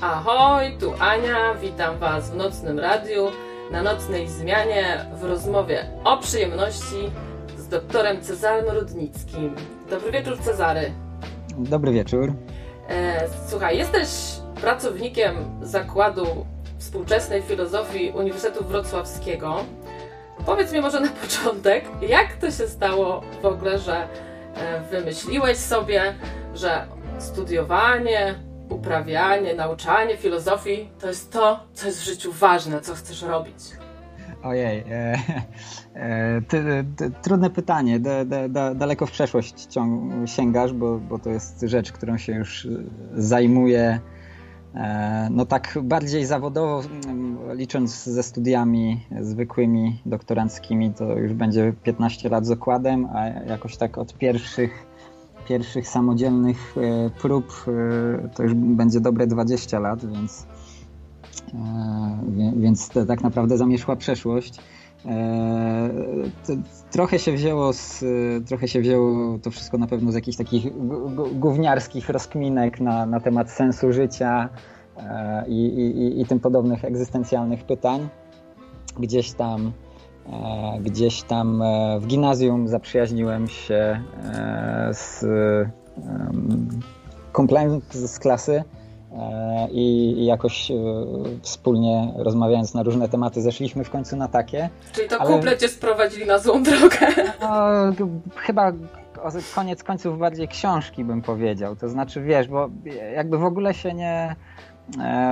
Ahoj, tu Ania, witam Was w Nocnym Radiu, na nocnej zmianie w rozmowie o przyjemności z doktorem Cezarym Rudnickim. Dobry wieczór, Cezary. Dobry wieczór. E, słuchaj, jesteś pracownikiem Zakładu Współczesnej Filozofii Uniwersytetu Wrocławskiego. Powiedz mi może na początek, jak to się stało w ogóle, że e, wymyśliłeś sobie, że studiowanie, uprawianie, nauczanie filozofii to jest to, co jest w życiu ważne, co chcesz robić? Ojej, e, e, trudne pytanie. Da, da, da, daleko w przeszłość ciąg, sięgasz, bo, bo to jest rzecz, którą się już zajmuję. E, no tak bardziej zawodowo, mm, licząc ze studiami zwykłymi, doktoranckimi, to już będzie 15 lat z okładem, a jakoś tak od pierwszych pierwszych samodzielnych e, prób e, to już będzie dobre 20 lat, więc, e, więc to tak naprawdę zamieszła przeszłość. Trochę się wzięło z, trochę się wzięło to wszystko na pewno z jakichś takich gówniarskich rozkminek na, na temat sensu życia i, i, i tym podobnych egzystencjalnych pytań. Gdzieś tam gdzieś tam e, w gimnazjum zaprzyjaźniłem się e, z kumplem z klasy i jakoś wspólnie rozmawiając na różne tematy zeszliśmy w końcu na takie. Czyli to ale... kumple cię sprowadzili na złą drogę. No, chyba koniec końców bardziej książki bym powiedział. To znaczy wiesz, bo jakby w ogóle się nie E,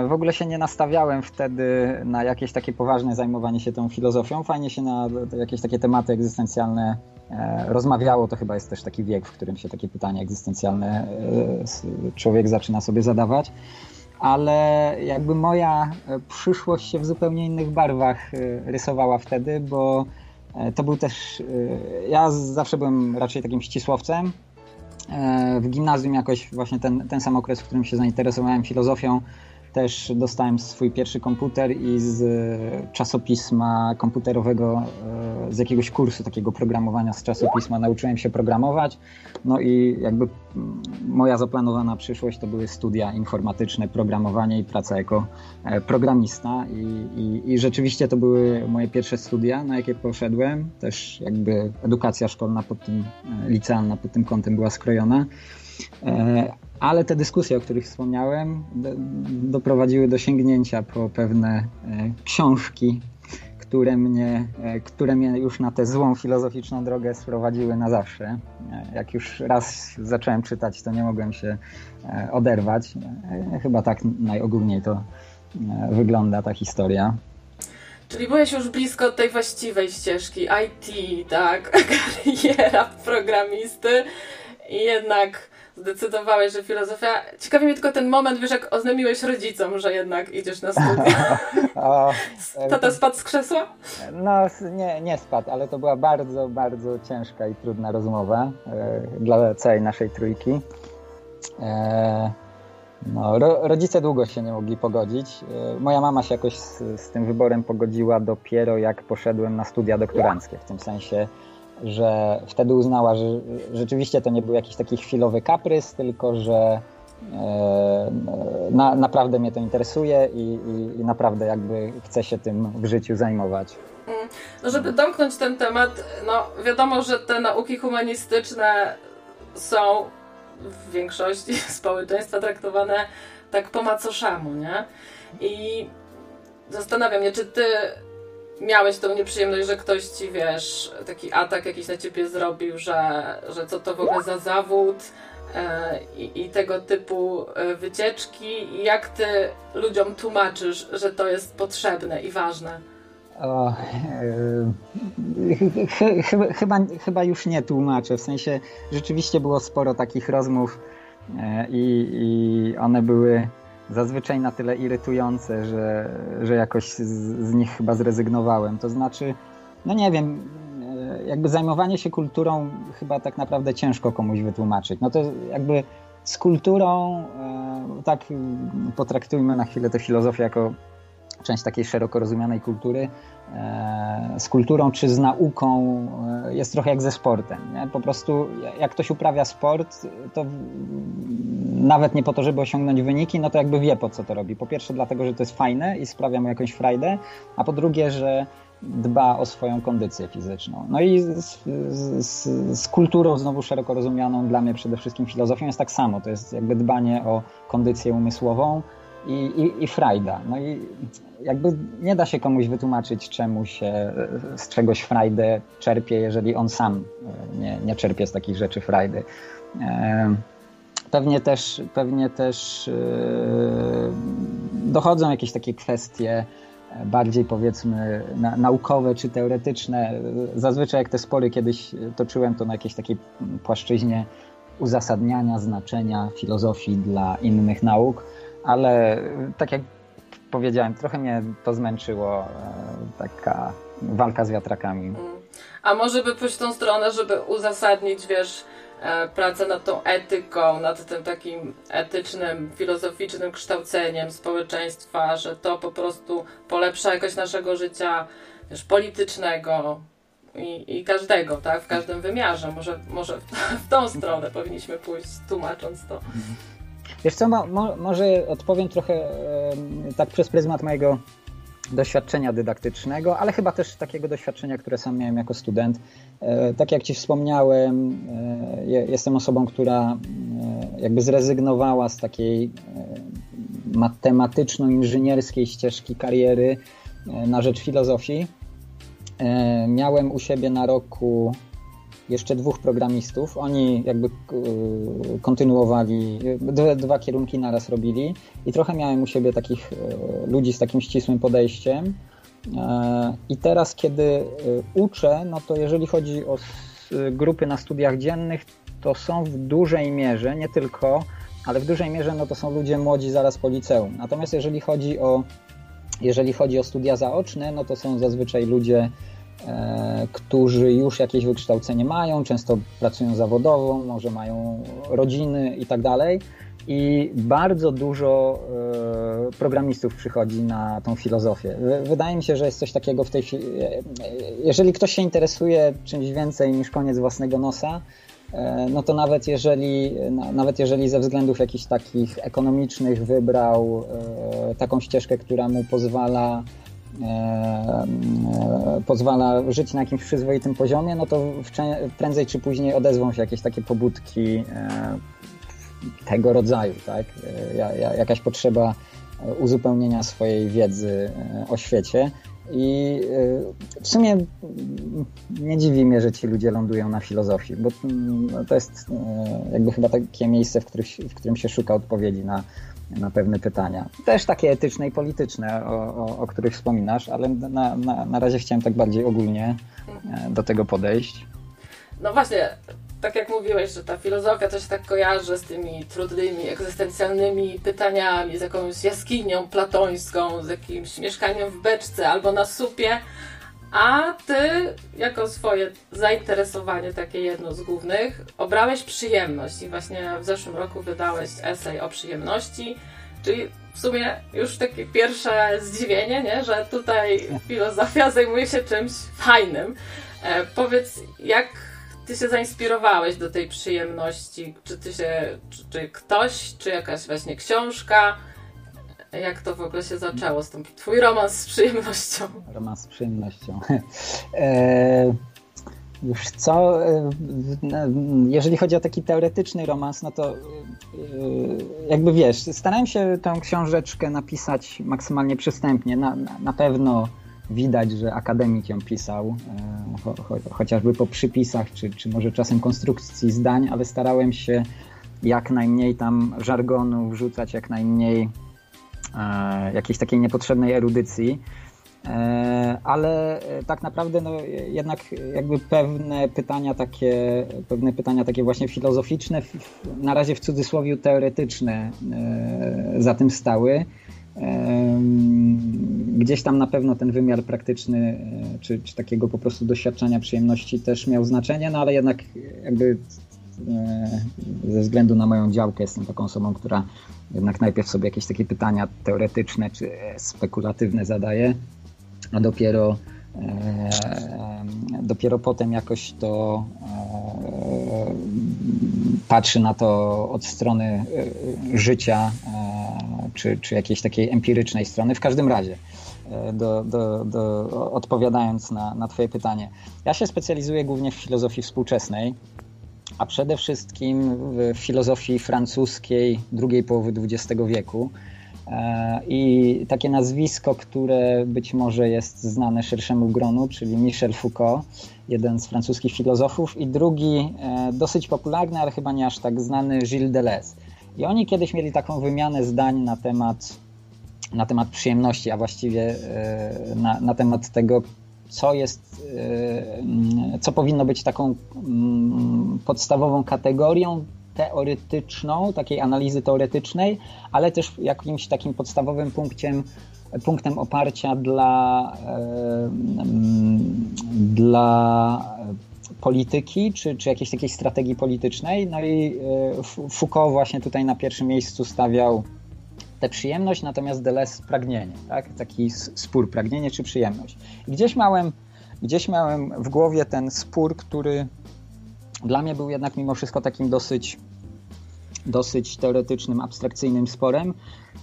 w ogóle się nie nastawiałem wtedy na jakieś takie poważne zajmowanie się tą filozofią. Fajnie się na jakieś takie tematy egzystencjalne e, rozmawiało. To chyba jest też taki wiek, w którym się takie pytania egzystencjalne e, człowiek zaczyna sobie zadawać. Ale jakby moja przyszłość się w zupełnie innych barwach rysowała wtedy, bo to był też. Ja zawsze byłem raczej takim ścisłowcem. W gimnazjum jakoś właśnie ten, ten sam okres, w którym się zainteresowałem filozofią, też dostałem swój pierwszy komputer i z czasopisma komputerowego, e, z jakiegoś kursu takiego programowania z czasopisma nauczyłem się programować. No i jakby moja zaplanowana przyszłość to były studia informatyczne, programowanie i praca jako e, programista. I, i, i rzeczywiście to były moje pierwsze studia, na jakie poszedłem. Też jakby edukacja szkolna pod tym, e, licealna pod tym kątem była skrojona. Ale te dyskusje, o których wspomniałem, do, doprowadziły do sięgnięcia po pewne e, książki, które mnie, e, które mnie już na tę złą filozoficzną drogę sprowadziły na zawsze. E, jak już raz zacząłem czytać, to nie mogłem się oderwać. Chyba tak najogólniej to wygląda ta historia. Czyli byłeś już blisko tej właściwej ścieżki IT, tak? Kariera programisty i jednak zdecydowałeś, że filozofia... Ciekawi mnie tylko ten moment, wiesz, jak oznamiłeś rodzicom, że jednak idziesz na studia. Tata spadł z krzesła? No, nie, nie spadł, ale to była bardzo, bardzo ciężka i trudna rozmowa e, dla całej naszej trójki. E, no, ro, rodzice długo się nie mogli pogodzić. E, moja mama się jakoś z, z tym wyborem pogodziła dopiero jak poszedłem na studia doktoranckie. W tym sensie że wtedy uznała, że rzeczywiście to nie był jakiś taki chwilowy kaprys, tylko że e, na, naprawdę mnie to interesuje i, i, i, naprawdę jakby chcę się tym w życiu zajmować. Mm. No żeby domknąć ten temat, no wiadomo, że te nauki humanistyczne są w większości społeczeństwa traktowane tak po macoszemu, nie? I zastanawiam się, czy ty miałeś tą nieprzyjemność, że ktoś ci, wiesz, taki atak jakiś na ciebie zrobił, że, że co to w ogóle za zawód e, i, i, tego typu e, wycieczki. Jak ty ludziom tłumaczysz, że to jest potrzebne i ważne? O, e, ch ch chyba, chyba już nie tłumaczę. W sensie rzeczywiście było sporo takich rozmów e, i, i one były zazwyczaj na tyle irytujące, że, że jakoś z, z nich chyba zrezygnowałem. To znaczy, no nie wiem, e, jakby zajmowanie się kulturą chyba tak naprawdę ciężko komuś wytłumaczyć. No to jakby z kulturą, e, tak potraktujmy na chwilę tę filozofię jako część takiej szeroko rozumianej kultury, e, z kulturą czy z nauką e, jest trochę jak ze sportem. Nie? Po prostu jak ktoś uprawia sport, to nawet nie po to, żeby osiągnąć wyniki, no to jakby wie po co to robi. Po pierwsze dlatego, że to jest fajne i sprawia mu jakąś frajdę, a po drugie, że dba o swoją kondycję fizyczną. No i z, z, z, kulturą znowu szeroko rozumianą dla mnie przede wszystkim filozofią jest tak samo. To jest jakby dbanie o kondycję umysłową i, i, i frajda. No i jakby nie da się komuś wytłumaczyć, czemu się z czegoś frajdę czerpie, jeżeli on sam nie, nie czerpie z takich rzeczy frajdy. Pewnie też, pewnie też dochodzą jakieś takie kwestie bardziej powiedzmy na, naukowe czy teoretyczne. Zazwyczaj jak te spory kiedyś toczyłem, to na jakiejś takiej płaszczyźnie uzasadniania znaczenia filozofii dla innych nauk, ale tak jak powiedziałem, trochę mnie to zmęczyło, e, taka walka z wiatrakami. A może by pójść w tą stronę, żeby uzasadnić, wiesz, E, pracę nad tą etyką, nad tym takim etycznym, filozoficznym kształceniem społeczeństwa, że to po prostu polepsza jakość naszego życia wiesz, politycznego i, i każdego, tak, w każdym wymiarze. Może, może w tą stronę powinniśmy pójść, tłumacząc to. Wiesz co, mo, może odpowiem trochę e, tak przez pryzmat mojego doświadczenia dydaktycznego, ale chyba też takiego doświadczenia, które sam miałem jako student. E, tak jak Ci wspomniałem, e, jestem osobą, która e, jakby zrezygnowała z takiej matematyczno-inżynierskiej ścieżki kariery na rzecz filozofii. Miałem u siebie na roku jeszcze dwóch programistów. Oni jakby e, kontynuowali, dwa kierunki naraz robili i trochę miałem u siebie takich e, ludzi z takim ścisłym podejściem. E, I teraz, kiedy uczę, no to jeżeli chodzi o grupy na studiach dziennych, to są w dużej mierze, nie tylko, ale w dużej mierze no to są ludzie młodzi zaraz po liceum. Natomiast jeżeli chodzi o, jeżeli chodzi o studia zaoczne, no to są zazwyczaj ludzie którzy już jakieś wykształcenie mają, często pracują zawodowo, może mają rodziny i tak dalej. I bardzo dużo e, programistów przychodzi na tą filozofię. Wydaje mi się, że jest coś takiego w tej. E, jeżeli ktoś się interesuje czymś więcej niż koniec własnego nosa, no to nawet jeżeli, nawet jeżeli ze względów jakichś takich ekonomicznych wybrał taką ścieżkę, która mu pozwala E, e, pozwala żyć na jakimś przyzwoitym poziomie, no to prędzej czy później odezwą się jakieś takie pobudki e, tego rodzaju, tak? Jakaś potrzeba uzupełnienia swojej wiedzy o świecie. I w sumie nie dziwi mnie, że ci ludzie lądują na filozofii, bo mm, to jest jakby chyba takie miejsce, w którym się szuka odpowiedzi na na pewne pytania. Też takie etyczne i polityczne, o, o, o których wspominasz, ale na, na, na razie chciałem tak bardziej ogólnie e, do tego podejść. No właśnie, tak jak mówiłeś, że ta filozofia się tak kojarzy z tymi trudnymi, egzystencjalnymi pytaniami, z jakąś jaskinią platońską, z jakimś mieszkaniem w beczce albo na supie, a ty, jako swoje zainteresowanie, takie jedno z głównych, obrałeś przyjemność i właśnie w zeszłym roku wydałeś esej o przyjemności, czyli w sumie już takie pierwsze zdziwienie, nie? że tutaj filozofia zajmuje się czymś fajnym. E, powiedz, jak ty się zainspirowałeś do tej przyjemności? Czy ty się, czy, czy ktoś, czy jakaś właśnie książka? Jak to w ogóle się zaczęło z tym twój romans z przyjemnością? Romans z przyjemnością. e, już co, e, jeżeli chodzi o taki teoretyczny romans, no to e, jakby wiesz, starałem się tę książeczkę napisać maksymalnie przystępnie. Na, na pewno widać, że akademik ją pisał, e, cho, cho, chociażby po przypisach, czy, czy może czasem konstrukcji zdań, ale starałem się jak najmniej tam żargonu wrzucać, jak najmniej E, jakiejś takiej niepotrzebnej erudycji. E, ale tak naprawdę no, jednak jakby pewne pytania takie, pewne pytania takie właśnie filozoficzne, na razie w cudzysłowie teoretyczne e, za tym stały. Gdzieś tam na pewno ten wymiar praktyczny, czy, czy takiego po prostu doświadczenia przyjemności też miał znaczenie, no ale jednak jakby ze względu na moją działkę jestem taką osobą, która jednak najpierw sobie jakieś takie pytania teoretyczne czy spekulatywne zadaje, a dopiero dopiero potem jakoś to patrzy na to od strony życia czy, czy jakiejś takiej empirycznej strony. W każdym razie, do, do, do, odpowiadając na, na Twoje pytanie, ja się specjalizuję głównie w filozofii współczesnej, a przede wszystkim w filozofii francuskiej drugiej połowy XX wieku. E, I takie nazwisko, które być może jest znane szerszemu gronu, czyli Michel Foucault, jeden z francuskich filozofów, i drugi, e, dosyć popularny, ale chyba nie aż tak znany, Gilles Deleuze. I oni kiedyś mieli taką wymianę zdań na temat, na temat przyjemności, a właściwie e, na, na temat tego, co jest, e, co powinno być taką mm, podstawową kategorią teoretyczną, takiej analizy teoretycznej, ale też jakimś takim podstawowym punktem, punktem oparcia dla, e, mm, dla polityki, czy, czy jakiejś takiej strategii politycznej. No i Foucault właśnie tutaj na pierwszym miejscu stawiał tę przyjemność, natomiast Deleuze pragnienie, tak? taki spór, pragnienie czy przyjemność. I gdzieś miałem, gdzieś miałem w głowie ten spór, który dla mnie był jednak mimo wszystko takim dosyć, dosyć teoretycznym, abstrakcyjnym sporem,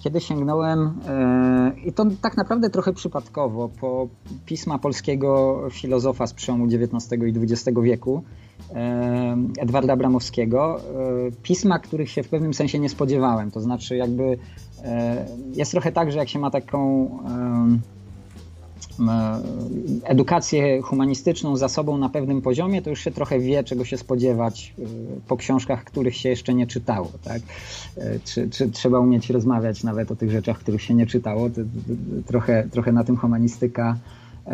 kiedy sięgnąłem, yy, i to tak naprawdę trochę przypadkowo, po pisma polskiego filozofa z przełomu XIX i XX wieku, Edwarda Bramowskiego, pisma, których się w pewnym sensie nie spodziewałem. To znaczy, jakby E, jest trochę tak, że jak się ma taką edukację humanistyczną za sobą na pewnym poziomie, to już się trochę wie, czego się spodziewać e, po książkach, których się jeszcze nie czytało. Tak? E, czy, czy trzeba umieć rozmawiać nawet o tych rzeczach, których się nie czytało. Trochę, trochę na tym humanistyka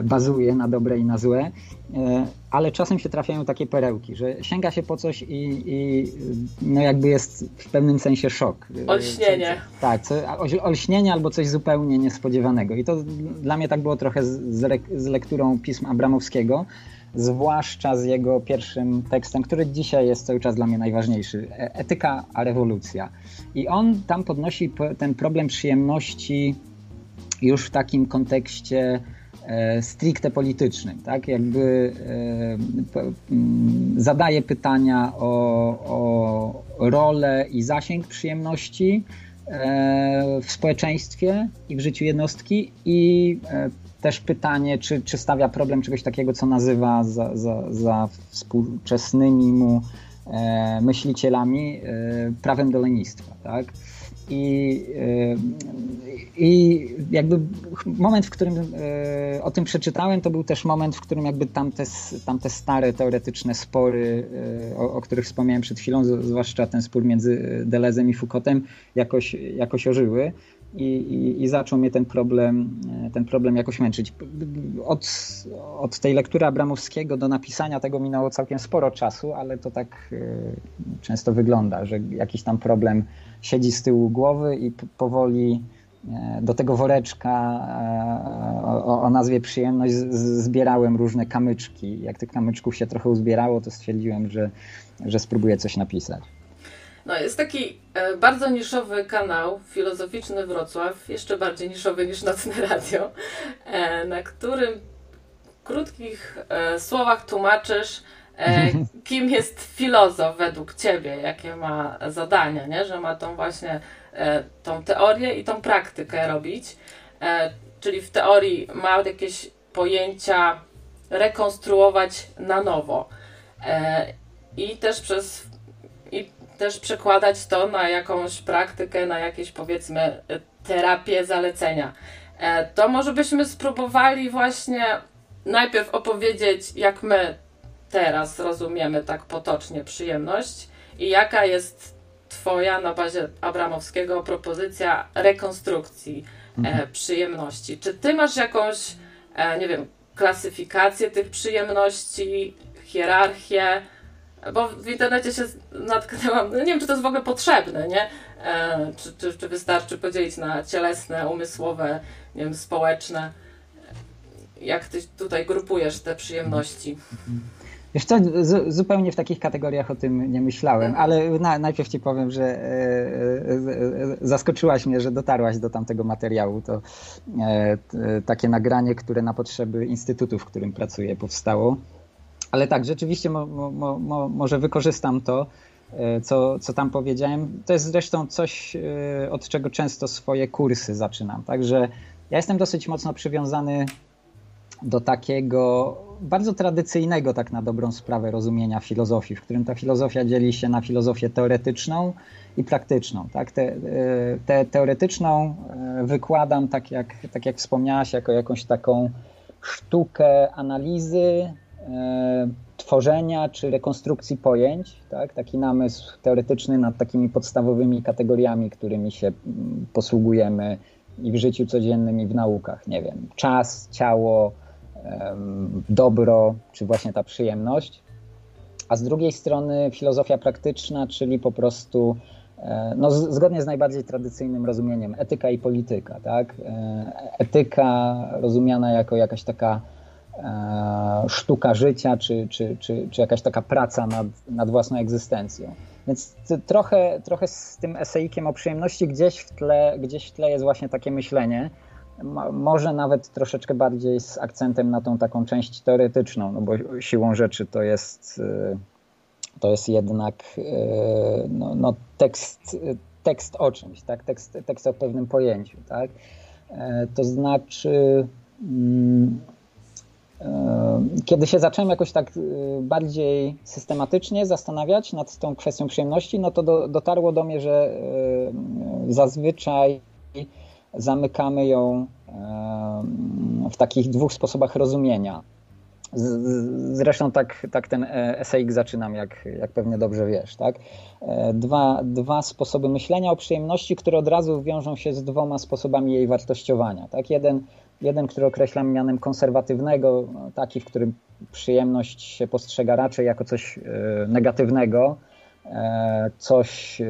bazuje na dobre i na złe, e, ale czasem się trafiają takie perełki, że sięga się po coś i, i no jakby jest w pewnym sensie szok. Olśnienie. Co, tak, co, olśnienie albo coś zupełnie niespodziewanego. I to dla mnie tak było trochę z, z lekturą pism Abramowskiego, zwłaszcza z jego pierwszym tekstem, który dzisiaj jest cały czas dla mnie najważniejszy. E, Etyka a rewolucja. I on tam podnosi ten problem przyjemności już w takim kontekście stricte politycznym, tak? Jakby e, zadaje pytania o, o rolę i zasięg przyjemności e, w społeczeństwie i w życiu jednostki i też pytanie, czy, czy stawia problem czegoś takiego, co nazywa za, za, za współczesnymi mu myślicielami prawem do lenistwa, tak? I, i jakby moment, w którym e, o tym przeczytałem, to był też moment, w którym jakby tamte, tamte stare teoretyczne spory, e, o, o których wspomniałem przed chwilą, zwłaszcza ten spór między Delezem i Foucaultem, jakoś, jakoś ożyły. I, i, i, zaczął mnie ten problem, e, ten problem jakoś męczyć. Od, od tej lektury Abramowskiego do napisania tego minęło całkiem sporo czasu, ale to tak często wygląda, że jakiś tam problem siedzi z tyłu głowy i powoli E, do tego woreczka e, o, o, nazwie przyjemność zbierałem różne kamyczki. Jak tych kamyczków się trochę uzbierało, to stwierdziłem, że, że spróbuję coś napisać. No, jest taki e, bardzo niszowy kanał Filozoficzny Wrocław, jeszcze bardziej niszowy niż Nocne Radio, na którym w krótkich słowach tłumaczysz, kim jest filozof według ciebie, jakie ma zadania, nie? że ma tą właśnie E, tą teorię i tą praktykę robić. E, czyli w teorii ma jakieś pojęcia rekonstruować na nowo. E, I też przez też przekładać to na jakąś praktykę, na jakieś powiedzmy terapię zalecenia. To może byśmy spróbowali właśnie najpierw opowiedzieć, jak my teraz rozumiemy tak potocznie przyjemność i jaka jest Twoja na bazie Abramowskiego propozycja rekonstrukcji e, mhm. e, przyjemności. Czy Ty masz jakąś, e, nie wiem, klasyfikację tych przyjemności, hierarchię? Bo w internecie się natknęłam, no nie wiem, czy to jest w ogóle potrzebne, nie? E, czy, czy, czy wystarczy podzielić na cielesne, umysłowe, nie wiem, społeczne? Jak Ty tutaj grupujesz te przyjemności? Wiesz co, zupełnie w takich kategoriach o tym nie myślałem, ale na, najpierw ci powiem, że e, e, zaskoczyłaś mnie, że dotarłaś do tamtego materiału. To e, takie nagranie, które na potrzeby instytutu, w którym pracuję, powstało. Ale tak, rzeczywiście mo, mo, mo, może wykorzystam to, co, co tam powiedziałem. To jest zresztą coś, od czego często swoje kursy zaczynam. Także ja jestem dosyć mocno przywiązany do takiego bardzo tradycyjnego, tak na dobrą sprawę, rozumienia filozofii, w którym ta filozofia dzieli się na filozofię teoretyczną i praktyczną. Tak? Te, e, te teoretyczną e, wykładam, tak jak, tak jak wspomniałaś, jako jakąś taką sztukę analizy, e, tworzenia czy rekonstrukcji pojęć, tak? taki namysł teoretyczny nad takimi podstawowymi kategoriami, którymi się mm, posługujemy i w życiu codziennym, i w naukach. Nie wiem, czas, ciało, dobro, czy właśnie ta przyjemność. A z drugiej strony filozofia praktyczna, czyli po prostu e, no, zgodnie z najbardziej tradycyjnym rozumieniem etyka i polityka. Tak? E, etyka rozumiana jako jakaś taka e, sztuka życia, czy, czy, czy, czy jakaś taka praca nad, nad własną egzystencją. Więc trochę, trochę z tym esejkiem o przyjemności gdzieś w, tle, gdzieś w tle jest właśnie takie myślenie, może nawet troszeczkę bardziej z akcentem na tą taką część teoretyczną, no bo siłą rzeczy to jest, y, to jest jednak y, no, no tekst, tekst o czymś, tak? tekst, tekst o pewnym pojęciu. Tak? E, to znaczy, mm, e, kiedy się zacząłem jakoś tak y, bardziej systematycznie zastanawiać nad tą kwestią przyjemności, no to do, dotarło do mnie, że zazwyczaj zamykamy ją w takich dwóch sposobach rozumienia. Zresztą tak, tak ten eseik zaczynam, jak, jak pewnie dobrze wiesz. Tak? E, dwa, dwa sposoby myślenia o przyjemności, które od razu wiążą się z dwoma sposobami jej wartościowania. Tak? Jeden, jeden, który określam mianem konserwatywnego, taki, w którym przyjemność się postrzega raczej jako coś e, negatywnego, E, coś, e,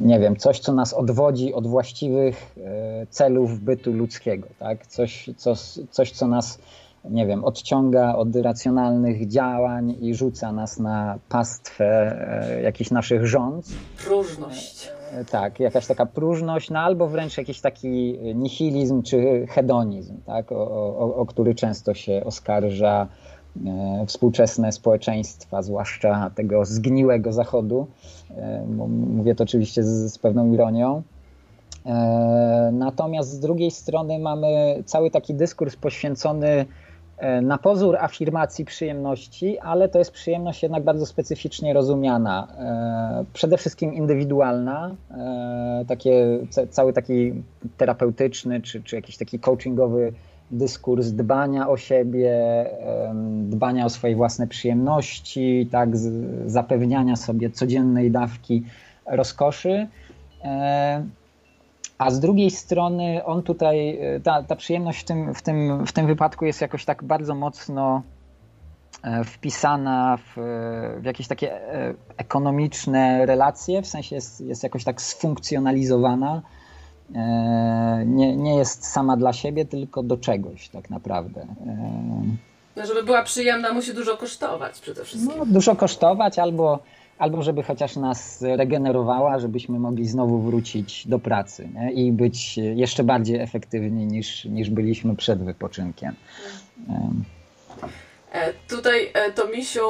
nie wiem, coś, co nas odwodzi od właściwych celów bytu ludzkiego, tak? Coś, coś, coś co nas, nie wiem, odciąga od racjonalnych działań i rzuca nas na pastwę jakichś naszych rząd. Próżność. Tak, jakaś taka próżność, no albo wręcz jakiś taki nihilizm czy hedonizm, tak? o, o, o który często się oskarża E, współczesne społeczeństwa, zwłaszcza tego zgniłego zachodu. E, mówię to oczywiście z, z pewną ironią. E, natomiast z drugiej strony mamy cały taki dyskurs poświęcony na pozór afirmacji przyjemności, ale to jest przyjemność jednak bardzo specyficznie rozumiana. Przede wszystkim indywidualna, takie, cały taki terapeutyczny czy, czy jakiś taki coachingowy dyskurs dbania o siebie, dbania o swoje własne przyjemności, tak, zapewniania sobie codziennej dawki rozkoszy. E, a z drugiej strony on tutaj, ta, ta przyjemność w tym, w, tym, w tym wypadku jest jakoś tak bardzo mocno e, wpisana w, w jakieś takie e, ekonomiczne relacje, w sensie jest, jest jakoś tak sfunkcjonalizowana E, nie, nie jest sama dla siebie, tylko do czegoś tak naprawdę. E, no, żeby była przyjemna, musi dużo kosztować przede wszystkim. No, dużo kosztować albo, albo żeby chociaż nas regenerowała, żebyśmy mogli znowu wrócić do pracy nie? i być jeszcze bardziej efektywni niż, niż byliśmy przed wypoczynkiem. E, tutaj to Misiu,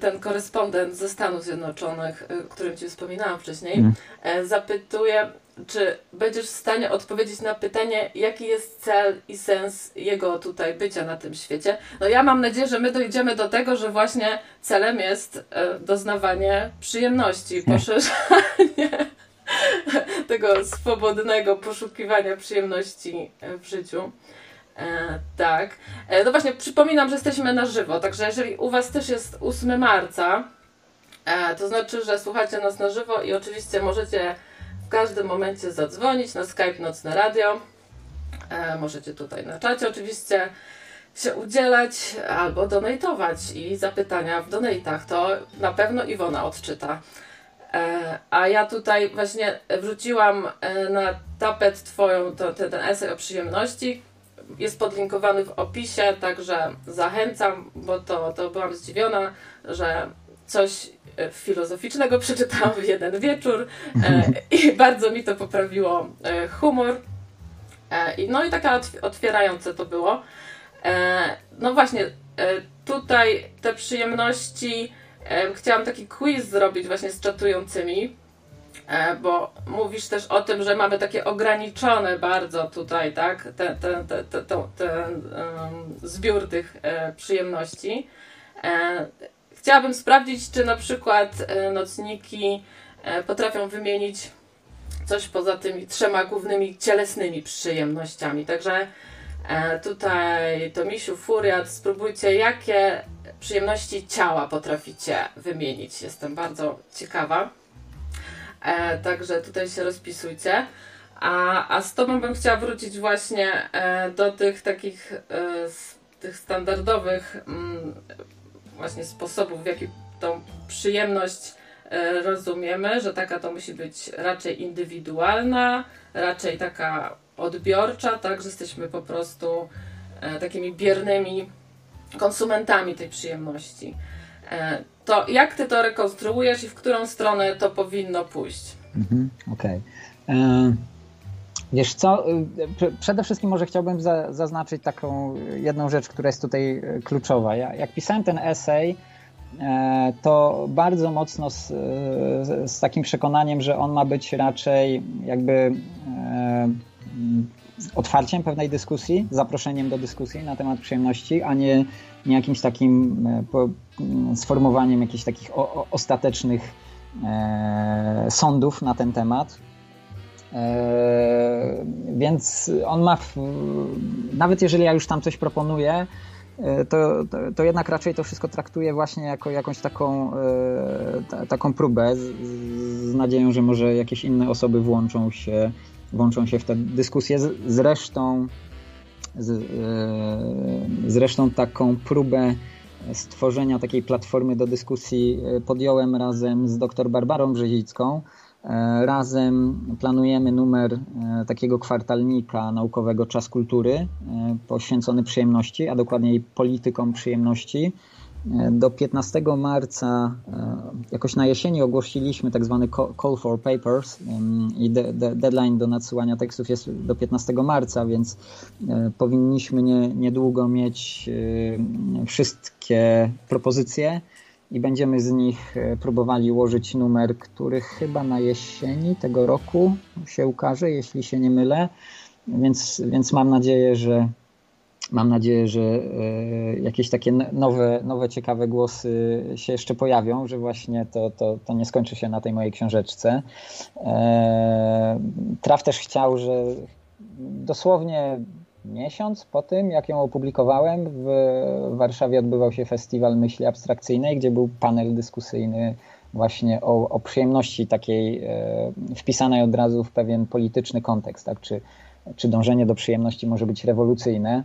ten korespondent ze Stanów Zjednoczonych, o którym Ci wspominałam wcześniej, mm. zapytuje, czy będziesz w stanie odpowiedzieć na pytanie, jaki jest cel i sens jego tutaj bycia na tym świecie? No ja mam nadzieję, że my dojdziemy do tego, że właśnie celem jest e, doznawanie przyjemności, poszerzanie tego swobodnego poszukiwania przyjemności e, w życiu. E, tak. E, no właśnie, przypominam, że jesteśmy na żywo, także jeżeli u Was też jest 8 marca, e, to znaczy, że słuchacie nas na żywo i oczywiście możecie w każdym momencie zadzwonić na Skype Nocne Radio. E, możecie tutaj na czacie oczywiście się udzielać albo donatować i zapytania w donatach. To na pewno Iwona odczyta. E, a ja tutaj właśnie wrzuciłam e, na tapet twoją to, ten, ten esej o przyjemności, jest podlinkowany w opisie, także zachęcam, bo to, to byłam zdziwiona, że coś e, filozoficznego przeczytałam w jeden wieczór e, i bardzo mi to poprawiło e, humor. no i taka otwierające to było. no właśnie, tutaj te przyjemności, chciałam taki quiz zrobić właśnie z czatującymi, bo mówisz też o tym, że mamy takie ograniczone bardzo tutaj, tak, ten, ten, ten, ten, ten zbiór tych przyjemności. Chciałabym sprawdzić, czy na przykład e, nocniki e, potrafią wymienić coś poza tymi trzema głównymi cielesnymi przyjemnościami. Także e, tutaj to Misiu, Furiat, spróbujcie, jakie przyjemności ciała potraficie wymienić. Jestem bardzo ciekawa. Także tutaj się rozpisujcie. A, a z Tobą bym chciała wrócić właśnie do tych takich tych standardowych mm, właśnie sposobów, w jaki tą przyjemność e, rozumiemy, że taka to musi być raczej indywidualna, raczej taka odbiorcza, tak, że jesteśmy po prostu e, takimi biernymi konsumentami tej przyjemności. E, to jak ty to rekonstruujesz i w którą stronę to powinno pójść? Mhm, Okej. Okay. Wiesz co, przede wszystkim może chciałbym za, zaznaczyć taką jedną rzecz, która jest tutaj e, kluczowa. Ja, jak pisałem ten esej, e, to bardzo mocno z, z, takim przekonaniem, że on ma być raczej jakby e, otwarciem pewnej dyskusji, zaproszeniem do dyskusji na temat przyjemności, a nie, nie jakimś takim po, sformułowaniem jakichś takich ostatecznych e, sądów na ten temat. E, więc on ma, nawet jeżeli ja już tam coś proponuję, e, to, to, to, jednak raczej to wszystko traktuje właśnie jako jakąś taką, e, taką próbę z, z, nadzieją, że może jakieś inne osoby włączą się, włączą się w tę dyskusję. Zresztą, z, zresztą taką próbę stworzenia takiej platformy do dyskusji podjąłem razem z dr Barbarą Brzezicką, razem planujemy numer e, takiego kwartalnika naukowego Czas Kultury e, poświęcony przyjemności, a dokładniej politykom przyjemności. Do 15 marca, jakoś na jesieni ogłosiliśmy tak zwany call for papers i deadline do nadsyłania tekstów jest do 15 marca, więc powinniśmy nie, niedługo mieć wszystkie propozycje i będziemy z nich e, próbowali ułożyć numer, który chyba na jesieni tego roku się ukaże, jeśli się nie mylę. Więc, więc mam nadzieję, że mam nadzieję, że e, jakieś takie nowe, nowe, ciekawe głosy się jeszcze pojawią, że właśnie to, to, to nie skończy się na tej mojej książeczce. E, Traf też chciał, że dosłownie miesiąc po tym, jak ją opublikowałem, w Warszawie odbywał się festiwal myśli abstrakcyjnej, gdzie był panel dyskusyjny właśnie o, o przyjemności takiej e, wpisanej od razu w pewien polityczny kontekst, tak? czy, czy dążenie do przyjemności może być rewolucyjne.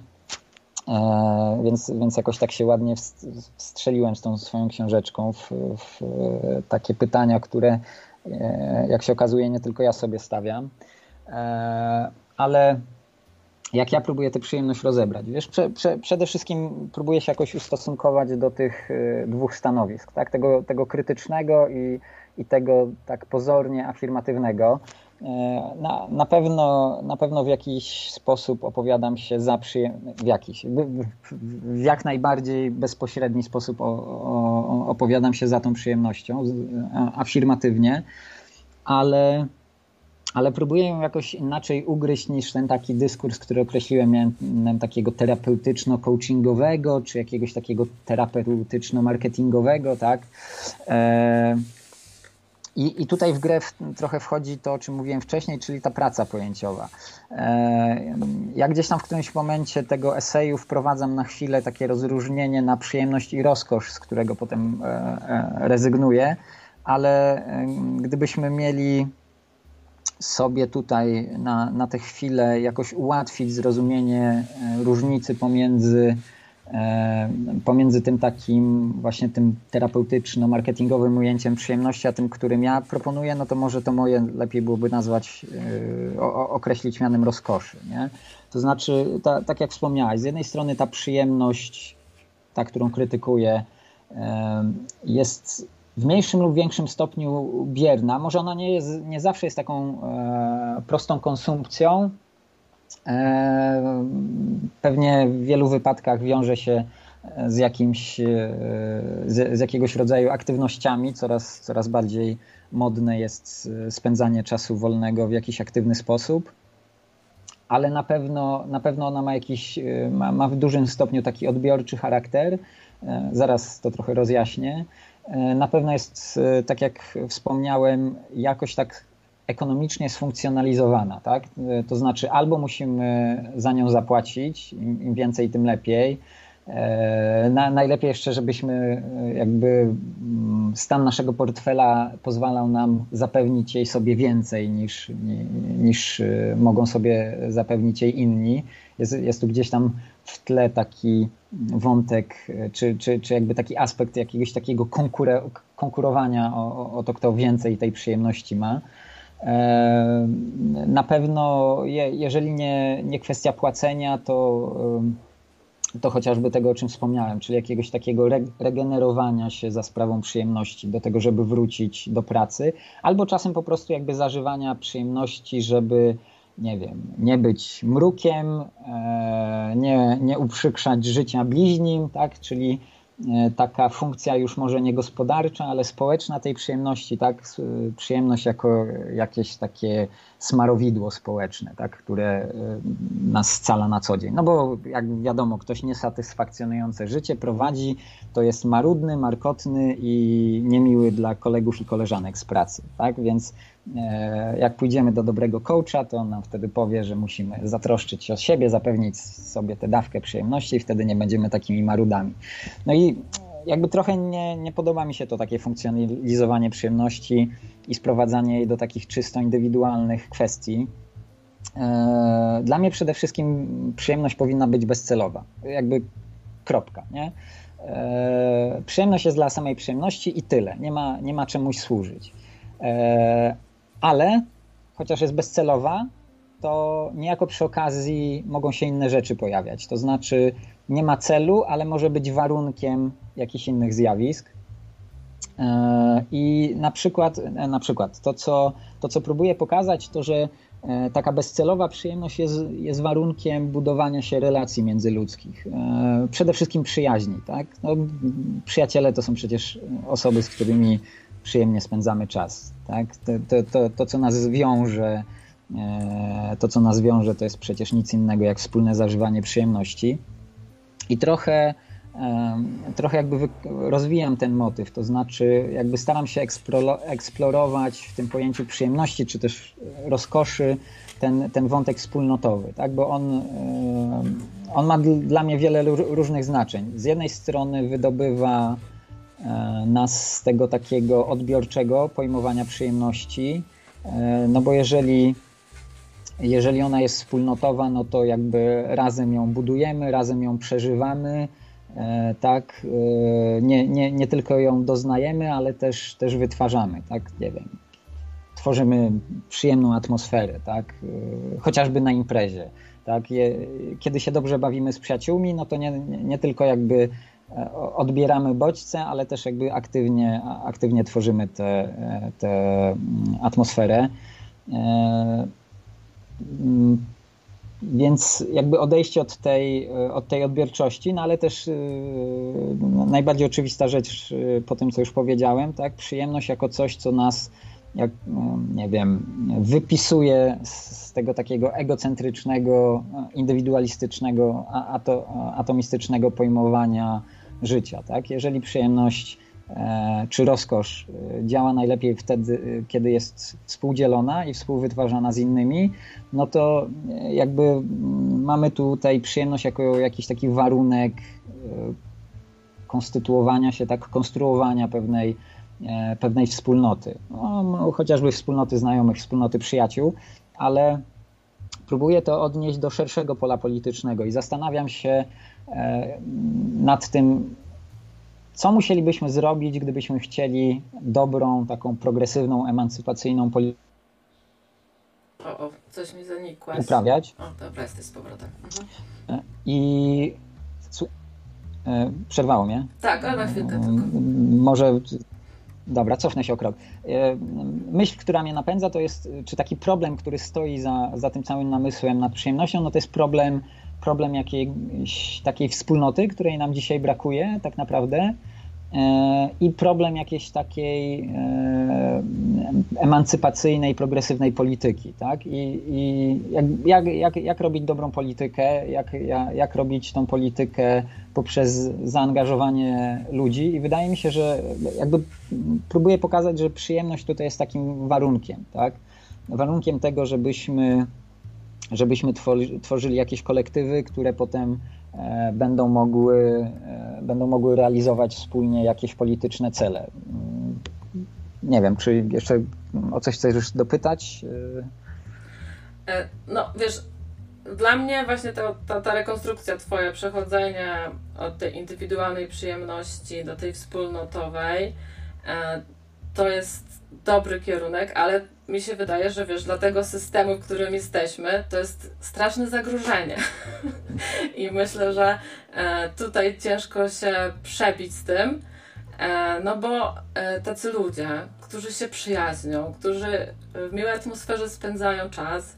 E, więc, więc jakoś tak się ładnie wstrzeliłem z tą swoją książeczką w, w takie pytania, które e, jak się okazuje nie tylko ja sobie stawiam. E, ale jak ja próbuję tę przyjemność rozebrać. Wiesz, prze, prze, przede wszystkim próbuję się jakoś ustosunkować do tych y, dwóch stanowisk, tak? tego, tego krytycznego i, i tego tak pozornie afirmatywnego. Y, na, na, pewno, na pewno w jakiś sposób opowiadam się za przyjemność, w jakiś, w, jak najbardziej bezpośredni sposób o, o, opowiadam się za tą przyjemnością, afirmatywnie, ale ale próbuję ją jakoś inaczej ugryźć niż ten taki dyskurs, który określiłem, miałem takiego terapeutyczno-coachingowego, czy jakiegoś takiego terapeutyczno-marketingowego, tak? E, i, I tutaj w grę w, trochę wchodzi to, o czym mówiłem wcześniej, czyli ta praca pojęciowa. E, ja gdzieś tam w którymś momencie tego eseju wprowadzam na chwilę takie rozróżnienie na przyjemność i rozkosz, z którego potem e, e rezygnuję, ale gdybyśmy mieli sobie tutaj na, na tę chwilę jakoś ułatwić zrozumienie e, różnicy pomiędzy pomiędzy tym takim właśnie tym terapeutyczno-marketingowym ujęciem przyjemności, a tym, którym ja proponuję, no to może to moje lepiej byłoby nazwać, określić mianem rozkoszy. Nie? To znaczy, ta, tak jak wspomniałaś, z jednej strony ta przyjemność, ta, którą krytykuję, jest w mniejszym lub większym stopniu bierna. Może ona nie, jest, nie zawsze jest taką e, prostą konsumpcją. E, pewnie w wielu wypadkach wiąże się z, jakimś, e, z, z, jakiegoś rodzaju aktywnościami. Coraz, coraz bardziej modne jest spędzanie czasu wolnego w jakiś aktywny sposób. Ale na pewno, na pewno ona ma, jakiś, ma, ma w dużym stopniu taki odbiorczy charakter. Zaraz to trochę rozjaśnię. E, na pewno jest, e, tak jak wspomniałem, jakoś tak ekonomicznie sfunkcjonalizowana, tak? E, to znaczy albo musimy za nią zapłacić, im więcej, tym lepiej. Na, najlepiej jeszcze, żebyśmy jakby mm, stan naszego portfela pozwalał nam zapewnić jej sobie więcej niż, niż mogą sobie zapewnić jej inni. Jest, jest tu gdzieś tam w tle taki wątek, czy, czy, czy jakby taki aspekt jakiegoś takiego konkure, konkurowania o, o to, kto więcej tej przyjemności ma. E, na pewno, jeżeli nie, nie kwestia płacenia, to, to chociażby tego, o czym wspomniałem, czyli jakiegoś takiego regenerowania się za sprawą przyjemności, do tego, żeby wrócić do pracy, albo czasem po prostu jakby zażywania przyjemności, żeby nie wiem, nie być mrukiem, e, nie, nie uprzykrzać życia bliźnim, tak? czyli e, taka funkcja już może nie gospodarcza, ale społeczna tej przyjemności, tak? Przyjemność jako jakieś takie smarowidło społeczne, tak? które e, nas scala na co dzień. No bo jak wiadomo, ktoś niesatysfakcjonujące życie prowadzi, to jest marudny, markotny i niemiły dla kolegów i koleżanek z pracy, tak? Więc E, jak pójdziemy do dobrego coacha, to on nam wtedy powie, że musimy zatroszczyć się o siebie, zapewnić sobie tę dawkę przyjemności i wtedy nie będziemy takimi marudami. No i jakby trochę nie, nie podoba mi się to takie funkcjonalizowanie przyjemności i sprowadzanie jej do takich czysto indywidualnych kwestii. E, dla mnie przede wszystkim przyjemność powinna być bezcelowa. Jakby kropka, nie? E, przyjemność jest dla samej przyjemności i tyle. Nie ma, nie ma czemuś służyć ale chociaż jest bezcelowa, to niejako przy okazji mogą się inne rzeczy pojawiać. To znaczy nie ma celu, ale może być warunkiem jakichś innych zjawisk. E, I na przykład, e, na przykład to, co, to, co próbuję pokazać, to że e, taka bezcelowa przyjemność jest, jest warunkiem budowania się relacji międzyludzkich. Przede wszystkim przyjaźni. Tak? No, przyjaciele to są przecież osoby, z którymi przyjemnie spędzamy czas. Tak? To, to, to, to, co nas wiąże, e, to, co nas wiąże, to jest przecież nic innego jak wspólne zażywanie przyjemności. I trochę, trochę jakby rozwijam ten motyw, to znaczy jakby staram się eksplorować w tym pojęciu przyjemności, czy też rozkoszy, ten, ten wątek wspólnotowy, tak? bo on, on ma dla mnie wiele różnych znaczeń. Z jednej strony wydobywa E, nas z tego takiego odbiorczego pojmowania przyjemności. E, no bo jeżeli, jeżeli ona jest wspólnotowa, no to jakby razem ją budujemy, razem ją przeżywamy, e, tak, nie, nie, nie tylko ją doznajemy, ale też, też wytwarzamy, tak, nie wiem, tworzymy przyjemną atmosferę, tak, chociażby na imprezie, tak, kiedy się dobrze bawimy z przyjaciółmi, no to nie, nie tylko jakby odbieramy bodźce, ale też jakby aktywnie, aktywnie tworzymy tę atmosferę. E, mm, więc jakby odejście od tej, od tej odbiorczości, no ale też e, najbardziej oczywista rzecz e, po tym, co już powiedziałem, tak? Przyjemność jako coś, co nas, jak, nie wiem, wypisuje z tego takiego egocentrycznego, indywidualistycznego, atomistycznego pojmowania życia. Tak? Jeżeli przyjemność e, czy rozkosz e, działa najlepiej wtedy, e, kiedy jest współdzielona i współwytwarzana z innymi, no to jakby mamy tutaj przyjemność jako jakiś taki warunek konstytuowania się, tak, konstruowania pewnej, pewnej wspólnoty. No, chociażby wspólnoty znajomych, wspólnoty przyjaciół, ale próbuję to odnieść do szerszego pola politycznego i zastanawiam się, nad tym, co musielibyśmy zrobić, gdybyśmy chcieli dobrą, taką progresywną, emancypacyjną politykę o, o, coś mi zanikło. Uprawiać. O, dobra, jesteś z powrotem. Mhm. I przerwało mnie. Tak, ale na chwilkę tylko. Może Dobra, cofnę się o krok. E, myśl, która mnie napędza, to jest, czy taki problem, który stoi za, za tym całym namysłem nad przyjemnością, no to jest problem, problem jakiejś takiej wspólnoty, której nam dzisiaj brakuje tak naprawdę i problem jakiejś takiej e, emancypacyjnej, progresywnej polityki. Tak? I, i jak, jak, jak, robić dobrą politykę, jak, jak, robić tą politykę poprzez zaangażowanie ludzi i wydaje mi się, że jakby próbuję pokazać, że przyjemność tutaj jest takim warunkiem, tak? Warunkiem tego, żebyśmy, żebyśmy tworzyli jakieś kolektywy, które potem będą mogły, e, będą mogły realizować wspólnie jakieś polityczne cele. Mm, nie wiem, czy jeszcze o coś chcesz dopytać? E, no, wiesz, dla mnie właśnie ta, ta, ta rekonstrukcja twoja, przechodzenie od tej indywidualnej przyjemności do tej wspólnotowej, e, to jest dobry kierunek, ale mi się wydaje, że wiesz, dla tego systemu, w którym jesteśmy, to jest straszne zagrożenie. I myślę, że e, tutaj ciężko się przebić z tym, e, no bo tacy ludzie, którzy się przyjaźnią, którzy w miłej atmosferze spędzają czas,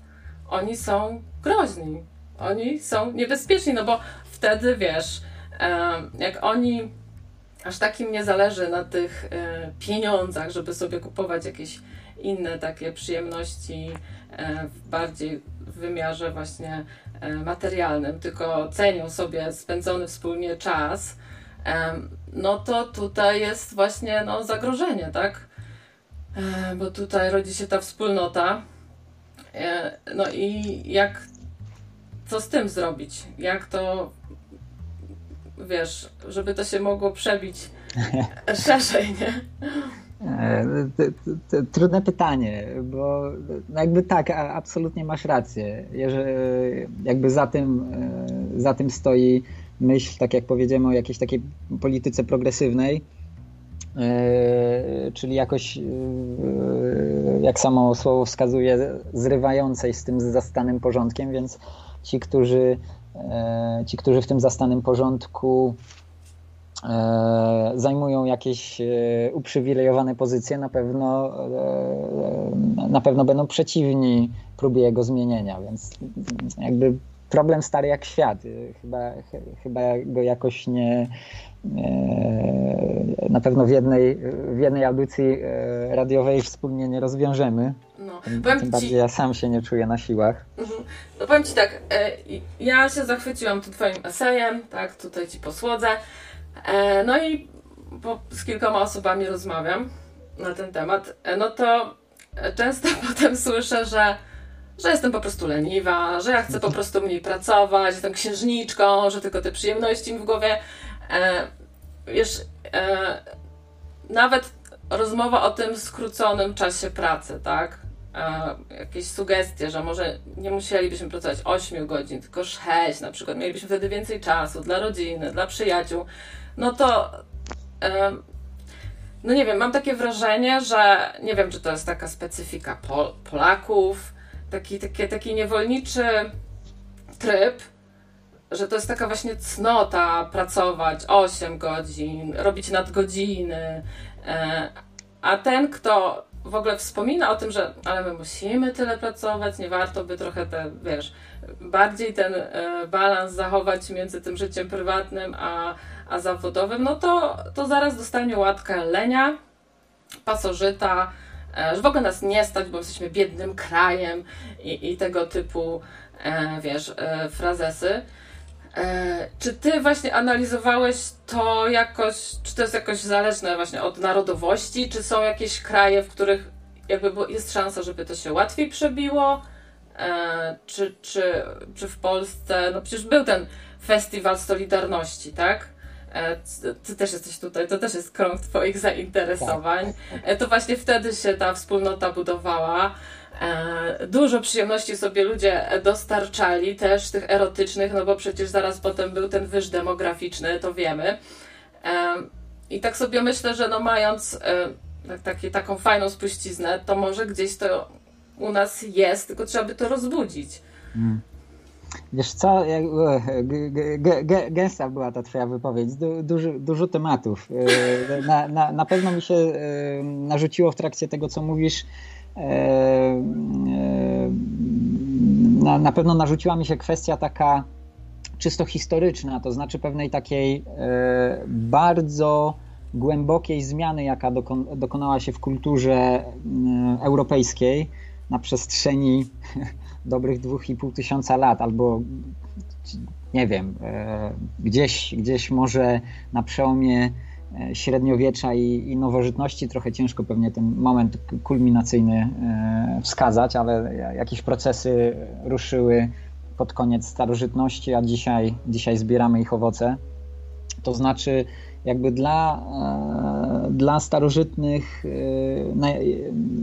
oni są groźni. Oni są niebezpieczni, no bo wtedy wiesz, jak oni aż takim nie zależy na tych e, pieniądzach, żeby sobie kupować jakieś inne takie przyjemności e, w bardziej w wymiarze właśnie e, materialnym, tylko cenią sobie spędzony wspólnie czas, no to tutaj jest właśnie no, zagrożenie, tak? Bo tutaj rodzi się ta wspólnota, E, no i jak, co z tym zrobić? Jak to, wiesz, żeby to się mogło przebić szerzej, nie? Trudne pytanie, bo no jakby tak, absolutnie masz rację. Jakby za tym, e, za tym stoi myśl, tak jak powiedziemy, o jakiejś takiej polityce progresywnej, E, czyli jakoś, e, jak samo słowo wskazuje, zrywającej z tym zastanym porządkiem, więc ci, którzy, ci, którzy w tym zastanym porządku zajmują jakieś uprzywilejowane pozycje, na pewno, na pewno będą przeciwni próbie jego zmienienia, więc jakby problem stary jak świat. Chyba, chyba go jakoś nie, na pewno w jednej, w jednej audycji e, radiowej wspólnie nie rozwiążemy. No, tym, tym bardziej ja sam się nie czuję na siłach. Mhm. No powiem Ci tak, e, ja się zachwyciłam tym Twoim esejem, tak, tutaj Ci posłodzę. E, no i po, z kilkoma osobami rozmawiam na ten temat, no to często potem słyszę, że że jestem po prostu leniwa, że ja chcę po prostu mniej pracować, jestem księżniczką, że tylko te przyjemności mi w głowie. E, wiesz, e, nawet rozmowa o tym skróconym czasie pracy, tak? E, jakieś sugestie, że może nie musielibyśmy pracować 8 godzin, tylko 6 na przykład, mielibyśmy wtedy więcej czasu dla rodziny, dla przyjaciół, no to no nie wiem, mam takie wrażenie, że nie wiem, czy to jest taka specyfika Pol Polaków, taki, taki, taki niewolniczy tryb, że to jest taka właśnie cnota pracować 8 godzin, robić nadgodziny. E, a ten, kto w ogóle wspomina o tym, że ale my musimy tyle pracować, nie warto by trochę te, wiesz, bardziej ten e, balans zachować między tym życiem prywatnym a, a zawodowym, no to, to zaraz dostanie łatkę lenia, pasożyta, e, że w ogóle nas nie stać, bo jesteśmy biednym krajem i, i tego typu, wiesz, frazesy. E, czy ty właśnie analizowałeś to jakoś, czy to jest jakoś zależne właśnie od narodowości, czy są jakieś kraje, w których jakby jest szansa, żeby to się łatwiej przebiło? E, czy, czy, czy w Polsce, no przecież był ten festiwal Solidarności, tak? ty też jesteś tutaj, to też jest krąg Twoich zainteresowań. Tak. To właśnie wtedy się ta wspólnota budowała. Dużo przyjemności sobie ludzie dostarczali, też tych erotycznych, no bo przecież zaraz potem był ten wyż demograficzny, to wiemy. I tak sobie myślę, że no mając tak, taki, taką fajną spuściznę, to może gdzieś to u nas jest, tylko trzeba by to rozbudzić. Hmm. Wiesz co, gęsta była ta twoja wypowiedź, du, dużo, dużo tematów. E, na, na, na pewno mi się e, narzuciło w trakcie tego, co mówisz, e, na, na pewno narzuciła mi się kwestia taka czysto historyczna, to znaczy pewnej takiej bardzo głębokiej zmiany, jaka dokonała się w kulturze europejskiej na przestrzeni dobrych dwóch i pół tysiąca lat, albo nie wiem, e, gdzieś, gdzieś może na przełomie e, średniowiecza i, i nowożytności, trochę ciężko pewnie ten moment kulminacyjny e, wskazać, ale jakieś procesy ruszyły pod koniec starożytności, a dzisiaj, dzisiaj zbieramy ich owoce. To znaczy, jakby dla, e, dla starożytnych e,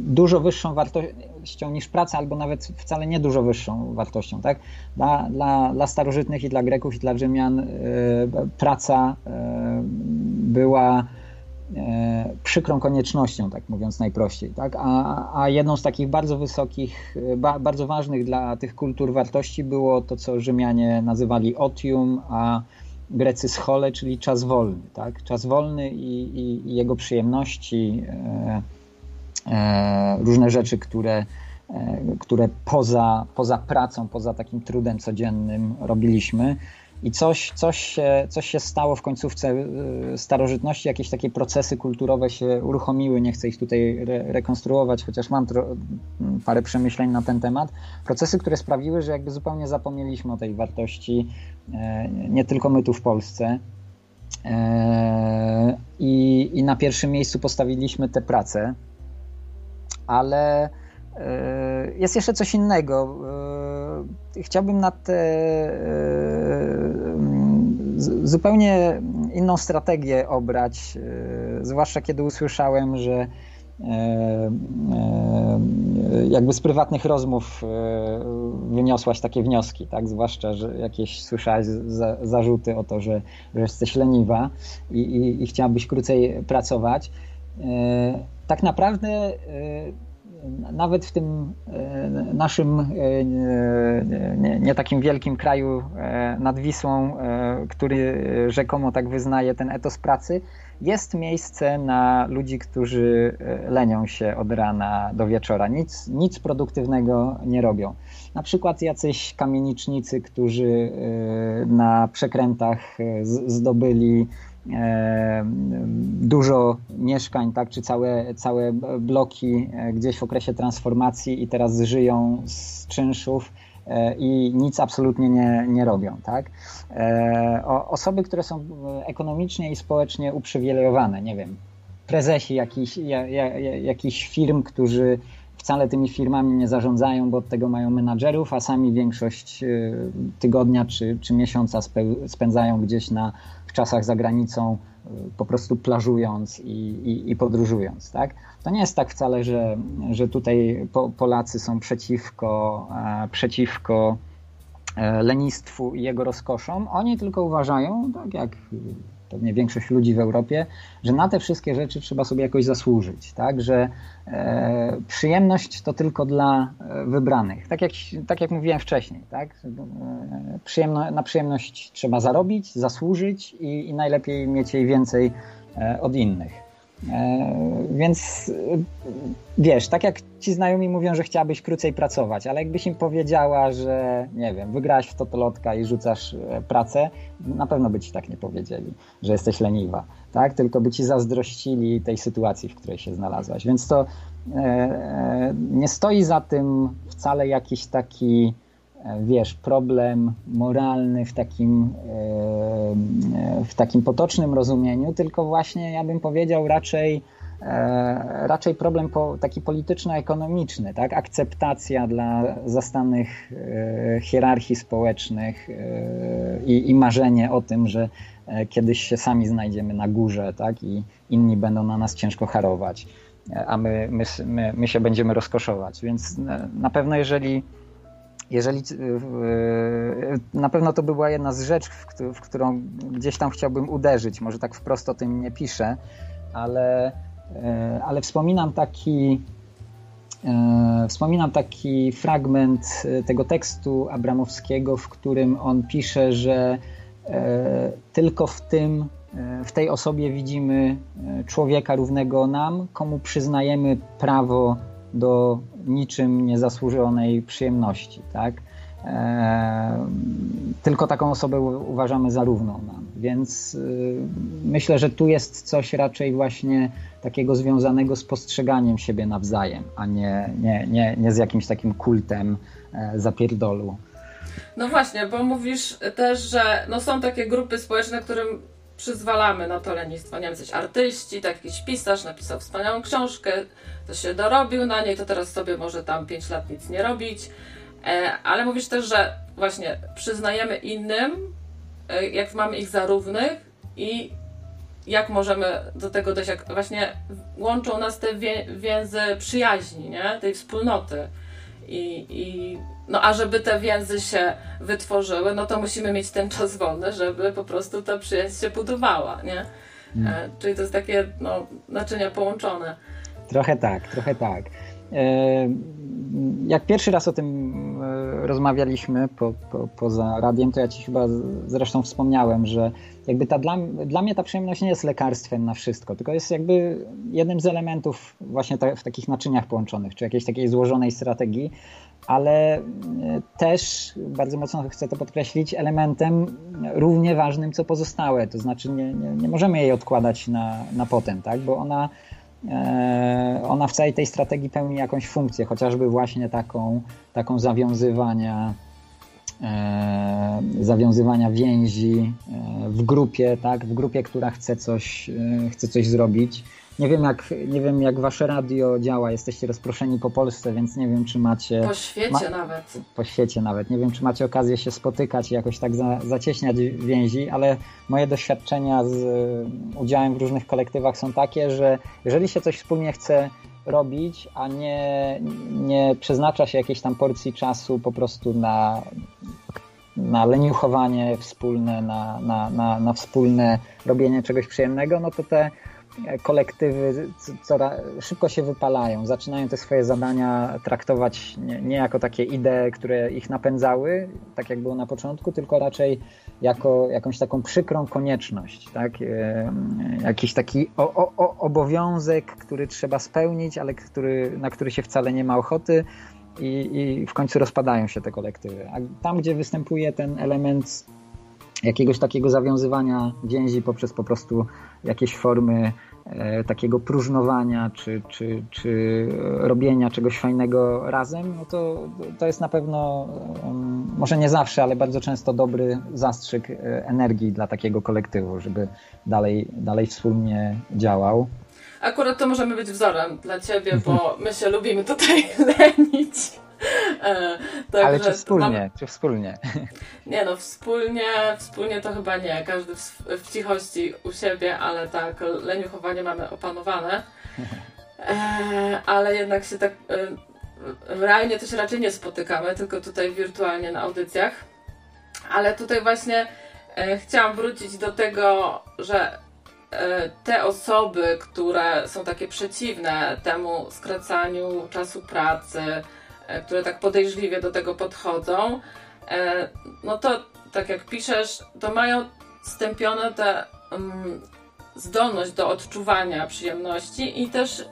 dużo wyższą wartością niż praca, albo nawet wcale nie dużo wyższą wartością. Tak? Dla, dla, dla starożytnych i dla Greków i dla Rzymian e, praca była przykrą koniecznością, tak mówiąc najprościej. Tak? A, a jedną z takich bardzo wysokich, bardzo ważnych dla tych kultur wartości było to, co Rzymianie nazywali otium, a Grecy schole, czyli czas wolny. Tak? Czas wolny i, i, i jego przyjemności, różne rzeczy, które, e, które poza, poza pracą, poza takim trudem codziennym robiliśmy. I coś, coś, się, coś się stało w końcówce e, starożytności, jakieś takie procesy kulturowe się uruchomiły. Nie chcę ich tutaj re rekonstruować, chociaż mam parę przemyśleń na ten temat. Procesy, które sprawiły, że jakby zupełnie zapomnieliśmy o tej wartości, e, nie tylko my tu w Polsce. E, I, i na pierwszym miejscu postawiliśmy tę pracę, ale jest jeszcze coś innego. Chciałbym na te zupełnie inną strategię obrać, e, zwłaszcza kiedy usłyszałem, że e, e, jakby z prywatnych rozmów wyniosłaś takie wnioski, tak? Zwłaszcza, że jakieś słyszałaś za, zarzuty o to, że, że jesteś leniwa i, i, i chciałabyś krócej pracować. Tak naprawdę nawet w tym e, naszym e, nie, nie, takim wielkim kraju e, nad Wisłą, który rzekomo tak wyznaje ten etos pracy, jest miejsce na ludzi, którzy lenią się od rana do wieczora. Nic, nic produktywnego nie robią. Na przykład jacyś kamienicznicy, którzy na przekrętach zdobyli E, dużo mieszkań, tak, czy całe, całe bloki e, gdzieś w okresie transformacji i teraz żyją z czynszów e, i nic absolutnie nie, nie robią. Tak? Osoby, które są ekonomicznie i społecznie uprzywilejowane, nie wiem, prezesi jakichś, jakichś firm, którzy wcale tymi firmami nie zarządzają, bo od tego mają menadżerów, a sami większość tygodnia czy, czy miesiąca spędzają gdzieś na w czasach za granicą, y, po prostu plażując i, i, i, podróżując. Tak? To nie jest tak wcale, że, że tutaj Polacy są przeciwko, e, przeciwko e, lenistwu i jego rozkoszom. Oni tylko uważają, tak jak pewnie większość ludzi w Europie, że na te wszystkie rzeczy trzeba sobie jakoś zasłużyć, tak, że e, przyjemność to tylko dla e, wybranych, tak jak, tak jak mówiłem wcześniej, tak, e, przyjemno, na przyjemność trzeba zarobić, zasłużyć i, i najlepiej mieć jej więcej e, od innych. E, więc wiesz, tak jak ci znajomi mówią, że chciałabyś krócej pracować, ale jakbyś im powiedziała, że nie wiem, wygrałaś w totolotka i rzucasz e, pracę, na pewno by ci tak nie powiedzieli, że jesteś leniwa, tak? Tylko by ci zazdrościli tej sytuacji, w której się znalazłaś. Więc to e, nie stoi za tym wcale jakiś taki wiesz, problem moralny w takim, e, w takim potocznym rozumieniu, tylko właśnie ja bym powiedział raczej e, raczej problem taki polityczno-ekonomiczny, tak? akceptacja dla zastanych e, hierarchii społecznych i, i marzenie o tym, że, kiedyś się sami znajdziemy na górze, tak? I inni będą na nas ciężko harować, a my, my, my, my się będziemy rozkoszować. Więc na pewno jeżeli jeżeli na pewno to by była jedna z rzeczy, w którą gdzieś tam chciałbym uderzyć, może tak wprost o tym nie piszę, ale, ale wspominam taki E, wspominam taki fragment e, tego tekstu Abramowskiego, w którym on pisze, że e, tylko w tym, w tej osobie widzimy człowieka równego nam, komu przyznajemy prawo do niczym niezasłużonej przyjemności, tak? Tylko taką osobę uważamy za równą nam. Więc myślę, że tu jest coś raczej właśnie takiego związanego z postrzeganiem siebie nawzajem, a nie, nie, nie, nie z jakimś takim kultem e, zapierdolu. No właśnie, bo mówisz też, że no są takie grupy społeczne, którym przyzwalamy na to lenistwo. Nie wiem, coś artyści, tak jakiś pisarz napisał wspaniałą książkę, to się dorobił na niej, to teraz sobie może tam 5 lat nic nie robić. E, ale mówisz też, że właśnie przyznajemy innym, e, jak mamy ich za równych i jak możemy do tego dojść, jak właśnie łączą nas te więzy przyjaźni, nie? tej wspólnoty. I, I, no a żeby te więzy się wytworzyły, no to musimy mieć ten czas wolny, żeby po prostu ta przyjaźń się budowała, nie? Hmm. Czyli to jest takie no, naczynia połączone. Trochę tak, trochę tak. E, jak pierwszy raz o tym e, rozmawialiśmy po, po, poza radiem, to ja ci chyba zresztą wspomniałem, że jakby ta dla, dla mnie ta przyjemność nie jest lekarstwem na wszystko, tylko jest jakby jednym z elementów właśnie ta, w takich naczyniach połączonych, czy jakiejś takiej złożonej strategii, ale e, też bardzo mocno chcę to podkreślić, elementem równie ważnym co pozostałe, to znaczy nie, nie, nie możemy jej odkładać na, na potem, tak? bo ona E, ona w całej tej strategii pełni jakąś funkcję, chociażby właśnie taką, taką zawiązywania, e, zawiązywania więzi e, w grupie, tak, w grupie, która chce coś, chce coś zrobić. Nie wiem, jak, nie wiem, jak wasze radio działa. Jesteście rozproszeni po Polsce, więc nie wiem, czy macie. Po świecie ma... nawet. Po świecie nawet. Nie wiem, czy macie okazję się spotykać i jakoś tak za, zacieśniać więzi, ale moje doświadczenia z udziałem w różnych kolektywach są takie, że jeżeli się coś wspólnie chce robić, a nie, nie przeznacza się jakiejś tam porcji czasu po prostu na, na leniuchowanie wspólne, na, na, na, na wspólne robienie czegoś przyjemnego, no to te kolektywy coraz szybko się wypalają, zaczynają te swoje zadania traktować nie, nie, jako takie idee, które ich napędzały, tak jak było na początku, tylko raczej jako jakąś taką przykrą konieczność, tak? E, jakiś taki o, o, obowiązek, który trzeba spełnić, ale który, na który się wcale nie ma ochoty. I, I w końcu rozpadają się te kolektywy. A tam, gdzie występuje ten element jakiegoś takiego zawiązywania więzi poprzez po prostu jakieś formy e, takiego próżnowania czy, czy, czy robienia czegoś fajnego razem, no to, to jest na pewno, może nie zawsze, ale bardzo często dobry zastrzyk e, energii dla takiego kolektywu, żeby dalej, dalej wspólnie działał. Akurat to możemy być wzorem dla ciebie, bo my się lubimy tutaj lenić. E, Ale czy wspólnie, mam... czy wspólnie? Nie no, wspólnie, wspólnie to chyba nie. Każdy w, w cichości u siebie, ale tak, leniuchowanie mamy opanowane. E, ale jednak się tak e, realnie to się raczej nie spotykamy, tylko tutaj wirtualnie na audycjach. Ale tutaj właśnie chciałam wrócić do tego, że te osoby, które są takie przeciwne temu skracaniu czasu pracy, które tak podejrzliwie do tego podchodzą, e, no to tak jak piszesz, to mają stępione tę um, zdolność do odczuwania przyjemności i też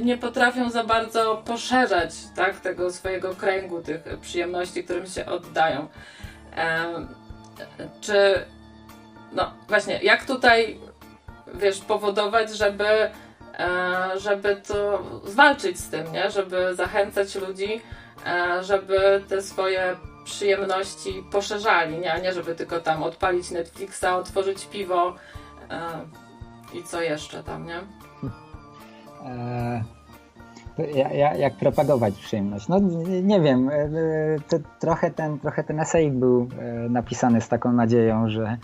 nie potrafią za bardzo poszerzać tak, tego swojego kręgu tych przyjemności, którym się oddają. E, czy no właśnie, jak tutaj wiesz, powodować, żeby E, żeby to zwalczyć z tym, nie? żeby zachęcać ludzi, e, żeby te swoje przyjemności poszerzali, nie? nie żeby tylko tam odpalić Netflixa, otworzyć piwo e, i co jeszcze tam, nie? Jak, jak, propagować przyjemność? No nie wiem, e, to trochę, ten, trochę ten esej był e, napisany z taką nadzieją, że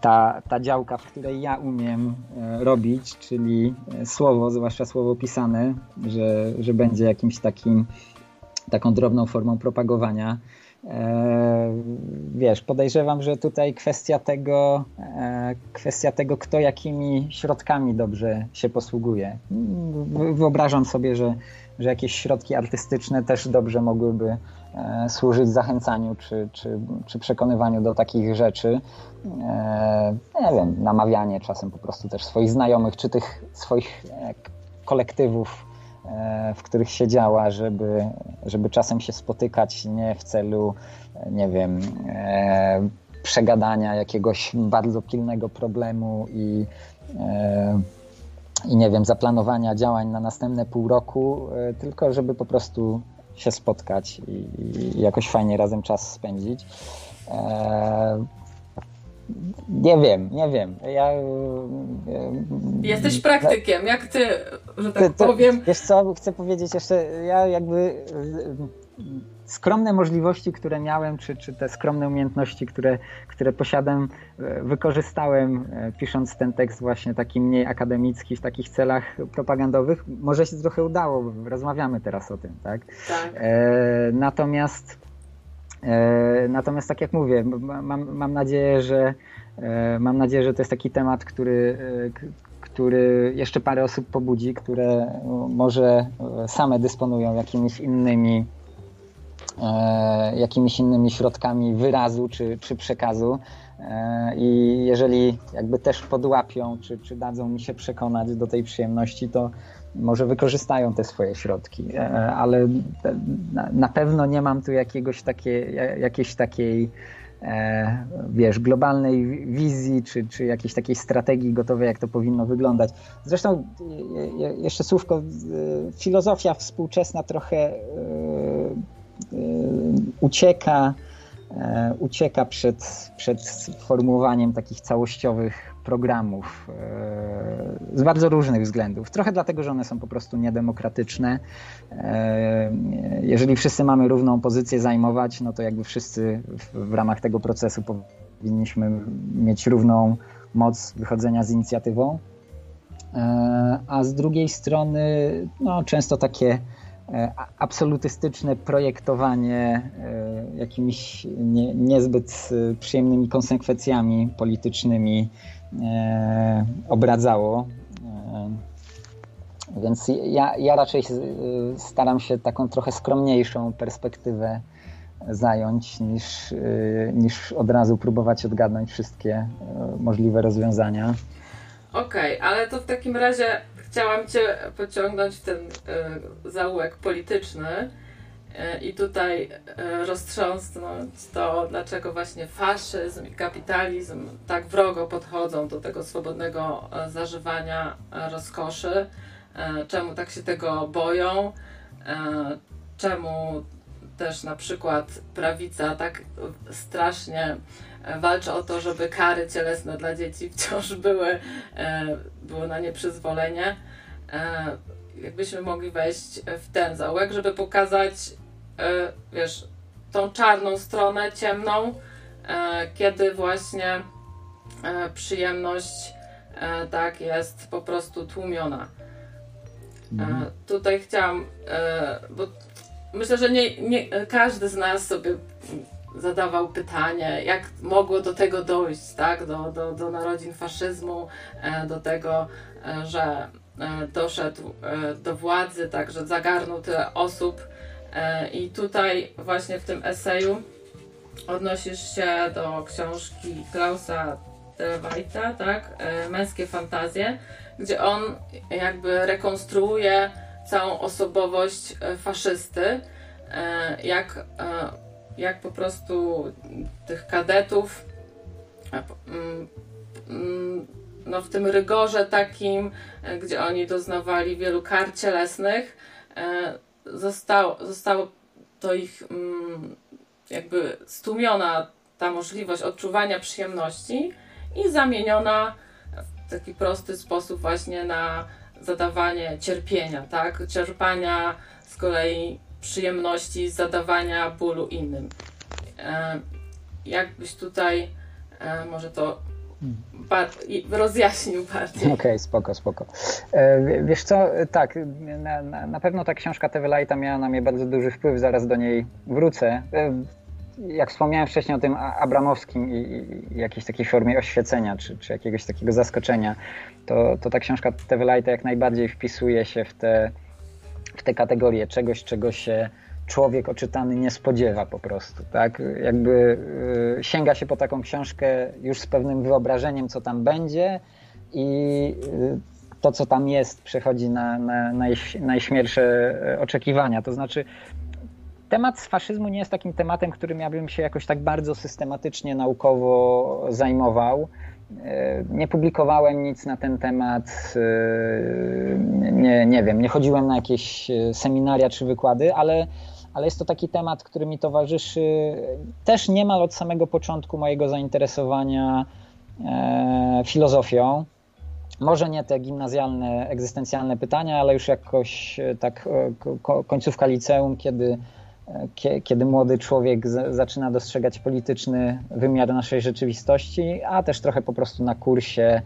ta, ta działka, w której ja umiem robić, czyli słowo, zwłaszcza słowo pisane, że, że będzie jakimś takim taką drobną formą propagowania, E, wiesz, podejrzewam, że tutaj kwestia tego, e, kwestia tego, kto jakimi środkami dobrze się posługuje. Wyobrażam sobie, że, że jakieś środki artystyczne też dobrze mogłyby e, służyć zachęcaniu czy, czy, czy przekonywaniu do takich rzeczy. Nie wiem, namawianie czasem po prostu też swoich znajomych, czy tych swoich kolektywów E, w których się działa, żeby, żeby czasem się spotykać nie w celu, e, nie wiem, e, przegadania jakiegoś bardzo pilnego problemu i, i nie wiem, zaplanowania działań na następne pół roku, tylko żeby po prostu się spotkać i, i jakoś fajnie razem czas spędzić. Nie wiem, nie wiem. Ja, e, Jesteś praktykiem, jak ty, że tak to, powiem. Wiesz co, chcę powiedzieć jeszcze, ja jakby e, skromne możliwości, które miałem, czy, czy te skromne umiejętności, które, które posiadam, e, wykorzystałem pisząc ten tekst właśnie taki mniej akademicki, w takich celach propagandowych. Może się trochę udało, rozmawiamy teraz o tym, tak? tak. E, natomiast natomiast tak jak mówię, mam, mam nadzieję, że e, mam nadzieję, że to jest taki temat, który, e, który jeszcze parę osób pobudzi, które może same dysponują jakimiś innymi jakimiś innymi środkami wyrazu czy, czy przekazu. I jeżeli jakby też podłapią, czy, czy dadzą mi się przekonać do tej przyjemności, to, może wykorzystają te swoje środki, e, ale na pewno nie mam tu jakiegoś takie, jakiejś takiej e, wiesz, globalnej wizji, czy, czy jakiejś takiej strategii gotowej, jak to powinno wyglądać. Zresztą jeszcze słówko, filozofia współczesna trochę e, ucieka, ucieka przed, przed formułowaniem takich całościowych programów e, z bardzo różnych względów. Trochę dlatego, że one są po prostu niedemokratyczne. E, jeżeli wszyscy mamy równą pozycję zajmować, no to jakby wszyscy w, ramach tego procesu powinniśmy mieć równą moc wychodzenia z inicjatywą. E, a z drugiej strony, no, często takie absolutystyczne projektowanie jakimiś nie, niezbyt przyjemnymi konsekwencjami politycznymi obradzało. E, więc ja, ja raczej staram się taką trochę skromniejszą perspektywę zająć, niż, e, niż od razu próbować odgadnąć wszystkie e, możliwe rozwiązania. Okej, okay, ale to w takim razie chciałam Cię pociągnąć w ten zaułek polityczny E, i tutaj e, roztrząsnąć to, dlaczego właśnie faszyzm i kapitalizm tak wrogo podchodzą do tego swobodnego e, zażywania rozkoszy, czemu tak się tego boją, czemu też na przykład prawica tak strasznie walczy o to, żeby kary cielesne dla dzieci wciąż były, były na nieprzyzwolenie jakbyśmy mogli wejść w ten zaułek, żeby pokazać E, wiesz, tą czarną stronę, ciemną, e, kiedy właśnie e, przyjemność tak jest po prostu tłumiona. Mhm. Tutaj chciałam, bo myślę, że nie, nie każdy z nas sobie zadawał pytanie, jak mogło do tego dojść, tak? Do, do, do narodzin faszyzmu, do tego, że doszedł do władzy, tak, że zagarnął tyle osób E, I tutaj właśnie w tym eseju odnosisz się do książki Klausa Telewajta, tak? E, Męskie fantazje, gdzie on jakby rekonstruuje całą osobowość e, faszysty, jak, jak po prostu tych kadetów mm, mm, no w tym rygorze takim, gdzie oni doznawali wielu kar cielesnych, zostało, zostało to ich mm, jakby stłumiona ta możliwość odczuwania przyjemności i zamieniona w taki prosty sposób właśnie na zadawanie cierpienia, tak? Czerpania z kolei przyjemności zadawania bólu innym. E, jakbyś tutaj e, może to rozjaśnił bardziej. Okej, okay, spoko, spoko. E, wiesz co, tak, na, na, na pewno ta książka Tewelajta miała na mnie bardzo duży wpływ, zaraz do niej wrócę. Jak wspomniałem wcześniej o tym Abramowskim i, i jakiejś takiej formie oświecenia, czy, czy jakiegoś takiego zaskoczenia, to, to ta książka Tewelajta jak najbardziej wpisuje się w te, w te kategorie czegoś, czego się człowiek oczytany nie spodziewa po prostu, tak? Jakby y, sięga się po taką książkę już z pewnym wyobrażeniem, co tam będzie i y, to, co tam jest, przechodzi na, na, na najśmielsze e, oczekiwania. To znaczy, temat z faszyzmu nie jest takim tematem, którym ja bym się jakoś tak bardzo systematycznie, naukowo zajmował. E, nie publikowałem nic na ten temat, e, nie, nie wiem, nie chodziłem na jakieś seminaria czy wykłady, ale ale jest to taki temat, który mi towarzyszy też niemal od samego początku mojego zainteresowania e, filozofią. Może nie te gimnazjalne, egzystencjalne pytania, ale już jakoś e, tak e, końcówka liceum, kiedy, kiedy młody człowiek zaczyna dostrzegać polityczny wymiar naszej rzeczywistości, a też trochę po prostu na kursie,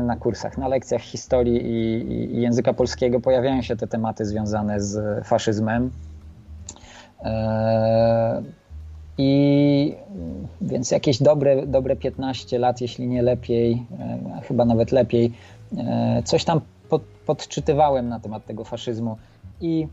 na kursach, na lekcjach historii i, i języka polskiego pojawiają się te tematy związane z faszyzmem. E, I więc jakieś dobre, dobre 15 lat, jeśli nie lepiej, e, chyba nawet lepiej, e, coś tam pod, podczytywałem na temat tego faszyzmu. I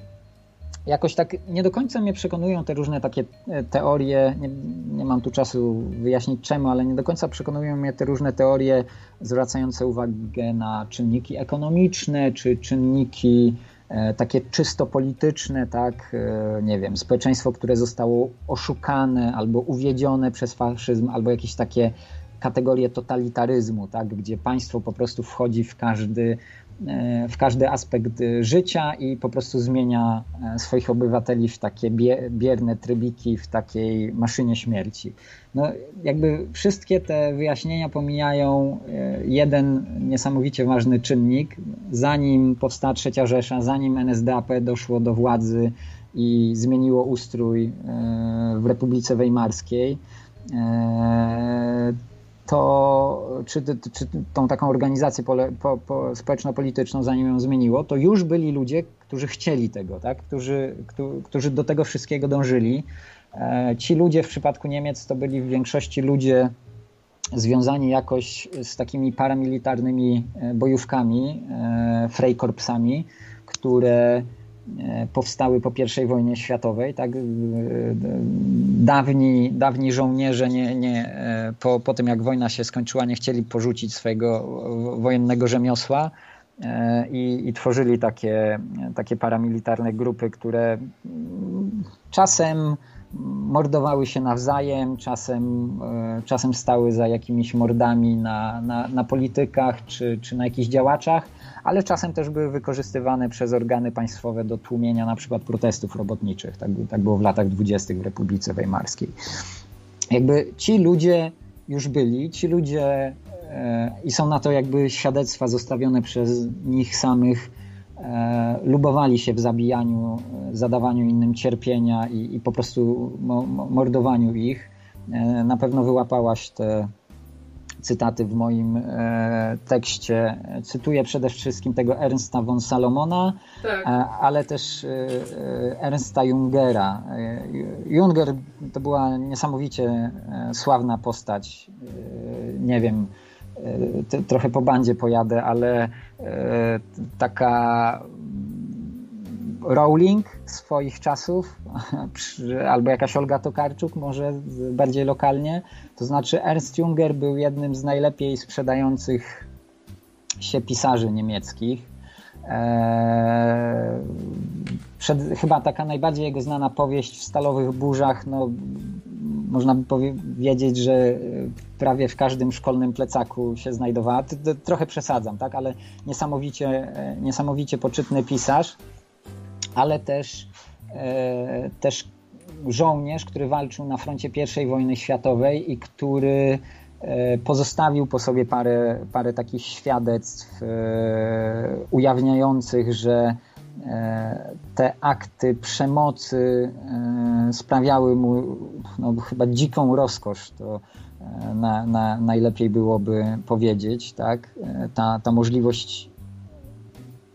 jakoś tak nie do końca mnie przekonują te różne takie teorie. Nie, nie, mam tu czasu wyjaśnić czemu, ale nie do końca przekonują mnie te różne teorie zwracające uwagę na czynniki ekonomiczne czy czynniki E, takie czysto polityczne, tak, e, nie wiem, społeczeństwo, które zostało oszukane albo uwiedzione przez faszyzm, albo jakieś takie kategorie totalitaryzmu, tak, gdzie państwo po prostu wchodzi w każdy, e, w każdy aspekt życia i po prostu zmienia swoich obywateli w takie bierne trybiki, w takiej maszynie śmierci. No, jakby wszystkie te wyjaśnienia pomijają e, jeden niesamowicie ważny czynnik. Zanim powstała Trzecia Rzesza, zanim NSDAP doszło do władzy i zmieniło ustrój e, w Republice Weimarskiej, e, to czy, czy tą taką organizację pole, po, po, społeczno-polityczną, zanim ją zmieniło, to już byli ludzie, którzy chcieli tego, tak? którzy, którzy do tego wszystkiego dążyli. E, ci ludzie w przypadku Niemiec to byli w większości ludzie związani jakoś z takimi paramilitarnymi e, bojówkami, e, Freikorpsami, które powstały po I wojnie światowej. Tak? Dawni, dawni żołnierze nie, nie, po, po tym, jak wojna się skończyła, nie chcieli porzucić swojego wojennego rzemiosła i, i tworzyli takie, takie paramilitarne grupy, które czasem mordowały się nawzajem, czasem, e, czasem stały za jakimiś mordami na, na, na, politykach czy, czy na jakichś działaczach, ale czasem też były wykorzystywane przez organy państwowe do tłumienia na przykład protestów robotniczych. Tak, tak było w latach dwudziestych w Republice Weimarskiej. Jakby ci ludzie już byli, ci ludzie e, i są na to jakby świadectwa zostawione przez nich samych E, lubowali się w zabijaniu, e, zadawaniu innym cierpienia i, i po prostu mordowaniu ich. Na pewno wyłapałaś te cytaty w moim tekście. Cytuję przede wszystkim tego Ernsta von Salomona, tak. ale też Ernsta Jungera. Junger to była niesamowicie sławna postać. Nie wiem, trochę po bandzie pojadę, ale e, taka Rowling swoich czasów, albo jakaś Olga Tokarczuk, może bardziej lokalnie. To znaczy, Ernst Junger był jednym z najlepiej sprzedających się pisarzy niemieckich. Eee, przed, chyba taka najbardziej jego znana powieść w Stalowych Burzach, no, można by powiedzieć, że prawie w każdym szkolnym plecaku się znajdowała. Trochę przesadzam, tak, ale niesamowicie, e, niesamowicie poczytny pisarz, ale też, e, też żołnierz, który walczył na froncie I wojny światowej i który pozostawił po sobie parę, parę takich świadectw ujawniających, że te akty przemocy sprawiały mu no, chyba dziką rozkosz. To na, na, najlepiej byłoby powiedzieć, tak? Ta, ta możliwość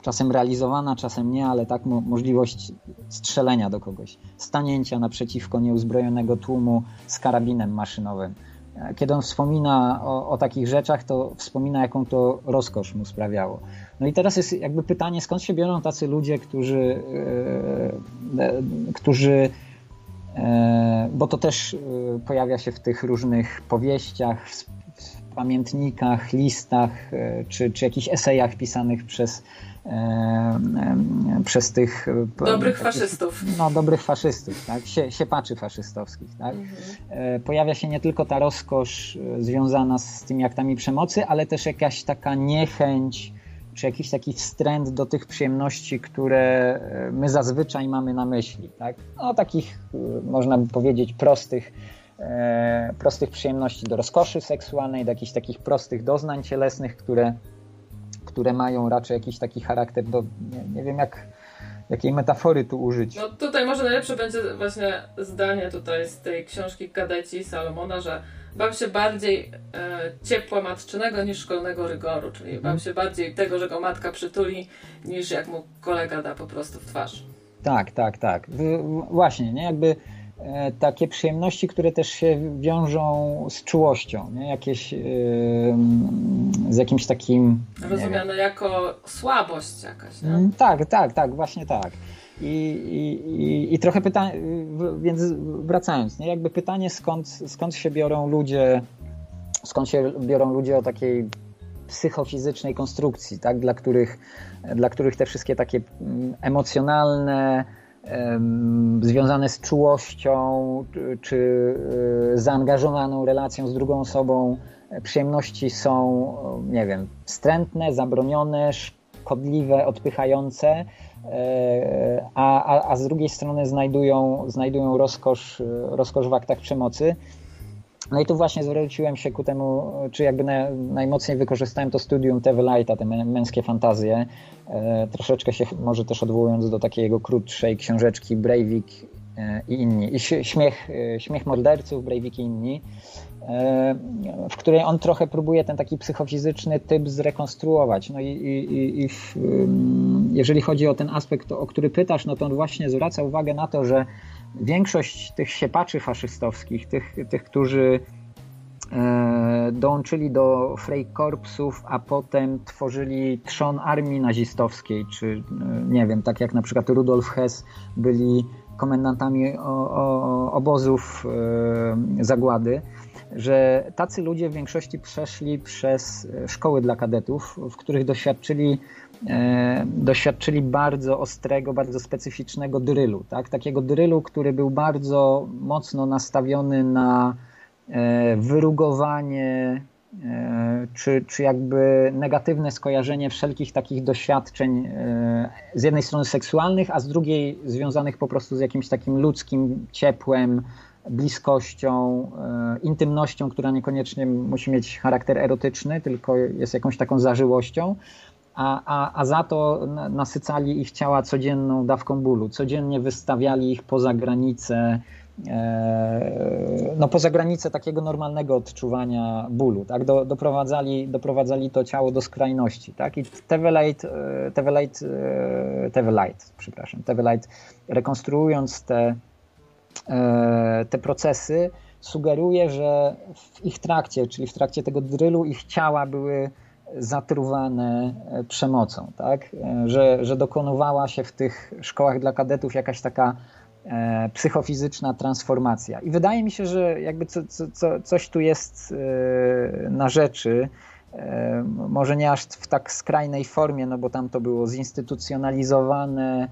czasem realizowana, czasem nie, ale tak mo możliwość strzelenia do kogoś, stanięcia naprzeciwko nieuzbrojonego tłumu z karabinem maszynowym. Kiedy on wspomina o, o, takich rzeczach, to wspomina, jaką to rozkosz mu sprawiało. No i teraz jest jakby pytanie, skąd się biorą tacy ludzie, którzy, e, e, którzy e, bo to też e, pojawia się w tych różnych powieściach, w, w pamiętnikach, listach, e, czy, czy jakichś esejach pisanych przez przez tych... E, dobrych faszystów. No, dobrych faszystów, tak? Sie, siepaczy faszystowskich, tak? Mhm. E, pojawia się nie tylko ta rozkosz e, związana z tymi aktami przemocy, ale też jakaś taka niechęć, czy jakiś taki wstręt do tych przyjemności, które my zazwyczaj mamy na myśli, tak? No, takich, można by powiedzieć, prostych, prostych przyjemności do rozkoszy seksualnej, do jakichś takich prostych doznań cielesnych, które które mają raczej jakiś taki charakter, do, nie, nie wiem jak, jakiej metafory tu użyć. No tutaj może najlepsze będzie właśnie zdanie tutaj z tej książki Kadeci Salomona, że bał się bardziej e, ciepła matczynego niż szkolnego rygoru, czyli mhm. bał się bardziej tego, że go matka przytuli, niż jak mu kolega da po prostu w twarz. Tak, tak, tak. Właśnie, nie? Jakby takie przyjemności, które też się wiążą z czułością, nie? Jakieś, yy, z jakimś takim. Rozumiane jako słabość jakaś. Nie? Mm, tak, tak, tak, właśnie tak. I, i, i trochę pytanie, więc wracając, nie? jakby pytanie, skąd, skąd się biorą ludzie, skąd się biorą ludzie o takiej psychofizycznej konstrukcji, tak? dla, których, dla których te wszystkie takie mm, emocjonalne, związane z czułością czy e, zaangażowaną relacją z drugą osobą e, przyjemności są, nie wiem, wstrętne, zabronione, szkodliwe, odpychające, e, a, a, a z drugiej strony znajdują, znajdują rozkosz, rozkosz w aktach przemocy. No i tu właśnie zwróciłem się ku temu, czy jakby na, najmocniej wykorzystałem to studium Tevelighta, te męskie fantazje, e, troszeczkę się może też odwołując do takiej jego krótszej książeczki Breivik e, i inni, i śmiech, e, śmiech morderców, Breivik i inni, e, w której on trochę próbuje ten taki psychofizyczny typ zrekonstruować. No i, i, i w, jeżeli chodzi o ten aspekt, o który pytasz, no to on właśnie zwraca uwagę na to, że większość tych siepaczy faszystowskich, tych, tych którzy e, dołączyli do Freikorpsów, a potem tworzyli trzon armii nazistowskiej, czy e, nie wiem, tak jak na przykład Rudolf Hess byli komendantami o, o, obozów e, zagłady, że tacy ludzie w większości przeszli przez szkoły dla kadetów, w których doświadczyli doświadczyli bardzo ostrego, bardzo specyficznego drylu. Tak? Takiego drylu, który był bardzo mocno nastawiony na e, wyrugowanie, e, czy, czy jakby negatywne skojarzenie wszelkich takich doświadczeń, z jednej strony seksualnych, a z drugiej związanych po prostu z jakimś takim ludzkim ciepłem, bliskością, intymnością, która niekoniecznie musi mieć charakter erotyczny, tylko jest jakąś taką zażyłością a, a, a za to nasycali ich ciała codzienną dawką bólu. Codziennie wystawiali ich poza granice, e, no poza granice takiego normalnego odczuwania bólu, tak? Do, doprowadzali, doprowadzali to ciało do skrajności, tak? I Tevelite, Tevelite, Tevelite, przepraszam, Tevelite rekonstruując te, e, te procesy, sugeruje, że w ich trakcie, czyli w trakcie tego drylu, ich ciała były zatruwane e, przemocą, tak? E, że, że dokonywała się w tych szkołach dla kadetów jakaś taka e, psychofizyczna transformacja. I wydaje mi się, że jakby co, co, coś tu jest na rzeczy, może nie aż w tak skrajnej formie, no bo tam to było zinstytucjonalizowane,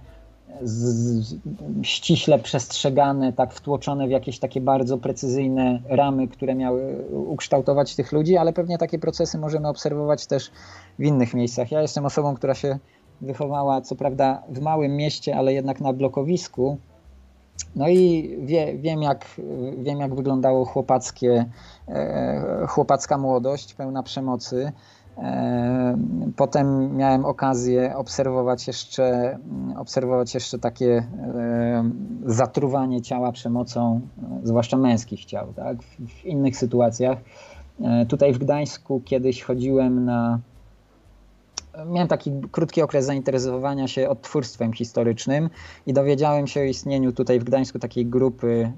z, ściśle przestrzegane, tak wtłoczone w jakieś takie bardzo precyzyjne ramy, które miały ukształtować tych ludzi, ale pewnie takie procesy możemy obserwować też w innych miejscach. Ja jestem osobą, która się wychowała, co prawda w małym mieście, ale jednak na blokowisku No i wie, wiem, jak, wiem, jak wyglądało chłopackie, chłopacka młodość pełna przemocy. Potem miałem okazję obserwować jeszcze, obserwować jeszcze takie zatruwanie ciała przemocą, zwłaszcza męskich ciał, tak? w innych sytuacjach. Tutaj w Gdańsku kiedyś chodziłem na. Miałem taki krótki okres zainteresowania się odtwórstwem historycznym i dowiedziałem się o istnieniu tutaj w Gdańsku takiej grupy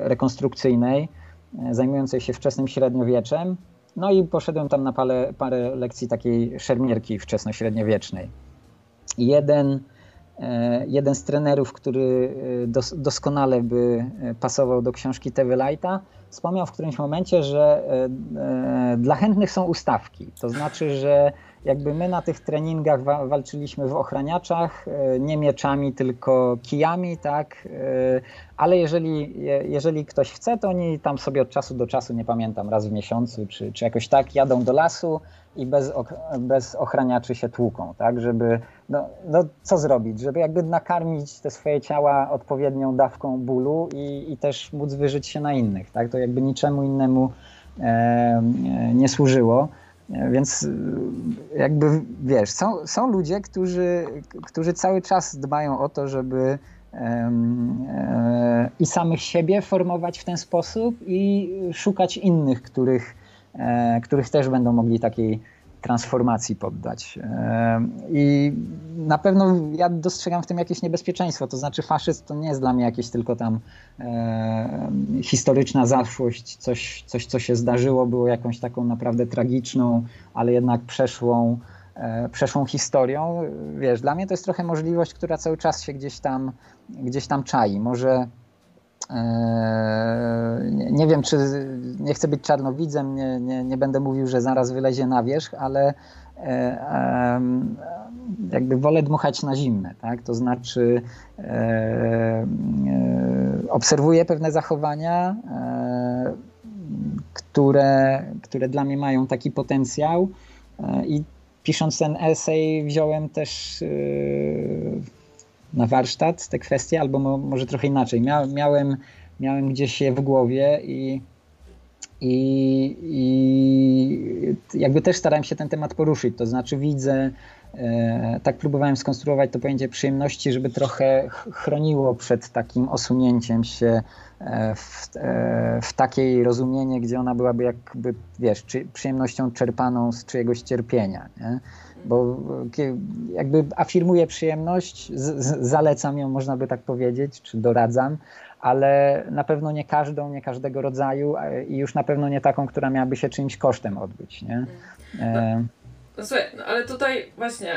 rekonstrukcyjnej zajmującej się wczesnym średniowieczem no i poszedłem tam na parę, parę lekcji takiej szermierki wczesnośredniowiecznej. Jeden, e, jeden z trenerów, który e, doskonale by e, pasował do książki Tewy Lighta, wspomniał w którymś momencie, że dla chętnych są ustawki. To znaczy, że jakby my na tych treningach wa walczyliśmy w ochraniaczach, e, nie mieczami, tylko kijami, tak, e, ale jeżeli, jeżeli ktoś chce, to oni tam sobie od czasu do czasu, nie pamiętam, raz w miesiącu, czy, czy jakoś tak, jadą do lasu i bez, bez ochraniaczy się tłuką, tak, żeby, no, no co zrobić, żeby jakby nakarmić te swoje ciała odpowiednią dawką bólu i, i też móc wyżyć się na innych, tak, to jakby niczemu innemu e, nie służyło. Więc y, jakby wiesz, są, są ludzie, którzy, którzy cały czas dbają o to, żeby e, i samych siebie formować w ten sposób i szukać innych, których, e, których też będą mogli takiej transformacji poddać. I na pewno ja dostrzegam w tym jakieś niebezpieczeństwo. To znaczy, faszyzm to nie jest dla mnie jakieś tylko tam historyczna zaszłość, coś, coś, co się zdarzyło, było jakąś taką naprawdę tragiczną, ale jednak przeszłą, e, przeszłą historią. Wiesz, dla mnie to jest trochę możliwość, która cały czas się gdzieś tam, gdzieś tam czai. Może nie wiem, czy nie chcę być czarnowidzem, nie, nie, nie będę mówił, że zaraz wylezie na wierzch, ale e, jakby wolę dmuchać na zimne, tak? To znaczy e, e, obserwuję pewne zachowania, które, które dla mnie mają taki potencjał i pisząc ten esej wziąłem też na warsztat te kwestie, albo może trochę inaczej. Mia, miałem, miałem gdzieś je w głowie i, i, i jakby też starałem się ten temat poruszyć. To znaczy widzę, e, tak próbowałem skonstruować to pojęcie przyjemności, żeby trochę chroniło przed takim osunięciem się e, w, e, w takiej rozumienie, gdzie ona byłaby jakby, wiesz, czy, przyjemnością czerpaną z czyjegoś cierpienia. Nie? Bo jakby afirmuję przyjemność, z, z, zalecam ją, można by tak powiedzieć, czy doradzam, ale na pewno nie każdą, nie każdego rodzaju i już na pewno nie taką, która miałaby się czymś kosztem odbyć. Nie? E... No, słuchaj, no, ale tutaj właśnie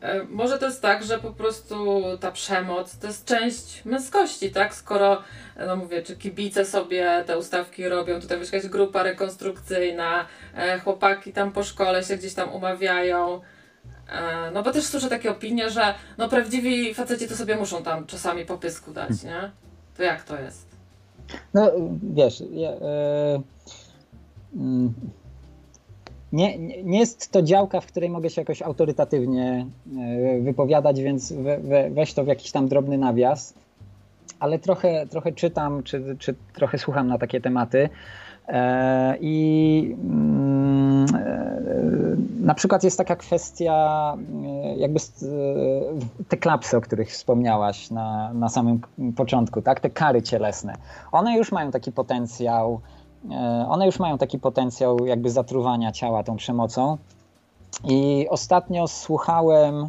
e, może to jest tak, że po prostu ta przemoc to jest część męskości, tak? Skoro, no mówię, czy kibice sobie te ustawki robią, tutaj jakaś grupa rekonstrukcyjna, e, chłopaki tam po szkole się gdzieś tam umawiają, E, no bo też słyszę takie opinie, że no prawdziwi faceci to sobie muszą tam czasami popysku dać, nie? To jak to jest? No wiesz, ja, e, mm, nie, nie jest to działka, w której mogę się jakoś autorytatywnie e, wypowiadać, więc we, we, weź to w jakiś tam drobny nawias, ale trochę, trochę czytam, czy, czy trochę słucham na takie tematy. E, I mm, e, na przykład jest taka kwestia, e, jakby te klapsy, o których wspomniałaś na, na samym początku, tak? te kary cielesne. One już mają taki potencjał, one już mają taki potencjał jakby zatruwania ciała tą przemocą. I ostatnio słuchałem,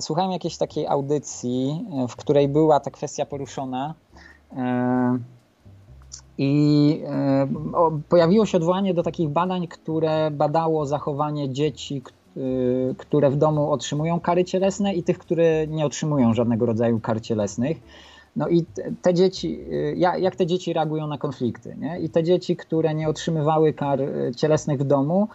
słuchałem jakiejś takiej audycji, w której była ta kwestia poruszona. I e, pojawiło się odwołanie do takich badań, które badało zachowanie dzieci, e, które w domu otrzymują kary cielesne i tych, które nie otrzymują żadnego rodzaju kar cielesnych. No i te dzieci, e, jak te dzieci reagują na konflikty? Nie? I te dzieci, które nie otrzymywały kar cielesnych w domu,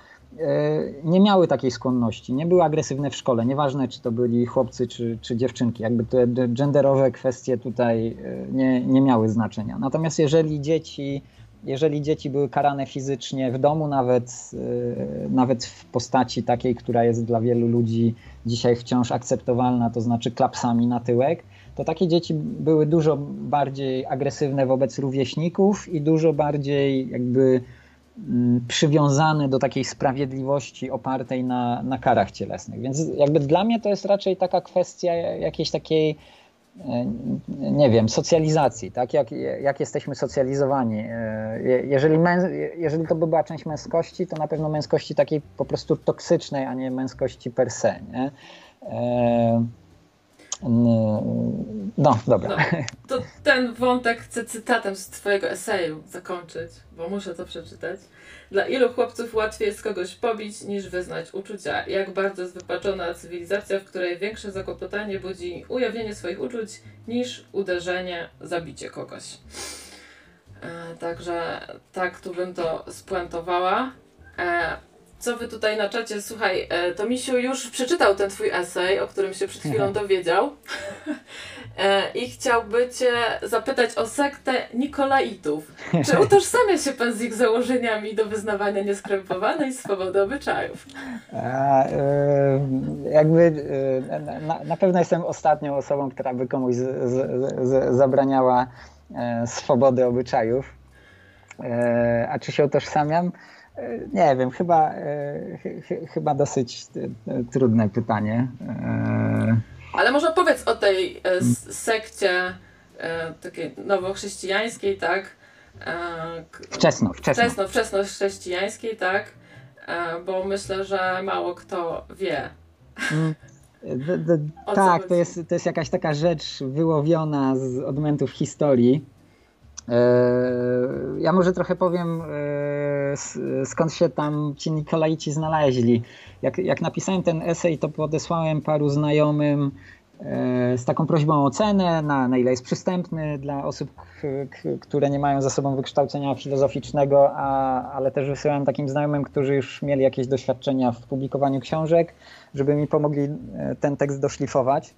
nie miały takiej skłonności, nie były agresywne w szkole, nieważne czy to byli chłopcy czy, czy dziewczynki, jakby te genderowe kwestie tutaj e, nie, nie miały znaczenia. Natomiast jeżeli dzieci jeżeli dzieci były karane fizycznie w domu, nawet, y, nawet w postaci takiej, która jest dla wielu ludzi dzisiaj wciąż akceptowalna, to znaczy klapsami na tyłek, to takie dzieci były dużo bardziej agresywne wobec rówieśników i dużo bardziej jakby mm, przywiązane do takiej sprawiedliwości opartej na, na karach cielesnych. Więc jakby dla mnie to jest raczej taka kwestia jakiejś takiej E, nie wiem, socjalizacji, tak? Jak, jak jesteśmy socjalizowani. E, jeżeli, męs, jeżeli to by była część męskości, to na pewno męskości takiej po prostu toksycznej, a nie męskości per se. Nie? E, no, dobra. No, to ten wątek chcę cytatem z Twojego eseju zakończyć, bo muszę to przeczytać. Dla ilu chłopców łatwiej jest kogoś pobić, niż wyznać uczucia? Jak bardzo jest wypaczona cywilizacja, w której większe zakłopotanie budzi ujawnienie swoich uczuć, niż uderzenie, zabicie kogoś. E, także tak tu bym to spuentowała. Co wy tutaj na czacie? Słuchaj, e, to Misiu już przeczytał ten twój esej, o którym się przed chwilą dowiedział. E, I chciałby cię zapytać o sektę Nikolaitów. Czy utożsamia się pan z ich założeniami do wyznawania nieskrępowanej swobody obyczajów? A, e, jakby na, na, pewno jestem ostatnią osobą, która by komuś z, z, z, zabraniała swobody obyczajów. A czy się utożsamiam? Nie wiem, chyba, e, ch chyba dosyć e, trudne pytanie. E, Ale może opowiedz o tej sekcie takiej nowochrześcijańskiej, tak? Wczesno, wczesno. Wczesno, wczesno chrześcijańskiej, tak? Bo myślę, że mało kto wie. Mm. tak, to jest, to jest jakaś taka rzecz wyłowiona z odmentów historii. Ja może trochę powiem skąd się tam ci Nikolaici znaleźli. Jak, jak napisałem ten esej, to podesłałem paru znajomym e, z taką prośbą o ocenę, na, na ile jest przystępny dla osób, które nie mają za sobą wykształcenia filozoficznego, a, ale też wysyłałem takim znajomym, którzy już mieli jakieś doświadczenia w publikowaniu książek, żeby mi pomogli e, ten tekst doszlifować.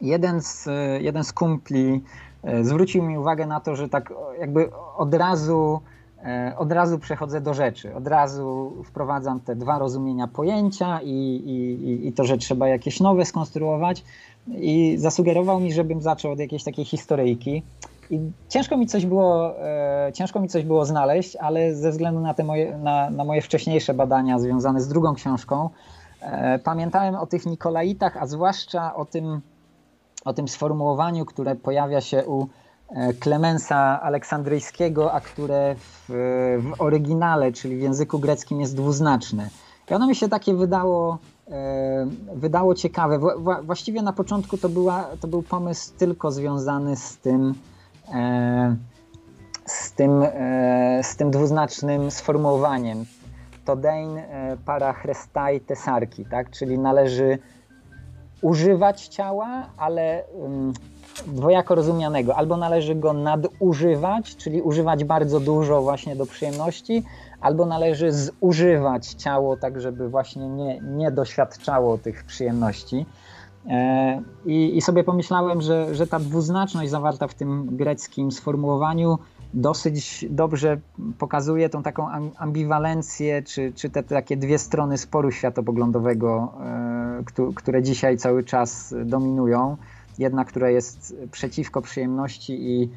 Jeden z, jeden z kumpli e, zwrócił mi uwagę na to, że tak jakby od razu E, od razu przechodzę do rzeczy. Od razu wprowadzam te dwa rozumienia pojęcia i, i, i to, że trzeba jakieś nowe skonstruować. I zasugerował mi, żebym zaczął od jakiejś takiej historyjki. I ciężko mi coś było, e, ciężko mi coś było znaleźć, ale ze względu na, te moje, na, na moje wcześniejsze badania związane z drugą książką, e, pamiętałem o tych Nikolaitach, a zwłaszcza o tym, o tym sformułowaniu, które pojawia się u Klemensa Aleksandryjskiego, a które w, w, oryginale, czyli w języku greckim jest dwuznaczne. I ono mi się takie wydało, e, wydało ciekawe. właściwie na początku to, była, to był pomysł tylko związany z tym, e, z tym, e, z tym dwuznacznym sformułowaniem. Todein para chrestai tesarki, tak? czyli należy używać ciała, ale dwojako rozumianego. Albo należy go nadużywać, czyli używać bardzo dużo właśnie do przyjemności, albo należy zużywać ciało tak, żeby właśnie nie, nie doświadczało tych przyjemności. E, I, I, sobie pomyślałem, że, że ta dwuznaczność zawarta w tym greckim sformułowaniu dosyć dobrze pokazuje tą taką ambiwalencję, czy, czy te takie dwie strony sporu światopoglądowego, e, które dzisiaj cały czas dominują jedna, która jest przeciwko przyjemności i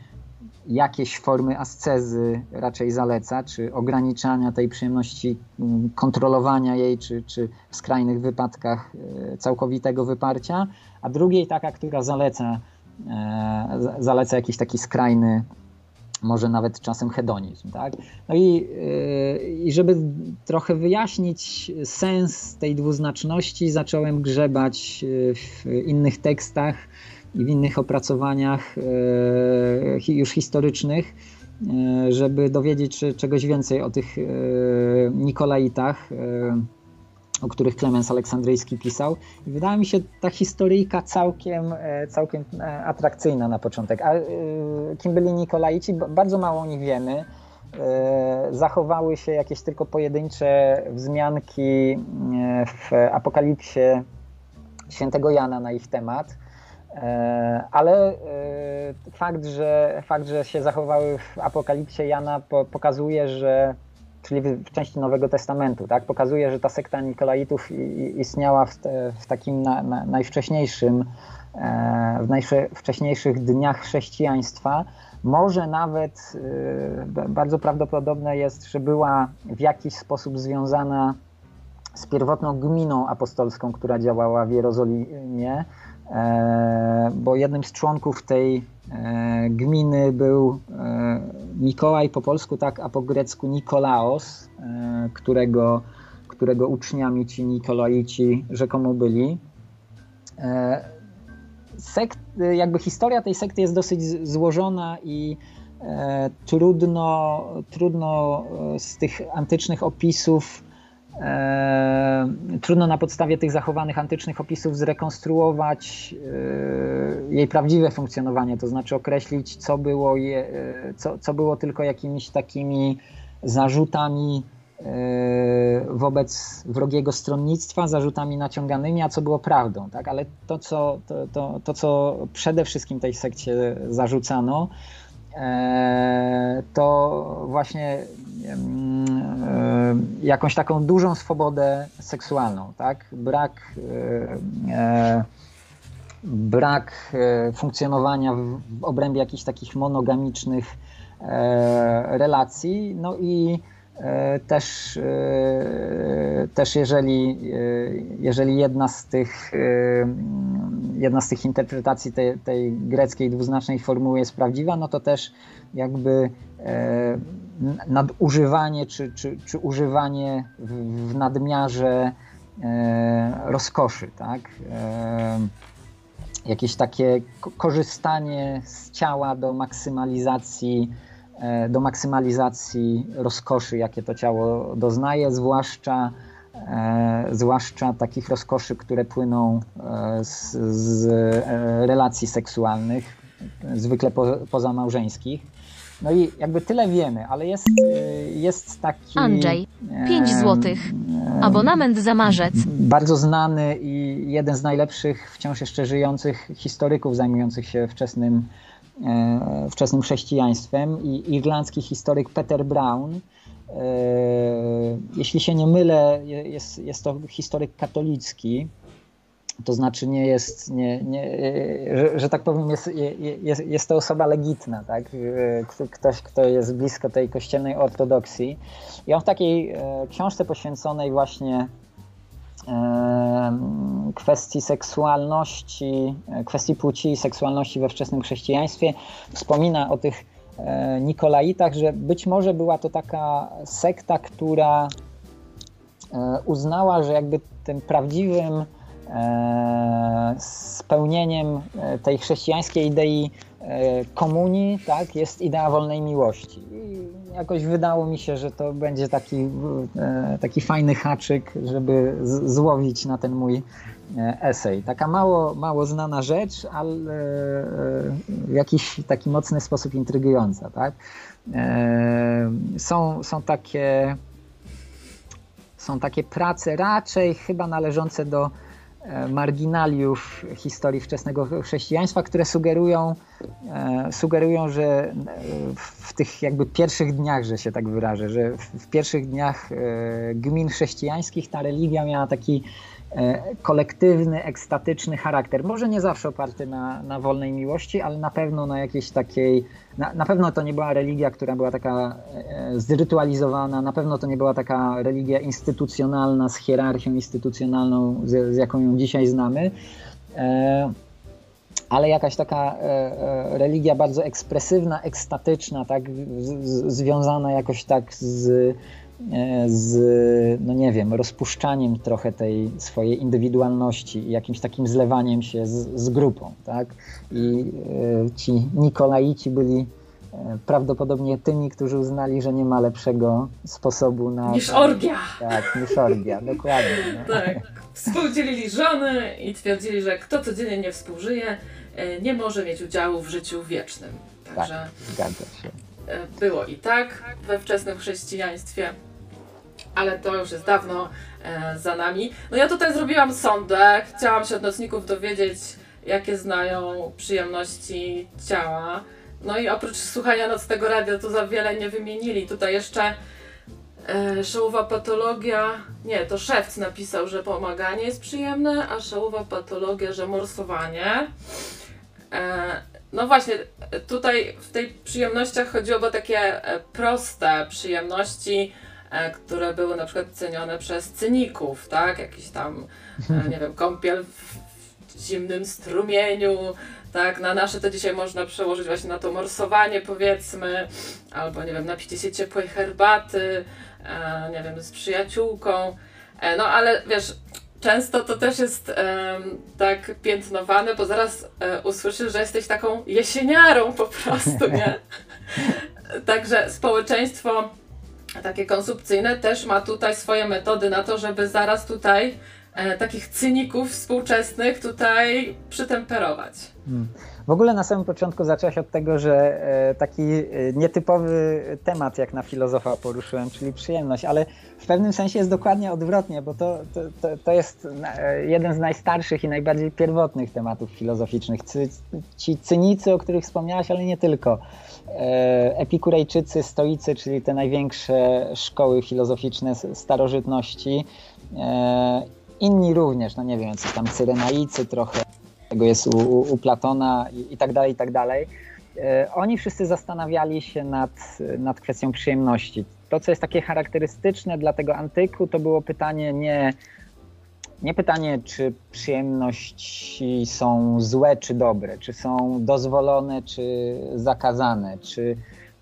jakieś formy ascezy raczej zaleca, czy ograniczania tej przyjemności, kontrolowania jej, czy, czy w skrajnych wypadkach e, całkowitego wyparcia, a drugiej taka, która zaleca, e, zaleca jakiś taki skrajny, może nawet czasem hedonizm. Tak? No i, e, i żeby trochę wyjaśnić sens tej dwuznaczności, zacząłem grzebać w innych tekstach i w innych opracowaniach e, już historycznych, żeby dowiedzieć się czegoś więcej o tych Nikolaitach, o których Klemens Aleksandryjski pisał. I wydała mi się ta historyjka całkiem, całkiem atrakcyjna na początek. A kim byli Nikolaici? Bardzo mało o nich wiemy. Zachowały się jakieś tylko pojedyncze wzmianki w Apokalipsie świętego Jana na ich temat. Ale fakt, że, fakt, że się zachowały w Apokalipsie Jana pokazuje, że czyli w części Nowego Testamentu, tak? pokazuje, że ta sekta Nikolaitów istniała w, w takim na, na, najwcześniejszym, w najwcześniejszych dniach chrześcijaństwa. Może nawet bardzo prawdopodobne jest, że była w jakiś sposób związana z pierwotną gminą apostolską, która działała w Jerozolimie, e, bo jednym z członków tej e, gminy był e, Mikołaj po polsku, tak, a po grecku Nikolaos, którego, którego uczniami ci Nikolaici rzekomo byli. Sekt, jakby historia tej sekty jest dosyć złożona i trudno, trudno z tych antycznych opisów E, trudno na podstawie tych zachowanych antycznych opisów zrekonstruować e, jej prawdziwe funkcjonowanie, to znaczy określić, co było, je, e, co, co było tylko jakimiś takimi zarzutami wobec wrogiego stronnictwa, zarzutami naciąganymi, a co było prawdą. Tak? Ale to co, to, to, to, co przede wszystkim tej sekcie zarzucano, to właśnie E, jakąś taką dużą swobodę seksualną, tak? Brak, e, e, brak funkcjonowania w obrębie jakichś takich monogamicznych relacji, no i też, też jeżeli, jeżeli jedna z tych jedna z tych interpretacji tej, tej greckiej dwuznacznej formuły jest prawdziwa, no to też jakby nadużywanie czy, czy, czy używanie w, w nadmiarze e, rozkoszy, tak? E, jakieś takie korzystanie z ciała do maksymalizacji, e, do maksymalizacji rozkoszy, jakie to ciało doznaje, zwłaszcza, e, zwłaszcza takich rozkoszy, które płyną e, z, z e, relacji seksualnych, zwykle po, pozamałżeńskich. No i jakby tyle wiemy, ale jest, y, jest taki. Andrzej, 5 złotych. Abonament za marzec. Bardzo znany i jeden z najlepszych wciąż jeszcze żyjących historyków zajmujących się wczesnym, e, wczesnym chrześcijaństwem i irlandzki historyk Peter Brown. E, jeśli się nie mylę, jest, jest to historyk katolicki to znaczy nie jest, nie, nie, że, że tak powiem, jest, jest, jest to osoba legitna, tak? ktoś, kto jest blisko tej kościelnej ortodoksji. I on w takiej e, książce poświęconej właśnie e, kwestii seksualności, e, kwestii płci i seksualności we wczesnym chrześcijaństwie wspomina o tych Nikolaitach, że być może była to taka sekta, która uznała, że jakby tym prawdziwym spełnieniem e, tej chrześcijańskiej idei e, komunii tak, jest idea wolnej miłości. I jakoś wydało mi się, że to będzie taki, taki fajny haczyk, żeby złowić na ten mój esej. Taka mało, mało znana rzecz, ale w jakiś taki mocny sposób intrygująca. Tak? Są, są takie są takie prace raczej chyba należące do E, marginaliów historii wczesnego chrześcijaństwa, które sugerują, e, sugerują, że e, w tych jakby pierwszych dniach, że się tak wyrażę, że w pierwszych dniach gmin chrześcijańskich ta religia miała taki E, kolektywny, ekstatyczny charakter. Może nie zawsze oparty na, na wolnej miłości, ale na pewno na jakiejś takiej. Na, na pewno to nie była religia, która była taka e, zrytualizowana, na pewno to nie była taka religia instytucjonalna, z hierarchią instytucjonalną, z, z jaką ją dzisiaj znamy. E, ale jakaś taka religia bardzo ekspresywna, ekstatyczna, tak, z, związana jakoś tak z E, z, no nie wiem, rozpuszczaniem trochę tej swojej indywidualności i jakimś takim zlewaniem się z, z grupą, tak? I e, ci Nikolaici byli e, prawdopodobnie tymi, którzy uznali, że nie ma lepszego sposobu na... Niż orgia! Tak, niż orgia, dokładnie. No. Tak. Współdzielili żony i twierdzili, że kto codziennie nie współżyje, nie może mieć udziału w życiu wiecznym. Także tak, zgadza się. Było i tak we wczesnym chrześcijaństwie ale to już jest dawno e, za nami. No ja tutaj zrobiłam sondę, chciałam się od nocników dowiedzieć, jakie znają przyjemności ciała. No i oprócz słuchania nocnego radia to za wiele nie wymienili. Tutaj jeszcze e, patologia, nie, to szewc napisał, że pomaganie jest przyjemne, a szołowa patologia, że morsowanie. E, no właśnie, tutaj w tej przyjemnościach chodziło o takie e, proste przyjemności, które były na przykład cenione przez cyników, tak? Jakiś tam, e, nie wiem, kąpiel w zimnym strumieniu, tak? Na nasze to dzisiaj można przełożyć właśnie na to morsowanie, powiedzmy, albo nie wiem, napicie się ciepłej herbaty, nie wiem, z przyjaciółką. No ale wiesz, często to też jest tak piętnowane, bo zaraz e, usłyszysz, że jesteś taką jesieniarą po prostu, nie? Także społeczeństwo takie konsumpcyjne też ma tutaj swoje metody na to, żeby zaraz tutaj e, takich cyników współczesnych tutaj przytemperować. Hmm. W ogóle na samym początku zaczęłaś od tego, że e, taki e, nietypowy temat jak na filozofa poruszyłem, czyli przyjemność, ale w pewnym sensie jest dokładnie odwrotnie, bo to, to, to jest e, jeden z najstarszych i najbardziej pierwotnych tematów filozoficznych. Ci cynicy, o których wspomniałaś, ale nie tylko. Epikurejczycy, stoicy, czyli te największe szkoły filozoficzne starożytności. Inni również, no nie wiem, coś tam cyrenaicy trochę, tego jest u, u Platona i, i tak dalej, i tak dalej. E, oni wszyscy zastanawiali się nad, nad kwestią przyjemności. To, co jest takie charakterystyczne dla tego antyku, to było pytanie nie, nie pytanie, czy przyjemności są złe czy dobre, czy są dozwolone czy zakazane, czy,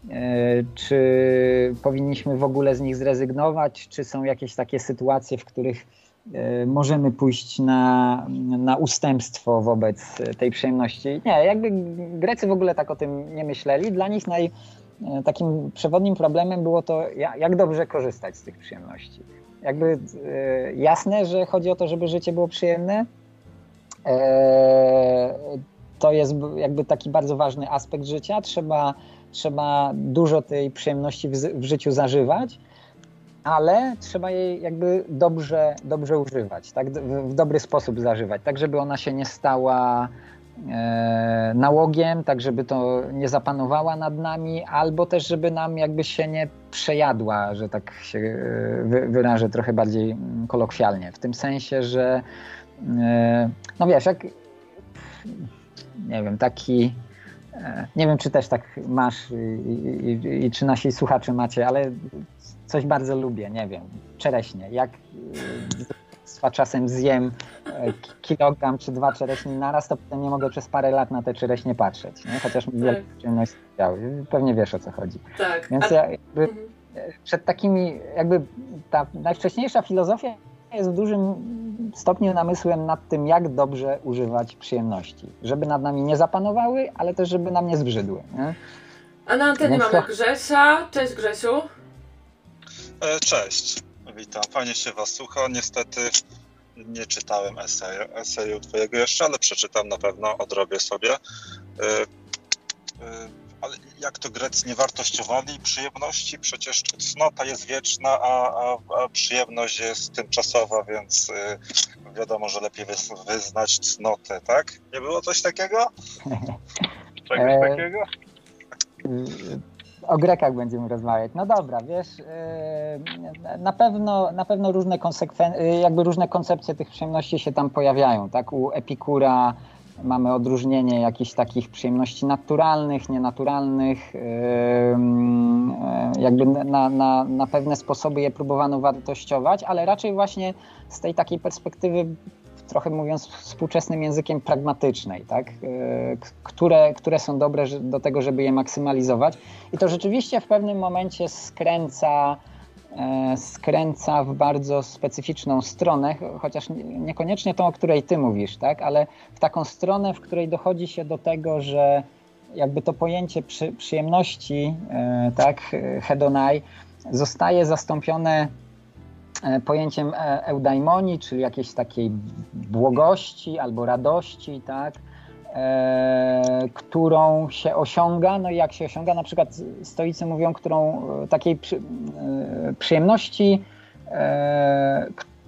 e, czy powinniśmy w ogóle z nich zrezygnować, czy są jakieś takie sytuacje, w których E, możemy pójść na, na ustępstwo wobec tej przyjemności. Nie, jakby Grecy w ogóle tak o tym nie myśleli. Dla nich naj, e, takim przewodnim problemem było to, jak dobrze korzystać z tych przyjemności. Jakby e, jasne, że chodzi o to, żeby życie było przyjemne. To jest jakby taki bardzo ważny aspekt życia. Trzeba, trzeba dużo tej przyjemności w, życiu zażywać ale trzeba jej jakby dobrze, dobrze używać, tak? w, w dobry sposób zażywać, tak żeby ona się nie stała e, nałogiem, tak żeby to nie zapanowała nad nami, albo też żeby nam jakby się nie przejadła, że tak się e, wy, wyrażę trochę bardziej mm, kolokwialnie, w tym sensie, że e, no wiesz, jak nie wiem, taki e, nie wiem, czy też tak masz i, i, i, czy nasi słuchacze macie, ale coś bardzo lubię, nie wiem, czereśnie. Jak y, czasem zjem e, kilogram czy dwa czereśni naraz, to potem nie mogę przez parę lat na te czereśnie patrzeć, nie? chociaż mi tak. wiele przyjemności sprawiały. Pewnie wiesz o co chodzi. Tak. Więc ja jakby mhm. przed takimi, jakby ta najwcześniejsza filozofia jest w dużym stopniu namysłem nad tym, jak dobrze używać przyjemności. Żeby nad nami nie zapanowały, ale też żeby nam nie zbrzydły. Nie? A na antenie Więc mamy to... Grzesia. Cześć Grzesiu. E, cześć, witam. Fajnie się Was słucha. Niestety nie czytałem eseju, eseju Twojego jeszcze, ale przeczytam na pewno, odrobię sobie. E, e, ale jak to Grecy nie wartościowali przyjemności? Przecież cnota jest wieczna, a, a, a przyjemność jest tymczasowa, więc wiadomo, że lepiej wyznać cnotę, tak? Nie było coś takiego? Czegoś takiego? O Grekach będziemy rozmawiać. No dobra, wiesz, yy, na pewno, na pewno różne, konsekwen- yy, jakby różne koncepcje tych przyjemności się tam pojawiają. Tak? U Epikura mamy odróżnienie jakichś takich przyjemności naturalnych, nienaturalnych. Yy, jakby na, na, na pewne sposoby je próbowano wartościować, ale raczej właśnie z tej takiej perspektywy trochę mówiąc współczesnym językiem pragmatycznej, tak? E, które, które są dobre do tego, żeby je maksymalizować. I to rzeczywiście w pewnym momencie skręca, e, skręca w bardzo specyficzną stronę, chociaż niekoniecznie tą, o której ty mówisz, tak? ale w taką stronę, w której dochodzi się do tego, że jakby to pojęcie przy, przyjemności, e, tak, hedonai, zostaje zastąpione pojęciem e, eudaimonii, czyli jakiejś takiej błogości albo radości, tak, e, którą się osiąga, no i jak się osiąga, na przykład stoicy mówią, którą takiej przy, przyjemności,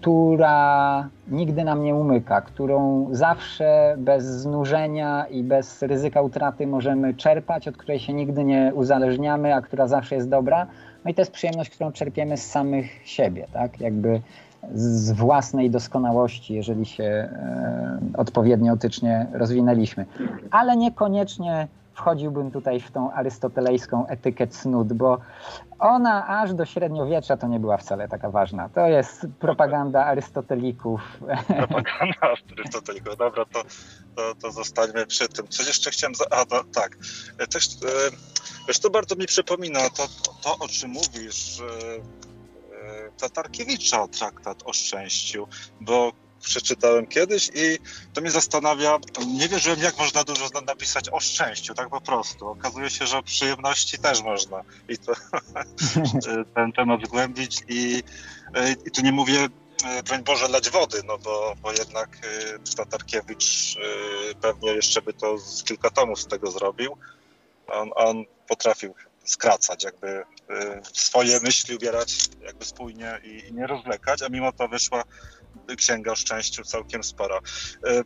która nigdy nam nie umyka, którą zawsze bez znużenia i bez ryzyka utraty możemy czerpać, od której się nigdy nie uzależniamy, a która zawsze jest dobra. No i to jest przyjemność, którą czerpiemy z samych siebie, tak? Jakby z własnej doskonałości, jeżeli się e, odpowiednio etycznie rozwinęliśmy. Ale niekoniecznie wchodziłbym tutaj w tą arystotelejską etykę cnót, bo ona aż do średniowiecza to nie była wcale taka ważna. To jest propaganda arystotelików. Propaganda arystotelików. Dobra, to, to, to zostańmy przy tym. Coś jeszcze chciałem... Za... A, no, tak. Też, e, wiesz, to bardzo mi przypomina to, to, to o czym mówisz, e, Tatarkiewicza traktat o szczęściu, bo przeczytałem kiedyś i to mnie zastanawia, nie wierzyłem jak można dużo napisać o szczęściu, tak po prostu. Okazuje się, że o przyjemności też można i to, ten temat zgłębić i, i tu nie mówię broń Boże leć wody, no bo, bo jednak Tatarkiewicz pewnie jeszcze by to z kilka tomów z tego zrobił. On, on potrafił skracać, jakby swoje myśli ubierać jakby spójnie i, i nie rozwlekać, a mimo to wyszła księga o szczęściu całkiem spora. E,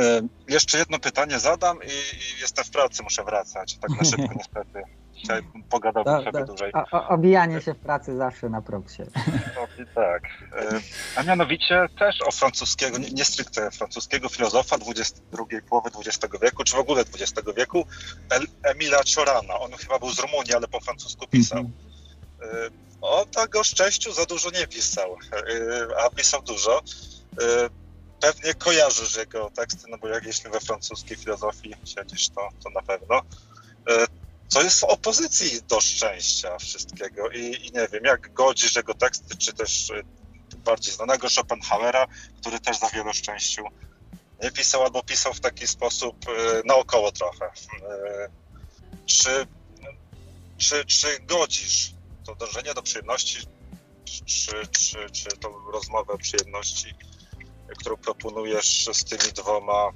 e, jeszcze jedno pytanie zadam i, jestem w pracy, muszę wracać. Tak na szybko niestety. Dzisiaj pogadałbym da, sobie da. dłużej. O, obijanie się w pracy zawsze na propsie. No, tak. E, a mianowicie też o francuskiego, nie, nie stricte francuskiego filozofa XXI połowy XX wieku, czy w ogóle XX wieku, Emila Ciorana. On chyba był z Rumunii, ale po francusku pisał. Mm -hmm. O tak o szczęściu za dużo nie pisał, y, a pisał dużo. Y, pewnie kojarzysz jego teksty, no bo jak jeśli we francuskiej filozofii siedzisz, to, to na pewno. Y, co jest w opozycji do szczęścia wszystkiego i, i nie wiem, jak godzisz jego teksty, czy też bardziej znanego Schopenhauera, który też za wiele szczęściu nie pisał, albo pisał w taki sposób naokoło trochę. Czy, czy, czy godzisz to dążenie do przyjemności, czy, czy, czy tą rozmowę o przyjemności, którą proponujesz z tymi dwoma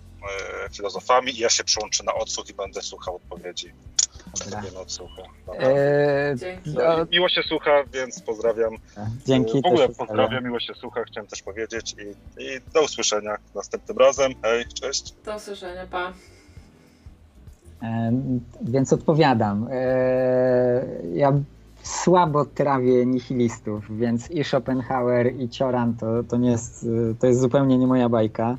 e, filozofami i ja się przyłączę na odsłuch i będę słuchał odpowiedzi. Dobra. Eee, no, miło się słucha, więc pozdrawiam. Dzięki. W ogóle pozdrawiam, miło się słucha, chciałem też powiedzieć i, i do usłyszenia następnym razem. Hej, cześć. Do usłyszenia, pa. E, więc odpowiadam. E, ja słabo trawię nihilistów, więc i Schopenhauer, i Cioran to, to, nie jest, to jest zupełnie nie moja bajka.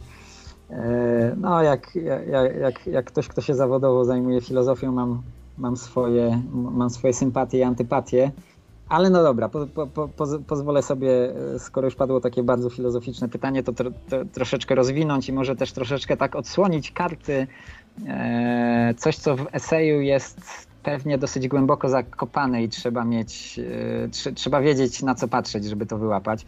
E, no, jak, jak, jak, jak ktoś, kto się zawodowo zajmuje filozofią, mam, mam, swoje, mam swoje sympatie i antypatie. Ale no dobra, po, po, po, pozwolę sobie, skoro już padło takie bardzo filozoficzne pytanie, to, tro, to troszeczkę rozwinąć i może też troszeczkę tak odsłonić karty. E, coś, co w eseju jest pewnie dosyć głęboko zakopane i trzeba mieć, e, trzeba wiedzieć na co patrzeć, żeby to wyłapać.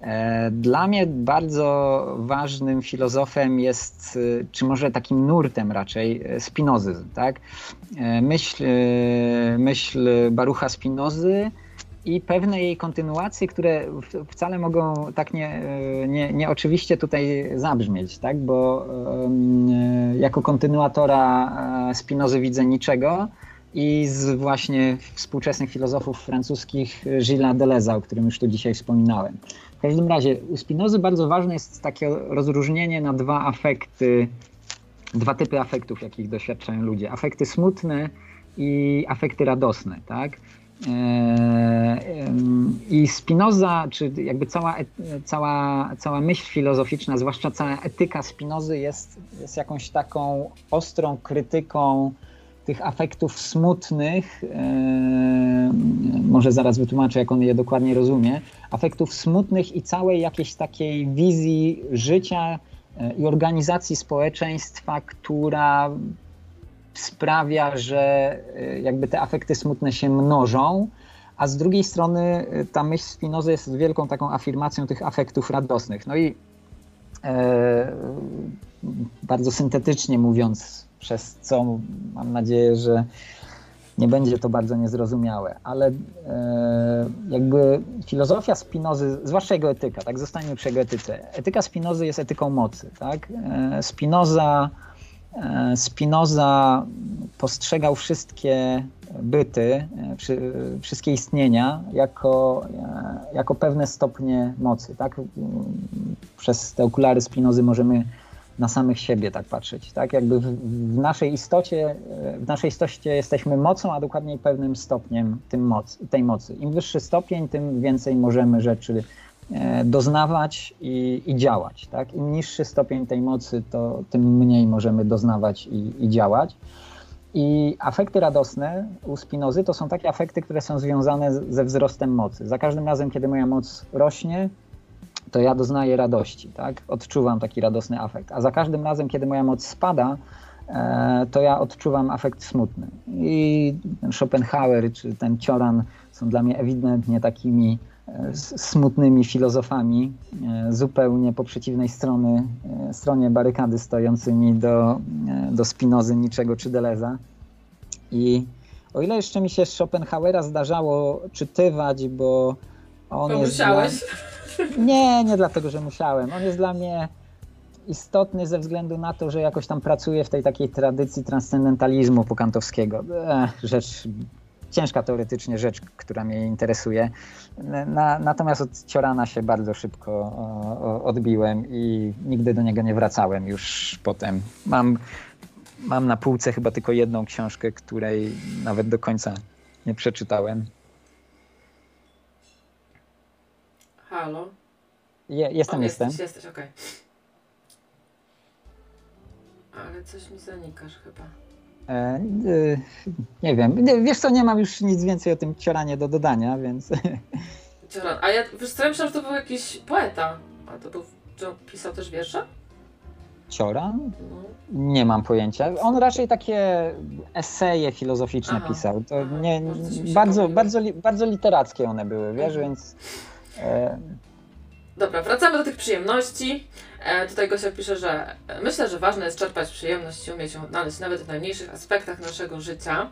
E, dla mnie bardzo ważnym filozofem jest, e, czy może takim nurtem raczej, spinozyzm. Tak? Myśl, myśl Barucha Spinozy i pewne jej kontynuacje, które wcale mogą tak nie, nie, nieoczywiście tutaj zabrzmieć, tak? bo jako kontynuatora Spinozy widzę niczego, i z właśnie współczesnych filozofów francuskich Gilles Deleuze, o którym już tu dzisiaj wspominałem. W każdym razie u Spinozy bardzo ważne jest takie rozróżnienie na dwa afekty, dwa typy afektów, jakich doświadczają ludzie. Afekty smutne i afekty radosne, tak? E, I Spinoza, czy jakby cała, cała, cała myśl filozoficzna, zwłaszcza cała etyka Spinozy jest, jest jakąś taką ostrą krytyką tych afektów smutnych, e, może zaraz wytłumaczę, jak on je dokładnie rozumie, afektów smutnych i całej jakiejś takiej wizji życia e, i organizacji społeczeństwa, która sprawia, że e, jakby te afekty smutne się mnożą, a z drugiej strony ta myśl Spinoza jest wielką taką afirmacją tych afektów radosnych. No i e, bardzo syntetycznie mówiąc, przez co mam nadzieję, że nie będzie to bardzo niezrozumiałe, ale e, jakby filozofia Spinozy, zwłaszcza jego etyka, tak, zostańmy przy jego etyce. Etyka Spinozy jest etyką mocy, tak. E, Spinoza, e, Spinoza postrzegał wszystkie byty, wszystkie istnienia jako, jako pewne stopnie mocy. Tak? Przez te okulary Spinozy możemy na samych siebie tak patrzeć. Tak? Jakby w, w, naszej istocie, w naszej istocie jesteśmy mocą, a dokładniej pewnym stopniem tym moc, tej mocy. Im wyższy stopień, tym więcej możemy rzeczy e, doznawać i, i działać. Tak? Im niższy stopień tej mocy, to tym mniej możemy doznawać i, i działać. I afekty radosne u Spinozy to są takie afekty, które są związane ze wzrostem mocy. Za każdym razem, kiedy moja moc rośnie, to ja doznaję radości, tak? Odczuwam taki radosny afekt. A za każdym razem, kiedy moja moc spada, e, to ja odczuwam afekt smutny. I Schopenhauer czy ten Cioran są dla mnie ewidentnie takimi e, smutnymi filozofami, e, zupełnie po przeciwnej strony, stronie barykady stojącymi do, do Spinozy, Niczego czy Deleza. I o ile jeszcze mi się Schopenhauera zdarzało czytywać, bo on bo jest... Dla nie, nie dlatego, że musiałem. On jest dla mnie istotny ze względu na to, że jakoś tam pracuje w tej takiej tradycji transcendentalizmu pokantowskiego. Rzecz ciężka teoretycznie rzecz, która mnie interesuje. Na, natomiast od Ciorana się bardzo szybko o, odbiłem i nigdy do niego nie wracałem już potem. Mam, mam na półce chyba tylko jedną książkę, której nawet do końca nie przeczytałem. Halo? Je, jestem, o, jestem. Jesteś, jesteś, okej. Okay. Ale coś mi zanikasz chyba. E, e, nie wiem. Wiesz co, nie mam już nic więcej o tym cioranie do dodania, więc... Cioran. A ja wiesz co, ja myślałam, że to był jakiś poeta. A to był, że pisał też wiersze? Cioran? No. Nie mam pojęcia. On raczej takie eseje filozoficzne Aha, pisał. To nie, bardzo, bardzo, li- bardzo literackie one były, wiesz, Mhm. więc... E, Dobra, wracamy do tych przyjemności. E, tutaj Gosia pisze, że e, myślę, że ważne jest czerpać przyjemność i umieć ją odnaleźć nawet w najmniejszych aspektach naszego życia.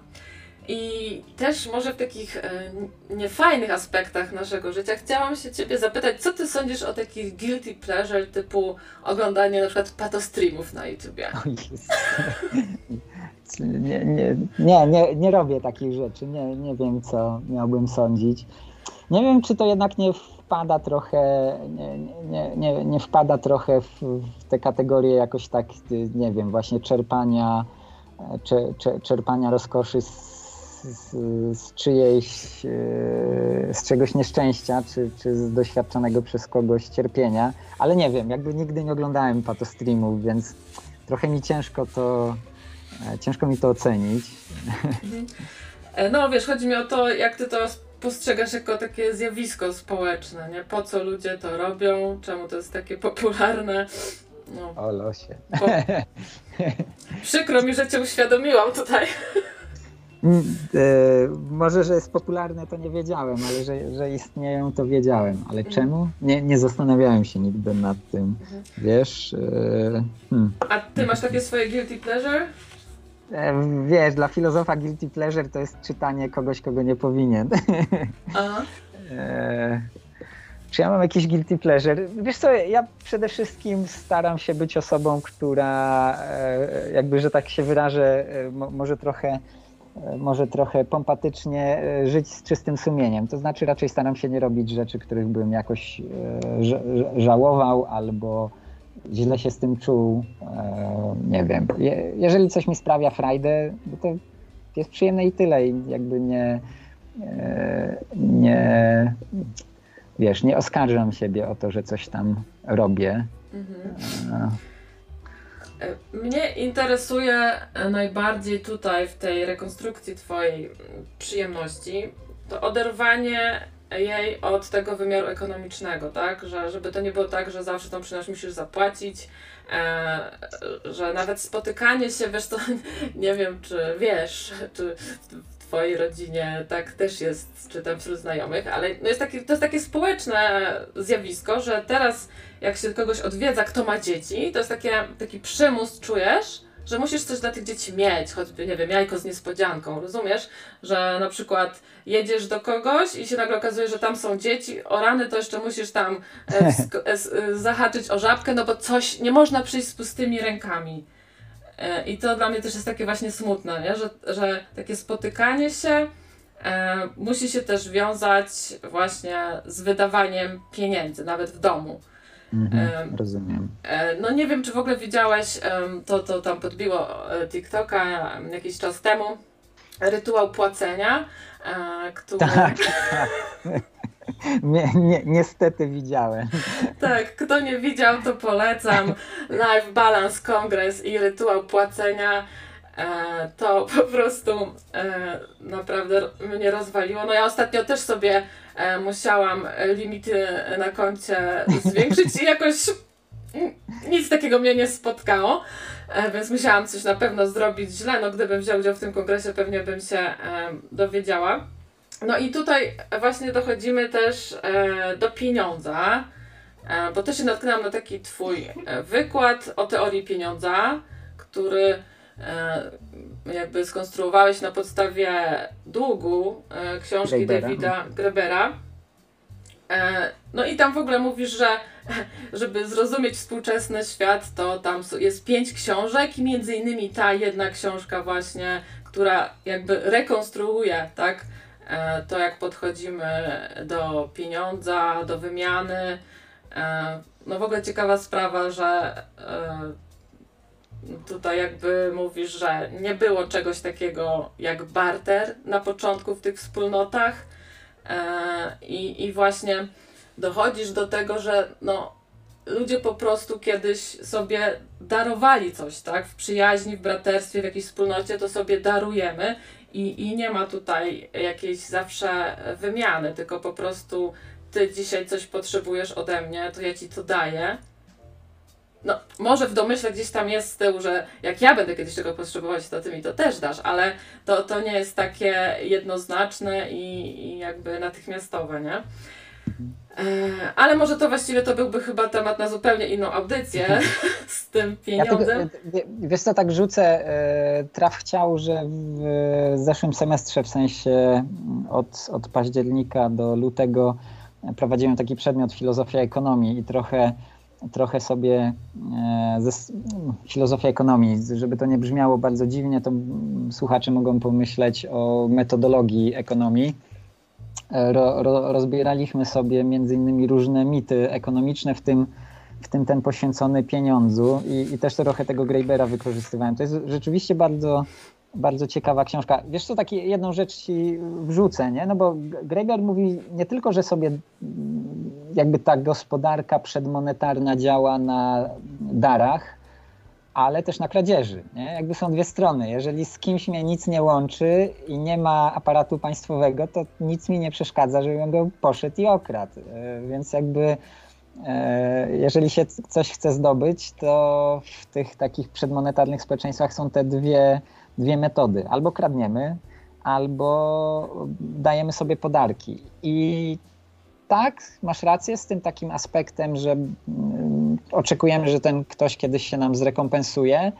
I też może w takich e, niefajnych aspektach naszego życia chciałam się Ciebie zapytać, co Ty sądzisz o takich guilty pleasure typu oglądanie na przykład patostreamów na YouTubie? o nie, nie, nie, nie, nie robię takich rzeczy. Nie, nie wiem, co miałbym sądzić. Nie wiem, czy to jednak nie wpada trochę, nie, nie, nie, nie wpada trochę w, w te kategorie jakoś tak, nie wiem, właśnie czerpania, cze, cze, czerpania rozkoszy z, z, z czyjejś, e, z czegoś nieszczęścia, czy, czy z doświadczonego przez kogoś cierpienia, ale nie wiem, jakby nigdy nie oglądałem patostreamów, więc trochę mi ciężko to, e, ciężko mi to ocenić. No wiesz, chodzi mi o to, jak Ty to postrzegasz jako takie zjawisko społeczne, nie? Po co ludzie to robią, czemu to jest takie popularne. No, O losie. po... Przykro mi, że Cię uświadomiłam tutaj. Mm, e, może, że jest popularne, to nie wiedziałem, ale że, że istnieją, to wiedziałem. Ale Mhm. czemu? Nie, nie zastanawiałem się nigdy nad tym. Mhm. Wiesz? E, hmm. A Ty masz takie swoje guilty pleasure? E, wiesz, dla filozofa guilty pleasure to jest czytanie kogoś, kogo nie powinien. Aha. E, czy ja mam jakiś guilty pleasure? Wiesz co, ja przede wszystkim staram się być osobą, która e, jakby, że tak się wyrażę, mo, może trochę może trochę pompatycznie żyć z czystym sumieniem. To znaczy raczej staram się nie robić rzeczy, których bym jakoś ża- ża- żałował albo źle się z tym czuł. E, Nie wiem. Je- Jeżeli coś mi sprawia frajdę, no to jest przyjemne i tyle. I jakby nie, e, nie wiesz, nie oskarżam siebie o to, że coś tam robię. Mhm. E, Mnie interesuje najbardziej tutaj w tej rekonstrukcji Twojej przyjemności to oderwanie jej od tego wymiaru ekonomicznego, tak? Że, żeby to nie było tak, że zawsze tą przyjemność musisz zapłacić, e, że nawet spotykanie się, wiesz to, nie wiem czy wiesz, czy w Twojej rodzinie tak też jest, czy tam wśród znajomych, ale no jest taki, to jest takie społeczne zjawisko, że teraz jak się kogoś odwiedza, kto ma dzieci, to jest takie, taki przymus, czujesz, że musisz coś dla tych dzieci mieć, choćby, nie wiem, jajko z niespodzianką, rozumiesz? Że na przykład jedziesz do kogoś i się nagle okazuje, że tam są dzieci, o rany to jeszcze musisz tam e, e, e, zahaczyć o żabkę, no bo coś, nie można przyjść z pustymi rękami. E, I to dla mnie też jest takie właśnie smutne, nie? Że, że takie spotykanie się e, musi się też wiązać właśnie z wydawaniem pieniędzy, nawet w domu. Mhm, e, rozumiem. E, no nie wiem, czy w ogóle widziałeś, to, to tam podbiło TikToka jakiś czas temu, rytuał płacenia, który... Tak, tak. Nie, nie, niestety widziałem. Tak, kto nie widział, to polecam. Life Balance Congress i rytuał płacenia. E, to po prostu e, naprawdę mnie rozwaliło. No ja ostatnio też sobie e, musiałam limity na koncie zwiększyć i jakoś nic takiego mnie nie spotkało, więc musiałam coś na pewno zrobić źle. No gdybym wziął udział w tym kongresie, pewnie bym się dowiedziała. No i tutaj właśnie dochodzimy też do pieniądza, bo też się natknęłam na taki twój wykład o teorii pieniądza, który jakby skonstruowałeś na podstawie długu e, książki Grebera. Davida Grebera. E, no i tam w ogóle mówisz, że żeby zrozumieć współczesny świat, to tam jest pięć książek i między innymi ta jedna książka właśnie, która jakby rekonstruuje, tak, E, to jak podchodzimy do pieniądza, do wymiany. E, no w ogóle ciekawa sprawa, że e, tutaj jakby mówisz, że nie było czegoś takiego jak barter na początku w tych wspólnotach i, i właśnie dochodzisz do tego, że no, ludzie po prostu kiedyś sobie darowali coś, tak? W przyjaźni, w braterstwie, w jakiejś wspólnocie to sobie darujemy i, I nie ma tutaj jakiejś zawsze wymiany, tylko po prostu ty dzisiaj coś potrzebujesz ode mnie, to ja ci to daję. No, może w domyśle gdzieś tam jest z tyłu, że jak ja będę kiedyś tego potrzebować, to ty mi to też dasz, ale to, to nie jest takie jednoznaczne i, i jakby natychmiastowe, nie? E, ale może to właściwie to byłby chyba temat na zupełnie inną audycję z tym pieniądzem. Ja tylko, wiesz co, tak rzucę, e, traf chciał, że w zeszłym semestrze, w sensie od, od października do lutego prowadziłem taki przedmiot filozofia ekonomii i trochę trochę sobie e, ze, filozofia ekonomii, żeby to nie brzmiało bardzo dziwnie, to słuchacze mogą pomyśleć o metodologii ekonomii ro, ro, rozbieraliśmy sobie między innymi różne mity ekonomiczne, w tym, w tym ten poświęcony pieniądzu i, i też trochę tego Greibera wykorzystywałem. To jest rzeczywiście bardzo, bardzo ciekawa książka. Wiesz co, takie jedną rzecz ci wrzucę, nie? No bo Greiber mówi nie tylko, że sobie jakby ta gospodarka przedmonetarna działa na darach, ale też na kradzieży. Nie? Jakby są dwie strony. Jeżeli z kimś mnie nic nie łączy i nie ma aparatu państwowego, to nic mi nie przeszkadza, żebym go poszedł i okradł. E, więc jakby e, jeżeli się coś chce zdobyć, to w tych takich przedmonetarnych społeczeństwach są te dwie, dwie metody. Albo kradniemy, albo dajemy sobie podarki. I tak, masz rację z tym takim aspektem, że mm, oczekujemy, że ten ktoś kiedyś się nam zrekompensuje,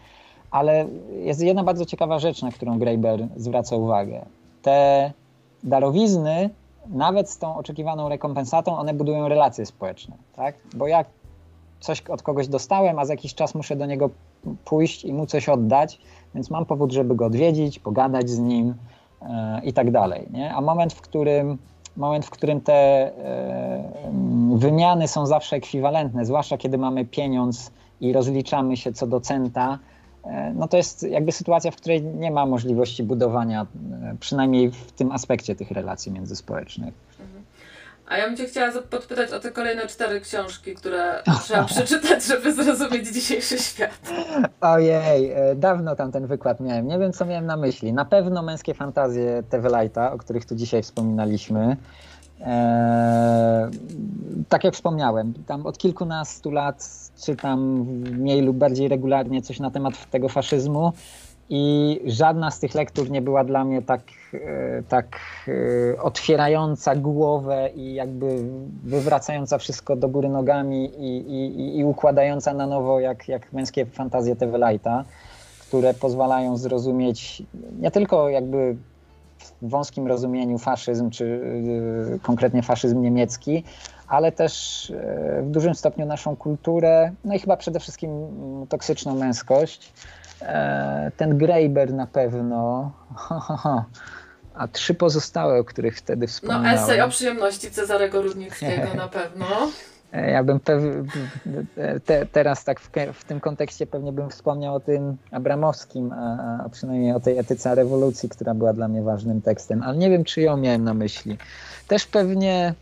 ale jest jedna bardzo ciekawa rzecz, na którą Greiber zwraca uwagę. Te darowizny, nawet z tą oczekiwaną rekompensatą, one budują relacje społeczne, tak? Bo jak coś od kogoś dostałem, a za jakiś czas muszę do niego pójść i mu coś oddać, więc mam powód, żeby go odwiedzić, pogadać z nim yy, i tak dalej. Nie? A moment, w którym moment, w którym te e, wymiany są zawsze ekwiwalentne, zwłaszcza kiedy mamy pieniądz i rozliczamy się co do centa, e, no to jest jakby sytuacja, w której nie ma możliwości budowania, e, przynajmniej w tym aspekcie tych relacji międzyspołecznych. A ja bym Cię chciała podpytać o te kolejne cztery książki, które trzeba przeczytać, żeby zrozumieć dzisiejszy świat. Ojej, e, dawno tam ten wykład miałem. Nie wiem, co miałem na myśli. Na pewno męskie fantazje Tewelajta, o których tu dzisiaj wspominaliśmy. Eee, tak jak wspomniałem, tam od kilkunastu lat czytam mniej lub bardziej regularnie coś na temat tego faszyzmu. I żadna z tych lektur nie była dla mnie tak, e, tak e, otwierająca głowę i jakby wywracająca wszystko do góry nogami i, i, i układająca na nowo jak, jak męskie fantazje Tewelajta, które pozwalają zrozumieć nie tylko jakby w wąskim rozumieniu faszyzm, czy e, konkretnie faszyzm niemiecki, ale też w dużym stopniu naszą kulturę, no i chyba przede wszystkim toksyczną męskość ten Graeber na pewno. A trzy pozostałe, o których wtedy No wspomniałem. esej o przyjemności Cezarego Rudnickiego na pewno. E, Ja bym pew- te, teraz tak w, w tym kontekście pewnie bym wspomniał o tym Abramowskim, a, a przynajmniej o tej etyce rewolucji, która była dla mnie ważnym tekstem, ale nie wiem, czy ją miałem na myśli. Też pewnie e,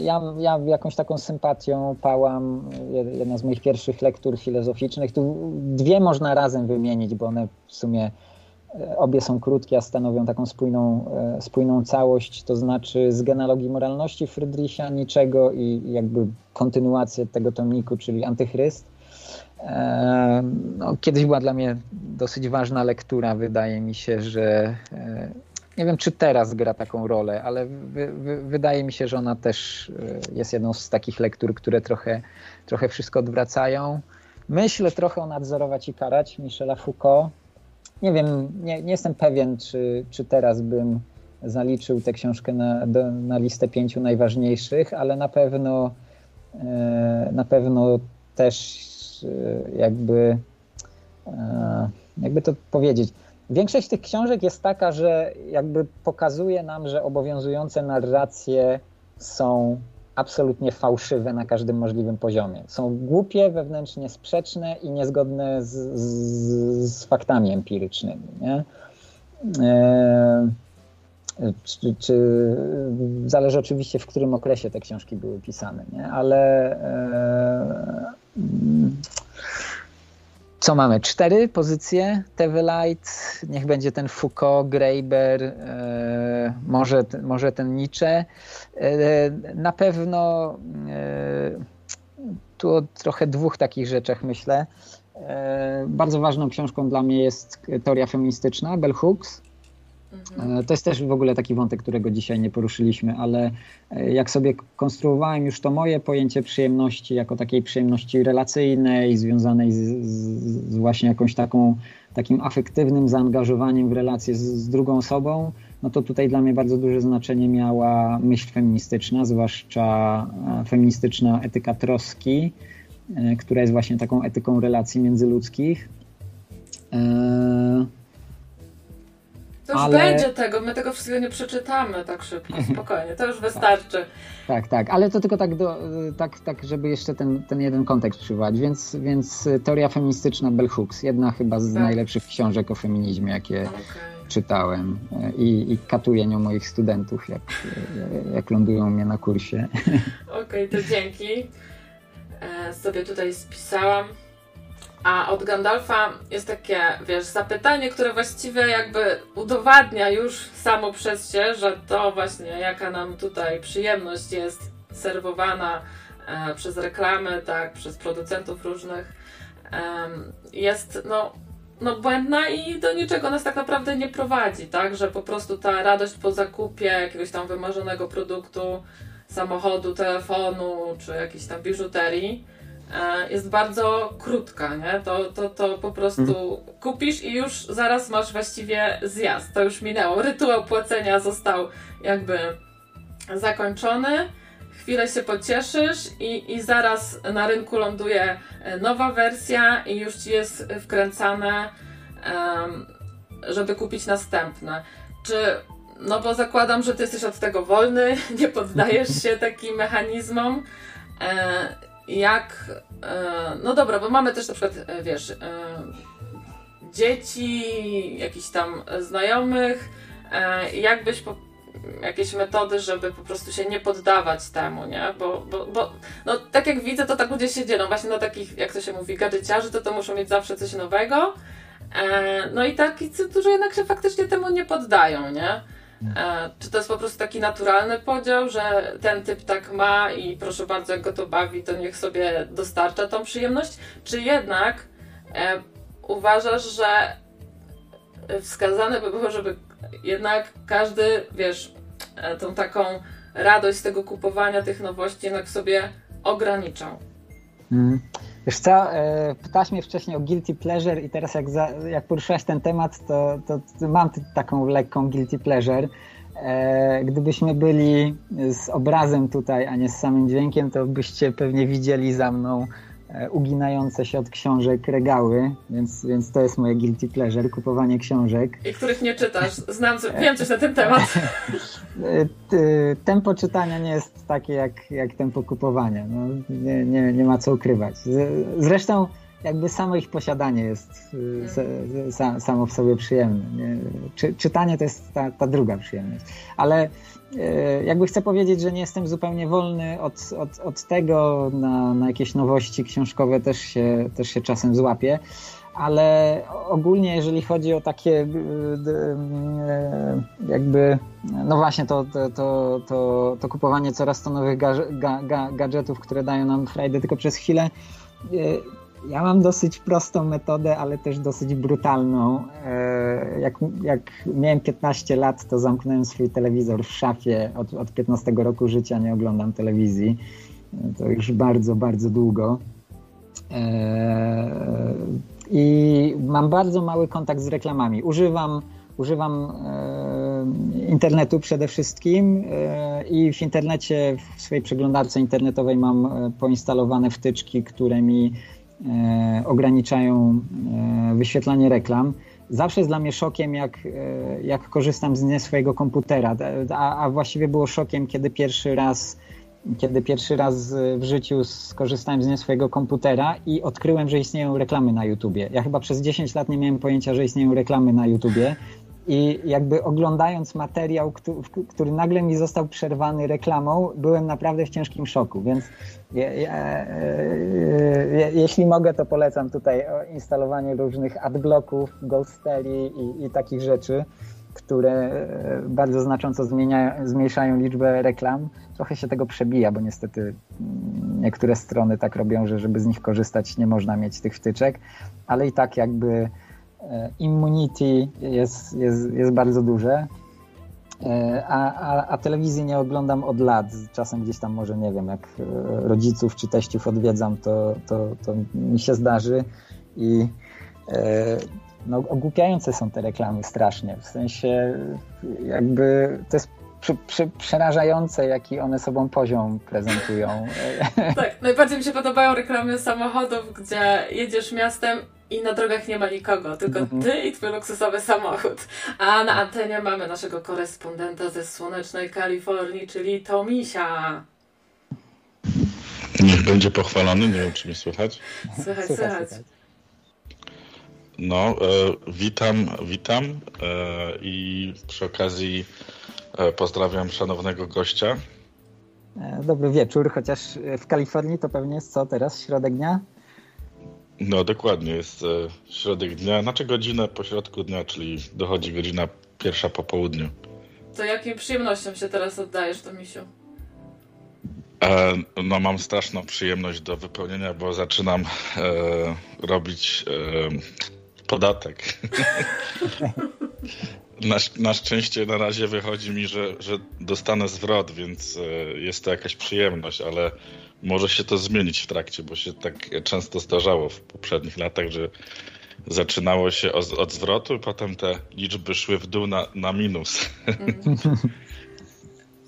ja, ja jakąś taką sympatią pałam, jed- jedna z moich pierwszych lektur filozoficznych, tu dwie można razem wymienić, bo one w sumie e, obie są krótkie, a stanowią taką spójną, e, spójną całość, to znaczy z genealogii moralności Friedricha Niczego i jakby kontynuację tego tomniku, czyli Antychryst. E, No, kiedyś była dla mnie dosyć ważna lektura. Wydaje mi się, że e, nie wiem, czy teraz gra taką rolę, ale wy, wy, wydaje mi się, że ona też e, jest jedną z takich lektur, które trochę, trochę wszystko odwracają. Myślę trochę o nadzorować i karać Michela Foucault. Nie wiem, nie, nie jestem pewien, czy, czy teraz bym zaliczył tę książkę na, do, na listę pięciu najważniejszych, ale na pewno e, na pewno też e, jakby jakby to powiedzieć. Większość tych książek jest taka, że jakby pokazuje nam, że obowiązujące narracje są absolutnie fałszywe na każdym możliwym poziomie. Są głupie, wewnętrznie sprzeczne i niezgodne z, z, z faktami empirycznymi. Nie? E, czy, czy, zależy oczywiście, w którym okresie te książki były pisane, nie? ale e, co mamy? Cztery pozycje. Tevelite, niech będzie ten Foucault, Graeber, e, może, może ten Nietzsche. E, na pewno e, tu o trochę dwóch takich rzeczach myślę. Bardzo ważną książką dla mnie jest teoria feministyczna, Bell Hooks. Mhm. E, To jest też w ogóle taki wątek, którego dzisiaj nie poruszyliśmy, ale e, jak sobie konstruowałem już to moje pojęcie przyjemności jako takiej przyjemności relacyjnej, związanej z, z, właśnie jakąś taką, takim afektywnym zaangażowaniem w relacje z, z drugą osobą, no to tutaj dla mnie bardzo duże znaczenie miała myśl feministyczna, zwłaszcza e, feministyczna etyka troski, która jest właśnie taką etyką relacji międzyludzkich. E, To już Ale- będzie tego, my tego wszystkiego nie przeczytamy tak szybko, spokojnie, to już wystarczy. Tak, tak, ale to tylko tak, do, tak, tak żeby jeszcze ten, ten jeden kontekst przywołać. Więc, więc teoria feministyczna Bell Hooks, jedna chyba z Tak. najlepszych książek o feminizmie, jakie Okej. czytałem e, i, i katuję nią moich studentów, jak, e, jak lądują mnie na kursie. Okej, to dzięki. E, sobie tutaj spisałam. A od Gandalfa jest takie, wiesz, zapytanie, które właściwie jakby udowadnia już samo przez się, że to właśnie jaka nam tutaj przyjemność jest serwowana e, przez reklamy, tak, przez producentów różnych, em, jest no, no błędna i do niczego nas tak naprawdę nie prowadzi, tak, że po prostu ta radość po zakupie jakiegoś tam wymarzonego produktu samochodu, telefonu czy jakiejś tam biżuterii e, jest bardzo krótka, nie? To, to, to po prostu kupisz i już zaraz masz właściwie zjazd. To już minęło. Rytuał płacenia został jakby zakończony. Chwilę się pocieszysz i, i zaraz na rynku ląduje e, nowa wersja i już ci jest wkręcane, żeby kupić następne. Czy no bo zakładam, że ty jesteś od tego wolny, nie poddajesz się takim mechanizmom. Jak. E, no dobra, bo mamy też na przykład, e, wiesz, e, dzieci, jakichś tam znajomych. Jakbyś po, jakieś metody, żeby po prostu się nie poddawać temu, nie? Bo, bo, bo no, tak jak widzę, to tak ludzie się dzielą właśnie na takich, jak to się mówi, gadżeciarzy, to to muszą mieć zawsze coś nowego. No i taki, którzy jednak się faktycznie temu nie poddają, nie? E, czy to jest po prostu taki naturalny podział, że ten typ tak ma i proszę bardzo, jak go to bawi, to niech sobie dostarcza tą przyjemność? Czy jednak e, uważasz, że wskazane by było, żeby jednak każdy, wiesz, e, tą taką radość z tego kupowania tych nowości jednak sobie ograniczał? Mm. Wiesz co, e, pytałaś mnie wcześniej o guilty pleasure i teraz jak, za, jak poruszyłaś ten temat, to, to, mam taką lekką guilty pleasure. E, Gdybyśmy byli z obrazem tutaj, a nie z samym dźwiękiem, to byście pewnie widzieli za mną uginające się od książek regały, więc, więc to jest moje guilty pleasure, kupowanie książek. I których nie czytasz. Znam, wiem coś na ten temat. Tempo czytania nie jest takie jak, jak tempo kupowania. No, nie, nie, nie ma co ukrywać. Zresztą jakby samo ich posiadanie jest samo w sobie przyjemne. Czy, czytanie to jest ta, ta druga przyjemność. Ale jakby chcę powiedzieć, że nie jestem zupełnie wolny od, od, od tego, na, na jakieś nowości książkowe też się, też się czasem złapię ale ogólnie jeżeli chodzi o takie y, jakby, no właśnie to, to, to, to, to kupowanie coraz to nowych gadżetów, które dają nam frajdę tylko przez chwilę, ja mam dosyć prostą metodę, ale też dosyć brutalną. E, jak, jak miałem 15 lat, to zamknąłem swój telewizor w szafie. Od, od 15 roku życia nie oglądam telewizji. To już bardzo, bardzo długo. E, I mam bardzo mały kontakt z reklamami. Używam, używam e, internetu przede wszystkim i w internecie, w swojej przeglądarce internetowej mam poinstalowane wtyczki, które mi E, ograniczają e, wyświetlanie reklam. Zawsze jest dla mnie szokiem, jak, e, jak korzystam z swojego komputera, a, a właściwie było szokiem, kiedy pierwszy raz kiedy pierwszy raz w życiu skorzystałem z nie swojego komputera i odkryłem, że istnieją reklamy na YouTubie. Ja chyba przez 10 lat nie miałem pojęcia, że istnieją reklamy na YouTubie i jakby oglądając materiał, który nagle mi został przerwany reklamą, byłem naprawdę w ciężkim szoku, więc je, je, je, jeśli mogę, to polecam tutaj instalowanie różnych adblocków, ghostery i, i takich rzeczy, które e, bardzo znacząco zmieniają, zmniejszają liczbę reklam. Trochę się tego przebija, bo niestety mm, niektóre strony tak robią, że żeby z nich korzystać nie można mieć tych wtyczek, ale i tak jakby E, immunity jest, jest, jest bardzo duże. E, a, a, a, telewizji nie oglądam od lat. Czasem gdzieś tam może, nie wiem, jak e, rodziców czy teściów odwiedzam, to, to, to mi się zdarzy i no, ogłupiające są te reklamy strasznie. W sensie jakby to jest przy, przy, przerażające, jaki one sobą poziom prezentują. Tak, najbardziej mi się podobają reklamy samochodów, gdzie jedziesz miastem i na drogach nie ma nikogo, tylko mhm. ty i twój luksusowy samochód. A na antenie mamy naszego korespondenta ze słonecznej Kalifornii, czyli Tomisia. Niech będzie pochwalony, nie wiem czy mnie słychać. Słychać, słychać. No, e, witam, witam e, i przy okazji e, pozdrawiam szanownego gościa. E, dobry wieczór, chociaż w Kalifornii to pewnie jest co teraz, środek dnia? No dokładnie, jest e, środek dnia, znaczy godzinę po środku dnia, czyli dochodzi godzina pierwsza po południu. To jakim przyjemnością się teraz oddajesz to misiu? E, no mam straszną przyjemność do wypełnienia, bo zaczynam e, robić e, podatek. na, na, szczęście na razie wychodzi mi, że, że dostanę zwrot, więc e, jest to jakaś przyjemność, ale może się to zmienić w trakcie, bo się tak często zdarzało w poprzednich latach, że zaczynało się od, od zwrotu, i potem te liczby szły w dół na, na minus.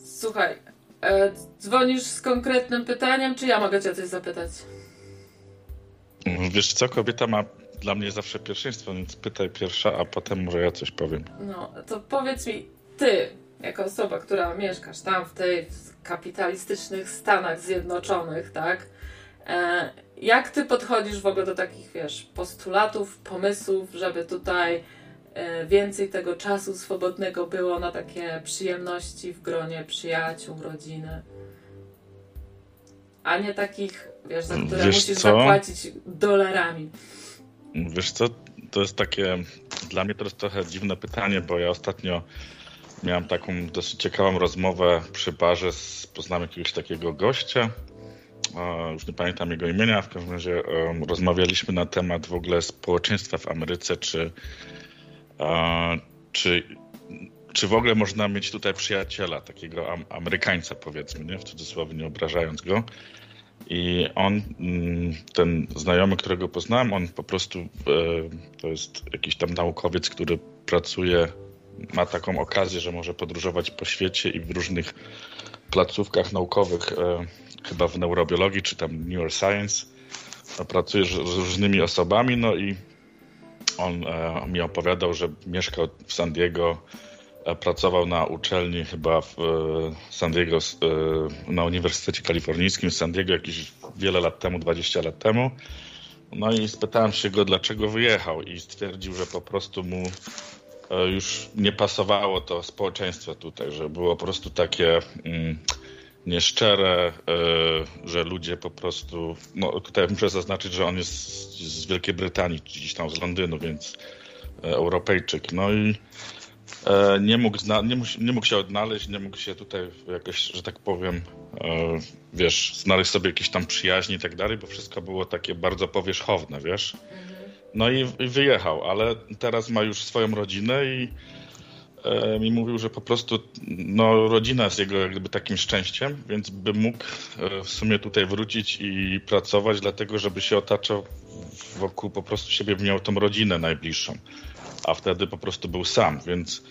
Słuchaj, e, dzwonisz z konkretnym pytaniem, czy ja mogę cię coś zapytać? Wiesz co, kobieta ma dla mnie zawsze pierwszeństwo, więc pytaj pierwsza, a potem może ja coś powiem. No, to powiedz mi, ty, jako osoba, która mieszkasz tam w tej kapitalistycznych Stanach Zjednoczonych, tak? E, jak ty podchodzisz w ogóle do takich, wiesz, postulatów, pomysłów, żeby tutaj e, więcej tego czasu swobodnego było na takie przyjemności w gronie przyjaciół, rodziny? A nie takich, wiesz, za które wiesz musisz co? zapłacić dolarami. Wiesz co, to jest takie, dla mnie to jest trochę dziwne pytanie, bo ja ostatnio miałem taką dosyć ciekawą rozmowę przy barze, z, poznałem jakiegoś takiego gościa, już nie pamiętam jego imienia, w każdym razie rozmawialiśmy na temat w ogóle społeczeństwa w Ameryce, czy, czy, czy w ogóle można mieć tutaj przyjaciela, takiego Amerykańca powiedzmy, nie? w cudzysłowie nie obrażając go. I on, mm, ten znajomy, którego poznałem, on po prostu e, to jest jakiś tam naukowiec, który pracuje ma taką okazję, że może podróżować po świecie i w różnych placówkach naukowych, e, chyba w neurobiologii czy tam neuroscience, pracuje z różnymi osobami, no i on mi opowiadał, że mieszkał w San Diego, pracował na uczelni chyba w San Diego, na Uniwersytecie Kalifornijskim w San Diego jakieś wiele lat temu, 20 lat temu. No i spytałem się go, dlaczego wyjechał i stwierdził, że po prostu mu już nie pasowało to społeczeństwo tutaj, że było po prostu takie mm, nieszczere, że ludzie po prostu, no tutaj muszę zaznaczyć, że on jest z Wielkiej Brytanii, gdzieś tam z Londynu, więc Europejczyk. No i nie mógł, nie, mógł, nie mógł się odnaleźć, nie mógł się tutaj jakoś, że tak powiem, wiesz, znaleźć sobie jakieś tam przyjaźni i tak dalej, bo wszystko było takie bardzo powierzchowne, wiesz. No i, wyjechał, ale teraz ma już swoją rodzinę i e, mi mówił, że po prostu no, rodzina jest jego jakby takim szczęściem, więc by mógł e, w sumie tutaj wrócić i pracować, dlatego żeby się otaczał wokół po prostu siebie, miał tą rodzinę najbliższą, a wtedy po prostu był sam, więc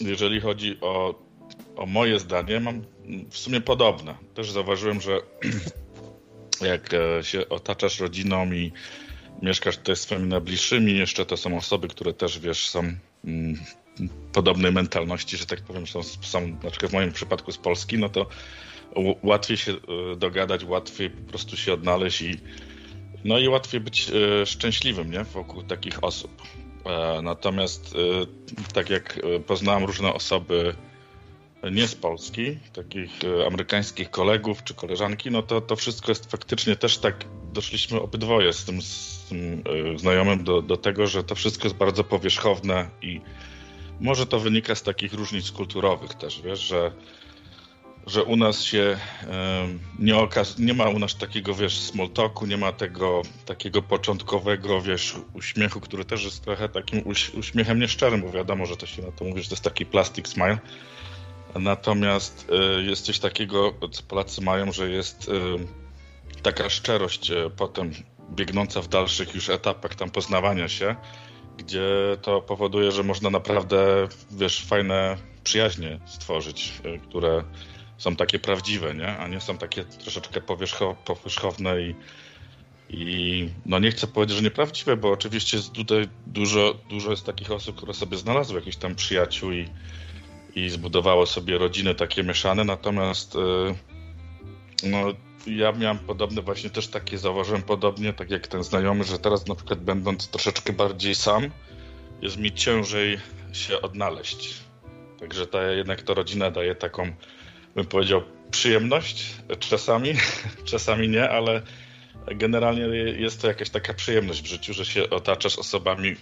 jeżeli chodzi o, o moje zdanie, mam w sumie podobne. Też zauważyłem, że jak się otaczasz rodziną i mieszkasz tutaj z swoimi najbliższymi, jeszcze to są osoby, które też, wiesz, są mm, podobnej mentalności, że tak powiem, są, są na przykład w moim przypadku z Polski, no to łatwiej się dogadać, łatwiej po prostu się odnaleźć i no i łatwiej być szczęśliwym, nie, wokół takich osób. Natomiast tak jak poznałem różne osoby nie z Polski, takich amerykańskich kolegów czy koleżanki, no to to wszystko jest faktycznie też tak, doszliśmy obydwoje z tym, z tym znajomym do, do tego, że to wszystko jest bardzo powierzchowne i może to wynika z takich różnic kulturowych też, wiesz, że, że u nas się nie, okaz nie ma u nas takiego, wiesz, small talku, nie ma tego takiego początkowego, wiesz, uśmiechu, który też jest trochę takim uś uśmiechem nieszczerym, bo wiadomo, że to się na to mówi, że to jest taki plastic smile, Natomiast y, jest coś takiego, co Polacy mają, że jest y, taka szczerość y, potem biegnąca w dalszych już etapach tam poznawania się, gdzie to powoduje, że można naprawdę, wiesz, fajne przyjaźnie stworzyć, które są takie prawdziwe, nie? A nie są takie troszeczkę powierzcho powierzchowne i, i no nie chcę powiedzieć, że nieprawdziwe, bo oczywiście jest tutaj dużo, dużo jest takich osób, które sobie znalazły jakichś tam przyjaciół i i zbudowało sobie rodziny takie mieszane, natomiast no, ja miałem podobne właśnie też takie, zauważyłem podobnie, tak jak ten znajomy, że teraz na przykład będąc troszeczkę bardziej sam, jest mi ciężej się odnaleźć. Także ta jednak ta rodzina daje taką, bym powiedział, przyjemność czasami, czasami nie, ale generalnie jest to jakaś taka przyjemność w życiu, że się otaczasz osobami,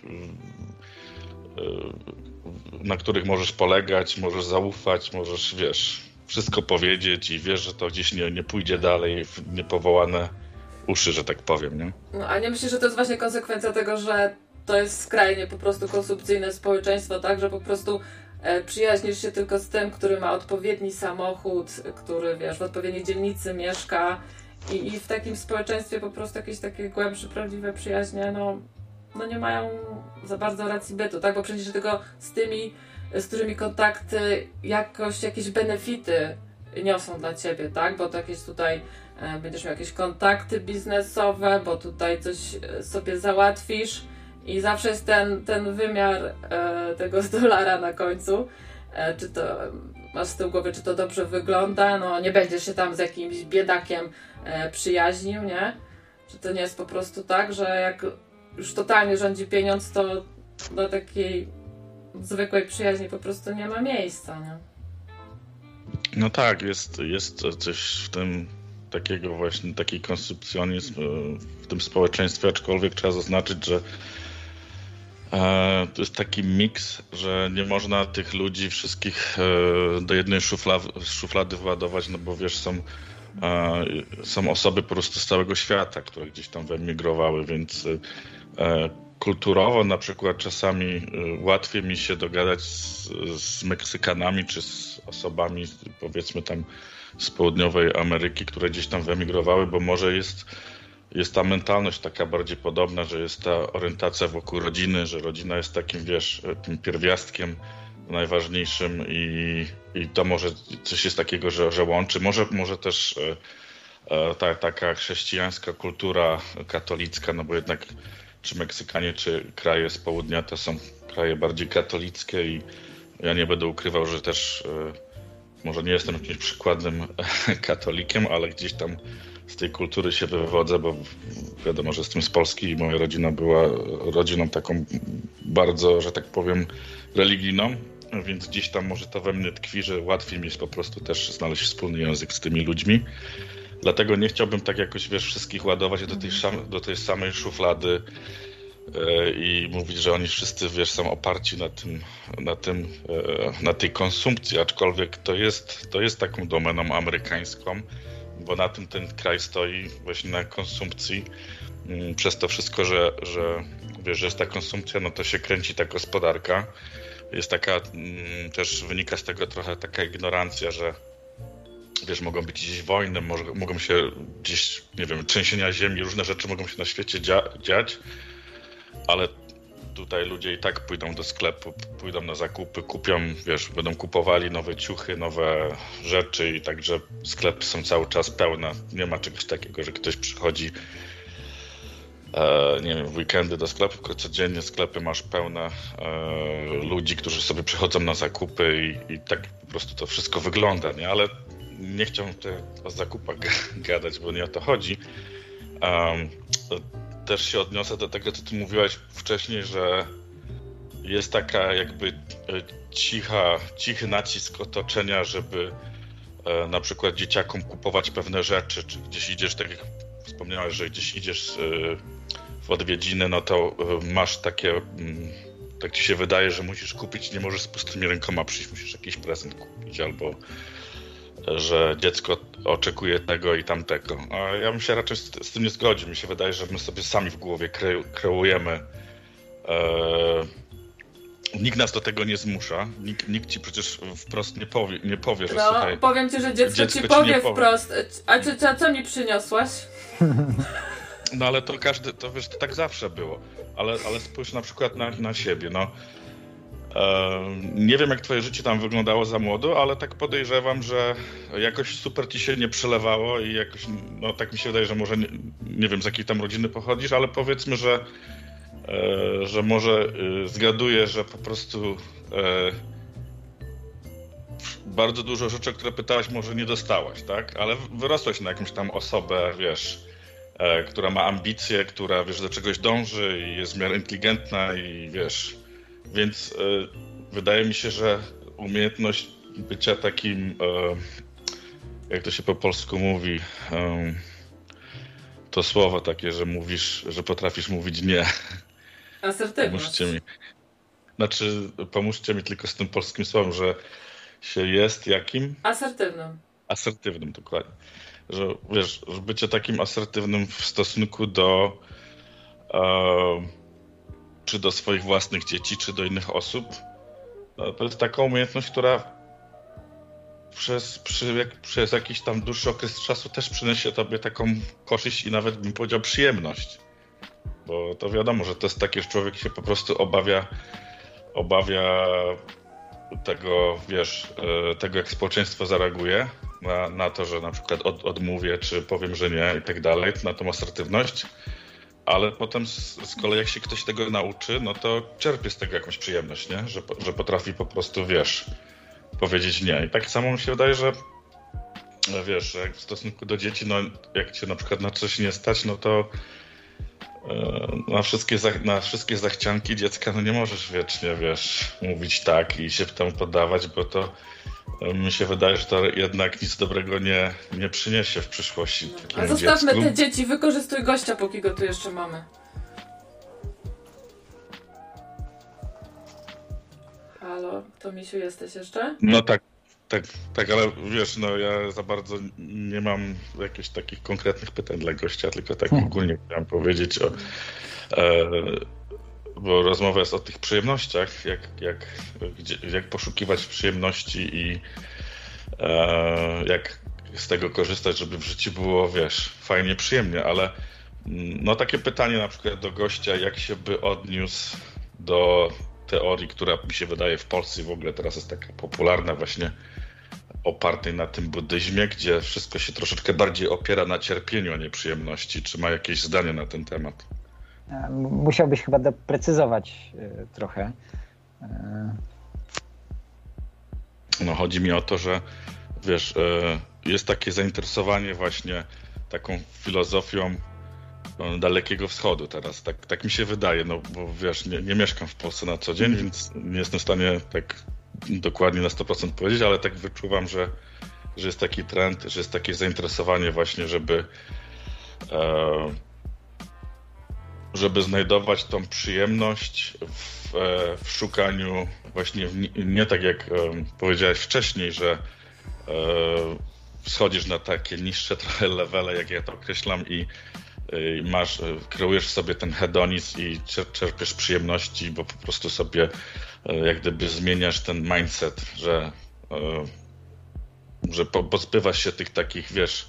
na których możesz polegać, możesz zaufać, możesz, wiesz, wszystko powiedzieć i wiesz, że to gdzieś nie, nie pójdzie dalej w niepowołane uszy, że tak powiem, nie? No, a nie myślisz, że to jest właśnie konsekwencja tego, że to jest skrajnie po prostu konsumpcyjne społeczeństwo, tak, że po prostu e, przyjaźnisz się tylko z tym, który ma odpowiedni samochód, który, wiesz, w odpowiedniej dzielnicy mieszka i, i w takim społeczeństwie po prostu jakieś takie głębsze, prawdziwe przyjaźnie, no no nie mają za bardzo racji bytu, tak? Bo przecież tylko z tymi, z którymi kontakty jakoś jakieś benefity niosą dla ciebie, tak? Bo to jakieś tutaj e, będziesz miał jakieś kontakty biznesowe, bo tutaj coś e, sobie załatwisz i zawsze jest ten, ten wymiar e, tego dolara na końcu. E, czy to masz z tyłu głowy, czy to dobrze wygląda? No nie będziesz się tam z jakimś biedakiem e, przyjaźnił, nie? Czy to nie jest po prostu tak, że jak już totalnie rządzi pieniądz, to do takiej zwykłej przyjaźni po prostu nie ma miejsca, nie? No tak, jest, jest coś w tym takiego właśnie, taki konsumpcjonizm e, w tym społeczeństwie, aczkolwiek trzeba zaznaczyć, że e, to jest taki miks, że nie można tych ludzi wszystkich e, do jednej szuflady, władować, no bo wiesz, są, są osoby po prostu z całego świata, które gdzieś tam wyemigrowały, więc kulturowo na przykład czasami e, łatwiej mi się dogadać z, z Meksykanami czy z osobami powiedzmy tam z południowej Ameryki, które gdzieś tam wyemigrowały, bo może jest, jest ta mentalność taka bardziej podobna, że jest ta orientacja wokół rodziny, że rodzina jest takim, wiesz, tym pierwiastkiem najważniejszym i, i to może coś jest takiego, że, że łączy. Może, może też e, e, ta, taka chrześcijańska kultura katolicka, no bo jednak czy Meksykanie, czy kraje z południa to są kraje bardziej katolickie i ja nie będę ukrywał, że też e, może nie jestem jakimś przykładnym katolikiem, ale gdzieś tam z tej kultury się wywodzę, bo wiadomo, że jestem z Polski i moja rodzina była rodziną taką bardzo, że tak powiem, religijną, więc gdzieś tam może to we mnie tkwi, że łatwiej mi jest po prostu też znaleźć wspólny język z tymi ludźmi. Dlatego nie chciałbym tak jakoś, wiesz, wszystkich ładować do tej, do tej samej szuflady e, i mówić, że oni wszyscy, wiesz, są oparci na tym, na tym, e, na tej konsumpcji, aczkolwiek to jest, to jest taką domeną amerykańską, bo na tym ten kraj stoi właśnie na konsumpcji. Mm, przez to wszystko, że, że wiesz, że jest ta konsumpcja, no to się kręci ta gospodarka. Jest taka, mm, też wynika z tego trochę taka ignorancja, że wiesz, mogą być gdzieś wojny, może, mogą się gdzieś, nie wiem, trzęsienia ziemi, różne rzeczy mogą się na świecie dzia dziać, ale tutaj ludzie i tak pójdą do sklepu, pójdą na zakupy, kupią, wiesz, będą kupowali nowe ciuchy, nowe rzeczy i także sklepy są cały czas pełne. Nie ma czegoś takiego, że ktoś przychodzi e, nie wiem, w weekendy do sklepu, tylko codziennie sklepy masz pełne e, ludzi, którzy sobie przychodzą na zakupy i, i, tak po prostu to wszystko wygląda, nie? Ale nie chciałbym tutaj o zakupach gadać, bo nie o to chodzi. Um, też się odniosę do tego, co ty mówiłaś wcześniej, że jest taka jakby e, cicha, cichy nacisk otoczenia, żeby e, na przykład dzieciakom kupować pewne rzeczy, czy gdzieś idziesz, tak jak wspomniałeś, że gdzieś idziesz e, w odwiedziny, no to masz takie, mm, tak ci się wydaje, że musisz kupić, nie możesz z pustymi rękoma przyjść, musisz jakiś prezent kupić albo że dziecko oczekuje tego i tamtego. A ja bym się raczej z, z tym nie zgodził. Mi się wydaje, że my sobie sami w głowie kre, kreujemy. E, nikt nas do tego nie zmusza. Nikt, nikt ci przecież wprost nie powie, nie powie że no, słuchaj. powiem ci, że dziecko, dziecko ci powie ci wprost. A co, co, co mi przyniosłaś? No ale to każdy, to wiesz, to tak zawsze było. Ale, ale spójrz na przykład na, na siebie. No, nie wiem, jak twoje życie tam wyglądało za młodo, ale tak podejrzewam, że jakoś super ci się nie przelewało i jakoś, no tak mi się wydaje, że może, nie, nie wiem z jakiej tam rodziny pochodzisz, ale powiedzmy, że, e, że może e, zgaduję, że po prostu e, bardzo dużo rzeczy, które pytałaś, może nie dostałaś, tak? Ale wyrosłeś na jakąś tam osobę, wiesz, która ma ambicje, która, wiesz, do czegoś dąży i jest w miarę inteligentna i, wiesz, więc y, wydaje mi się, że umiejętność bycia takim, y, jak to się po polsku mówi, to słowo takie, że mówisz, że potrafisz mówić nie. Asertywność. Pomóżcie mi. Znaczy, pomóżcie mi tylko z tym polskim słowem, że się jest jakim? Asertywnym. Asertywnym, dokładnie. Że wiesz, że bycie takim asertywnym w stosunku do czy do swoich własnych dzieci, czy do innych osób. No, to jest taka umiejętność, która przez, przy, jak, przez jakiś tam dłuższy okres czasu też przyniesie tobie taką korzyść i nawet bym powiedział przyjemność. Bo to wiadomo, że to jest takie, że człowiek się po prostu obawia, obawia tego, wiesz, e, tego jak społeczeństwo zareaguje na, na to, że na przykład od, odmówię, czy powiem, że nie i tak dalej, na tą asertywność ale potem z, z, kolei jak się ktoś tego nauczy, no to czerpie z tego jakąś przyjemność, nie? Że, że potrafi po prostu, wiesz, powiedzieć nie. I tak samo mi się wydaje, że wiesz, jak w stosunku do dzieci, no jak cię na przykład na coś nie stać, no to e, na wszystkie, na wszystkie zachcianki dziecka, no nie możesz wiecznie, wiesz, mówić tak i się tym podawać, bo to mi się wydaje, że to jednak nic dobrego nie, nie przyniesie w przyszłości. A zostawmy dziecku. te dzieci, wykorzystuj gościa, póki go tu jeszcze mamy. Halo, to Misiu jesteś jeszcze? No tak, tak, tak, ale wiesz, no ja za bardzo nie mam jakichś takich konkretnych pytań dla gościa, tylko tak hmm. ogólnie chciałem powiedzieć o. E, bo rozmowa jest o tych przyjemnościach, jak, jak, gdzie, jak poszukiwać przyjemności i e, jak z tego korzystać, żeby w życiu było, wiesz, fajnie, przyjemnie, ale mm, no takie pytanie na przykład do gościa, jak się by odniósł do teorii, która mi się wydaje w Polsce w ogóle teraz jest taka popularna właśnie opartej na tym buddyzmie, gdzie wszystko się troszeczkę bardziej opiera na cierpieniu, a nie przyjemności. Czy ma jakieś zdanie na ten temat? Musiałbyś chyba doprecyzować trochę. No chodzi mi o to, że wiesz, jest takie zainteresowanie właśnie taką filozofią Dalekiego Wschodu teraz. Tak, tak mi się wydaje, no bo wiesz, nie, nie mieszkam w Polsce na co dzień, więc nie jestem w stanie tak dokładnie na 100% powiedzieć, ale tak wyczuwam, że, że jest taki trend, że jest takie zainteresowanie właśnie, żeby e, żeby znajdować tą przyjemność w, e, w szukaniu właśnie w, nie tak jak e, powiedziałeś wcześniej, że e, schodzisz na takie niższe trochę levele, jak ja to określam i i masz, kreujesz sobie ten hedonizm i czerpiesz przyjemności, bo po prostu sobie jak gdyby zmieniasz ten mindset, że, że pozbywasz się tych takich, wiesz,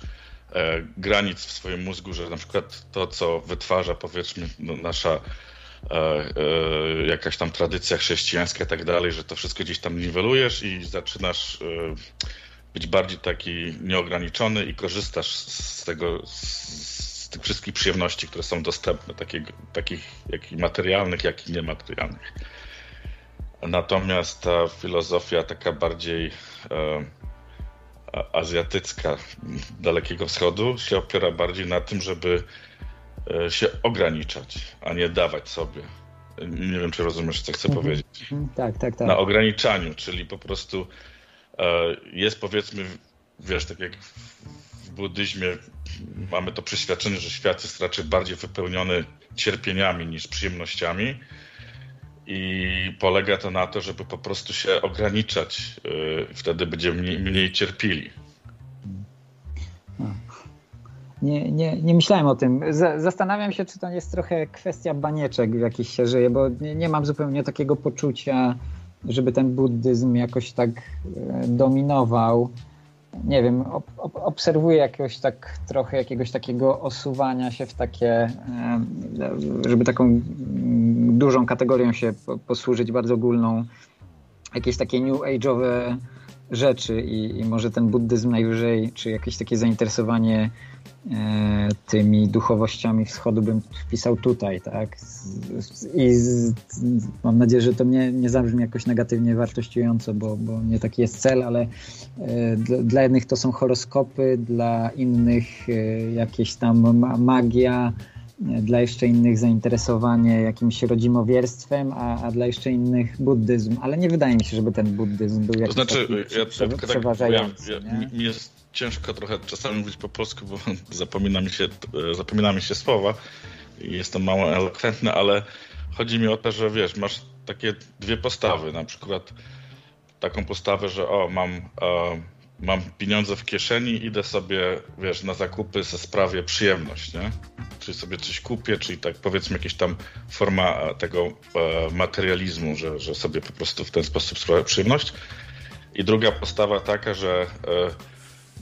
granic w swoim mózgu, że na przykład to, co wytwarza powiedzmy no, nasza jakaś tam tradycja chrześcijańska i tak dalej, że to wszystko gdzieś tam niwelujesz i zaczynasz być bardziej taki nieograniczony i korzystasz z tego, z tych wszystkich przyjemności, które są dostępne, takich jak i materialnych, jak i niematerialnych. Natomiast ta filozofia taka bardziej e, azjatycka Dalekiego Wschodu się opiera bardziej na tym, żeby e, się ograniczać, a nie dawać sobie. Nie wiem, czy rozumiesz, co chcę mhm. powiedzieć. Tak, tak, tak. Na ograniczaniu, czyli po prostu E, jest powiedzmy, wiesz, tak jak w buddyzmie mamy to przeświadczenie, że świat jest raczej bardziej wypełniony cierpieniami niż przyjemnościami. I polega to na to, żeby po prostu się ograniczać. E, wtedy będziemy mniej, mniej cierpili. Nie, nie, nie myślałem o tym. Zastanawiam się, czy to jest trochę kwestia banieczek, w jakich się żyje, bo nie, nie mam zupełnie takiego poczucia żeby ten buddyzm jakoś tak e, dominował. Nie wiem, ob, ob, obserwuję jakiegoś tak trochę jakiegoś takiego osuwania się w takie, żeby taką dużą kategorią się posłużyć, bardzo ogólną, jakieś takie new age'owe rzeczy i, i może ten buddyzm najwyżej, czy jakieś takie zainteresowanie tymi duchowościami wschodu bym wpisał tutaj, tak? I z, mam nadzieję, że to nie, nie zabrzmi jakoś negatywnie wartościująco, bo, bo nie taki jest cel, ale e, dla, dla jednych to są horoskopy, dla innych e, jakieś tam magia, dla jeszcze innych zainteresowanie jakimś rodzimowierstwem, a, a dla jeszcze innych buddyzm, ale nie wydaje mi się, żeby ten buddyzm był jakiś to znaczy, taki ja, prze, tak, przeważający. Ja, ja, mi jest ciężko trochę czasami mówić po polsku, bo zapomina mi się, zapomina mi się słowa i jestem mało elokwentny, ale chodzi mi o to, że wiesz, masz takie dwie postawy, na przykład taką postawę, że o, mam, e, mam pieniądze w kieszeni, idę sobie, wiesz, na zakupy ze sprawie przyjemność, nie? Czyli sobie coś kupię, czyli tak powiedzmy jakaś tam forma tego e, materializmu, że, że sobie po prostu w ten sposób sprawia przyjemność. I druga postawa taka, że e,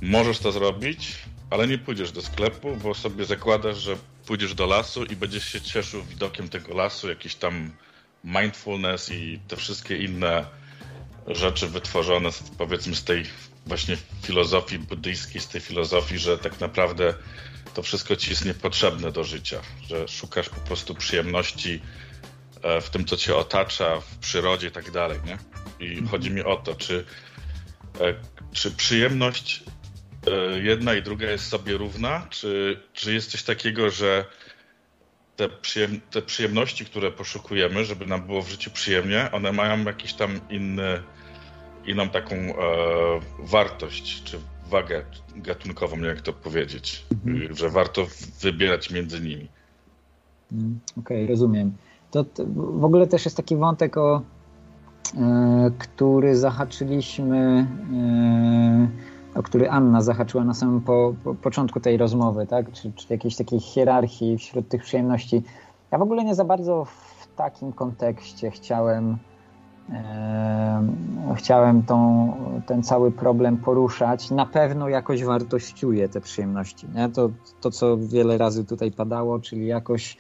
Możesz to zrobić, ale nie pójdziesz do sklepu, bo sobie zakładasz, że pójdziesz do lasu i będziesz się cieszył widokiem tego lasu, jakiś tam mindfulness i te wszystkie inne rzeczy wytworzone powiedzmy z tej właśnie filozofii buddyjskiej, z tej filozofii, że tak naprawdę to wszystko ci jest niepotrzebne do życia, że szukasz po prostu przyjemności e, w tym, co cię otacza, w przyrodzie i tak dalej, nie? I mhm. chodzi mi o to, czy, e, czy przyjemność E, jedna i druga jest sobie równa? Czy, czy jest coś takiego, że te, przyjem, te przyjemności, które poszukujemy, żeby nam było w życiu przyjemnie, one mają jakiś tam inny, inną taką e, wartość, czy wagę gatunkową, jak to powiedzieć, mhm. że warto wybierać między nimi. Mm, okej, okay, rozumiem. To, to, w ogóle też jest taki wątek, o, e, który zahaczyliśmy e, o który Anna zahaczyła na samym po, po początku tej rozmowy, tak? czy, czy jakiejś takiej hierarchii wśród tych przyjemności. Ja w ogóle nie za bardzo w takim kontekście chciałem, chciałem tą, ten cały problem poruszać. Na pewno jakoś wartościuję te przyjemności. Nie? To, to, co wiele razy tutaj padało, czyli jakoś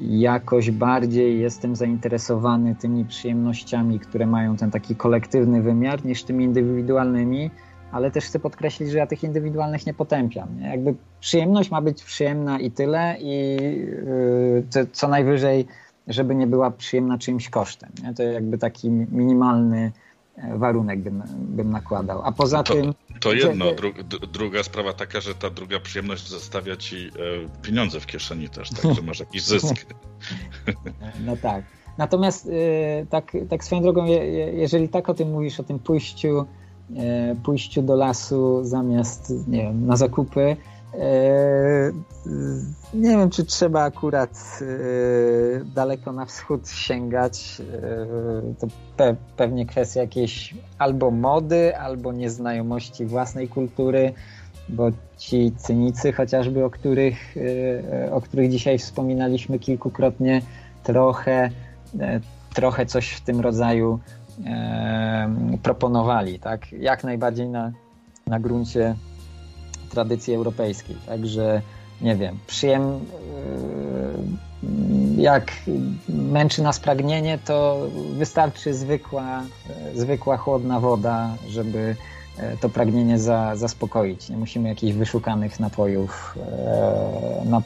jakoś bardziej jestem zainteresowany tymi przyjemnościami, które mają ten taki kolektywny wymiar, niż tymi indywidualnymi, ale też chcę podkreślić, że ja tych indywidualnych nie potępiam. Nie? Jakby przyjemność ma być przyjemna i tyle, i yy, co najwyżej, żeby nie była przyjemna czyimś kosztem. Nie? To jakby taki minimalny warunek bym, bym nakładał. A poza to, tym. To jedno. Że... Dru, druga sprawa taka, że ta druga przyjemność zostawia ci e, pieniądze w kieszeni też, tak, że masz jakiś zysk. No tak. Natomiast e, tak, tak swoją drogą, je, jeżeli tak o tym mówisz, o tym pójściu, e, pójściu do lasu zamiast nie wiem, na zakupy, E, nie wiem, czy trzeba akurat e, daleko na wschód sięgać. E, to pe pewnie kwestia jakiejś albo mody, albo nieznajomości własnej kultury, bo ci cynicy, chociażby o których, o których dzisiaj wspominaliśmy kilkukrotnie, trochę, trochę coś w tym rodzaju proponowali. Tak? Jak najbardziej na, na gruncie tradycji europejskiej. Także nie wiem, przyjem, yy, jak męczy nas pragnienie, to wystarczy zwykła, zwykła chłodna woda, żeby e, to pragnienie za, zaspokoić. Nie musimy jakichś wyszukanych napojów, e, na,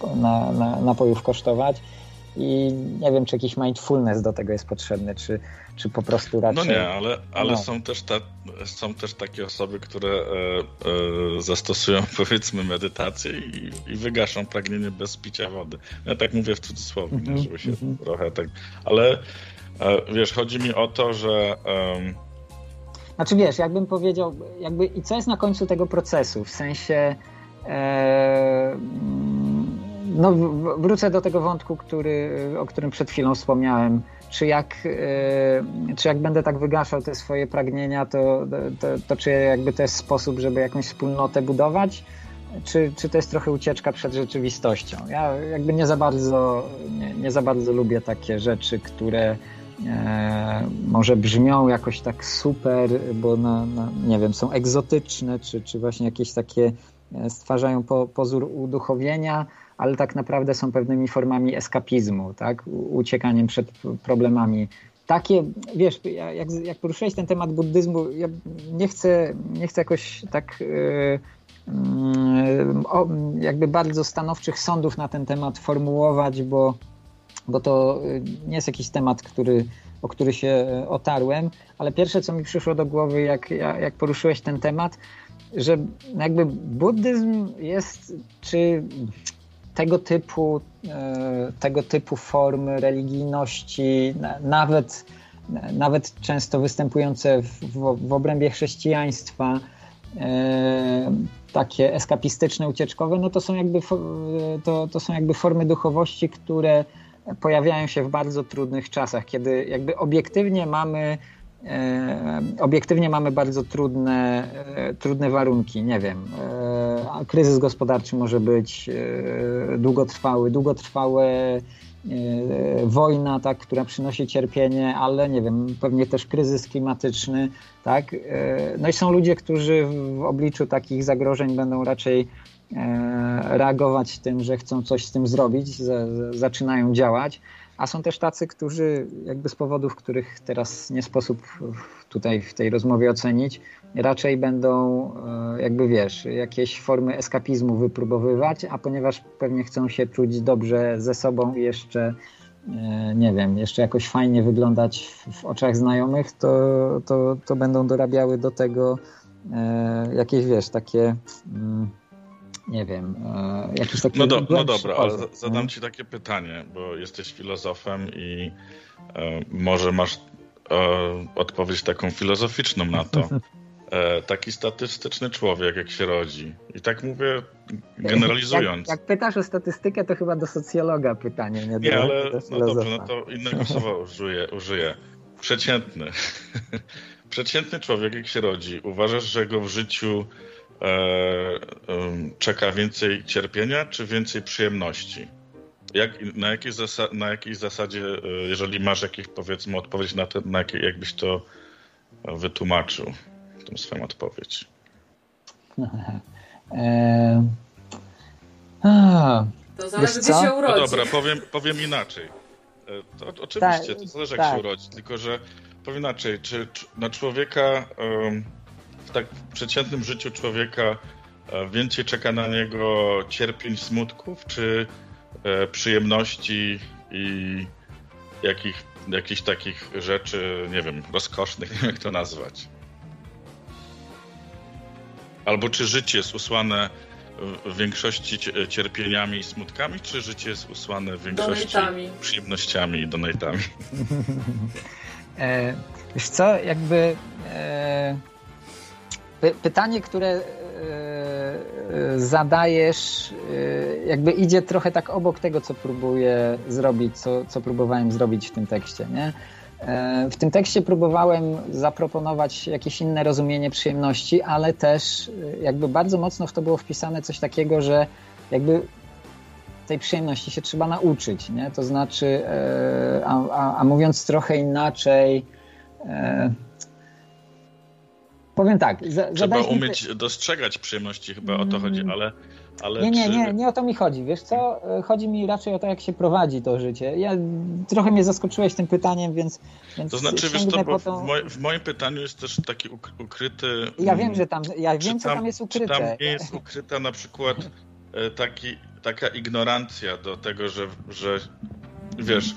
na, napojów kosztować i nie wiem, czy jakiś mindfulness do tego jest potrzebny, czy, czy po prostu raczej... No nie, ale, ale no. są, też są też takie osoby, które e, e, zastosują powiedzmy medytację i, i wygaszą pragnienie bez picia wody. Ja tak mówię w cudzysłowie, mm -hmm, żeby się mm -hmm. trochę tak... Ale e, wiesz, chodzi mi o to, że... Znaczy wiesz, jakbym powiedział, jakby i co jest na końcu tego procesu, w sensie... E, no, wrócę do tego wątku, który, o którym przed chwilą wspomniałem. Czy jak, e, czy jak będę tak wygaszał te swoje pragnienia, to, to, to czy jakby to jest sposób, żeby jakąś wspólnotę budować? Czy, czy to jest trochę ucieczka przed rzeczywistością? Ja jakby nie za bardzo, nie, nie za bardzo lubię takie rzeczy, które e, może brzmią jakoś tak super, bo na, na, nie wiem, są egzotyczne, czy, czy właśnie jakieś takie e, stwarzają po, pozór uduchowienia, ale tak naprawdę są pewnymi formami eskapizmu, tak? uciekaniem przed problemami. Takie, wiesz, jak, jak poruszyłeś ten temat buddyzmu, ja nie chcę, nie chcę jakoś tak yy, jakby bardzo stanowczych sądów na ten temat formułować, bo, bo to nie jest jakiś temat, który, o który się otarłem, ale pierwsze, co mi przyszło do głowy, jak, jak poruszyłeś ten temat, że jakby buddyzm jest, czy tego typu, e, tego typu formy religijności, nawet, nawet często występujące w, w, w obrębie chrześcijaństwa, e, takie eskapistyczne, ucieczkowe, no to są jakby, to, to są jakby formy duchowości, które pojawiają się w bardzo trudnych czasach, kiedy jakby obiektywnie mamy obiektywnie mamy bardzo trudne, e, trudne warunki. Nie wiem, e, kryzys gospodarczy może być długotrwały, długotrwałe wojna, tak, która przynosi cierpienie, ale nie wiem, pewnie też kryzys klimatyczny, tak. No i są ludzie, którzy w obliczu takich zagrożeń będą raczej reagować tym, że chcą coś z tym zrobić, zaczynają działać a są też tacy, którzy jakby z powodów, których teraz nie sposób tutaj w tej rozmowie ocenić, raczej będą e, jakby wiesz, jakieś formy eskapizmu wypróbowywać, a ponieważ pewnie chcą się czuć dobrze ze sobą i jeszcze e, nie wiem, jeszcze jakoś fajnie wyglądać w oczach znajomych, to, to, to będą dorabiały do tego e, jakieś, wiesz, takie mm, nie wiem, e, jakiś taki... No, do, no dobra, ale zadam ci takie pytanie, bo jesteś filozofem i e, może masz e, odpowiedź taką filozoficzną na to. E, taki statystyczny człowiek, jak się rodzi. I tak mówię generalizując. Jak, jak, pytasz o statystykę, to chyba do socjologa pytanie, nie do Nie, ale no dobrze, no to innego słowa użyję. użyję. Przeciętny. Przeciętny człowiek, jak się rodzi, uważasz, że go w życiu czeka więcej cierpienia czy więcej przyjemności? Jak, na, jakiej zasa na jakiej zasadzie, e, jeżeli masz jakieś powiedzmy odpowiedź na to, na jakie, jakbyś to wytłumaczył, tą swoją odpowiedź? E, a, To zależy, gdzie się urodzi. No dobra, powiem, powiem inaczej. E, to, oczywiście, to zależy, jak tak. się urodzi, tylko że powiem inaczej, czy, czy na człowieka, w tak przeciętnym życiu człowieka e, więcej czeka na niego cierpień, smutków, czy e, przyjemności i jakich, jakichś takich rzeczy, nie wiem, rozkosznych, nie wiem jak to nazwać. Albo czy życie jest usłane w większości cierpieniami i smutkami, czy życie jest usłane w większości donatami. przyjemnościami i donatami? e, wiesz co, jakby e, py, pytanie, które e, zadajesz, e, jakby idzie trochę tak obok tego, co próbuję zrobić, co, co próbowałem zrobić w tym tekście, nie? E, w tym tekście próbowałem zaproponować jakieś inne rozumienie przyjemności, ale też e, jakby bardzo mocno w to było wpisane coś takiego, że jakby tej przyjemności się trzeba nauczyć, nie? To znaczy, e, a, a, a mówiąc trochę inaczej, powiem tak. Trzeba umieć mi... dostrzegać przyjemności, chyba o to chodzi, mm. ale ale nie, nie, czy... nie, nie o to mi chodzi. Wiesz co, chodzi mi raczej o to, jak się prowadzi to życie. Ja trochę mnie zaskoczyłeś tym pytaniem, więc. więc to znaczy, wiesz co, bo to... w, moj, w, moim pytaniu jest też taki ukryty. Ja wiem, że tam, ja wiem, co tam jest ukryte. Czy tam nie jest ukryta na przykład e, taki, taka ignorancja do tego, że, że wiesz.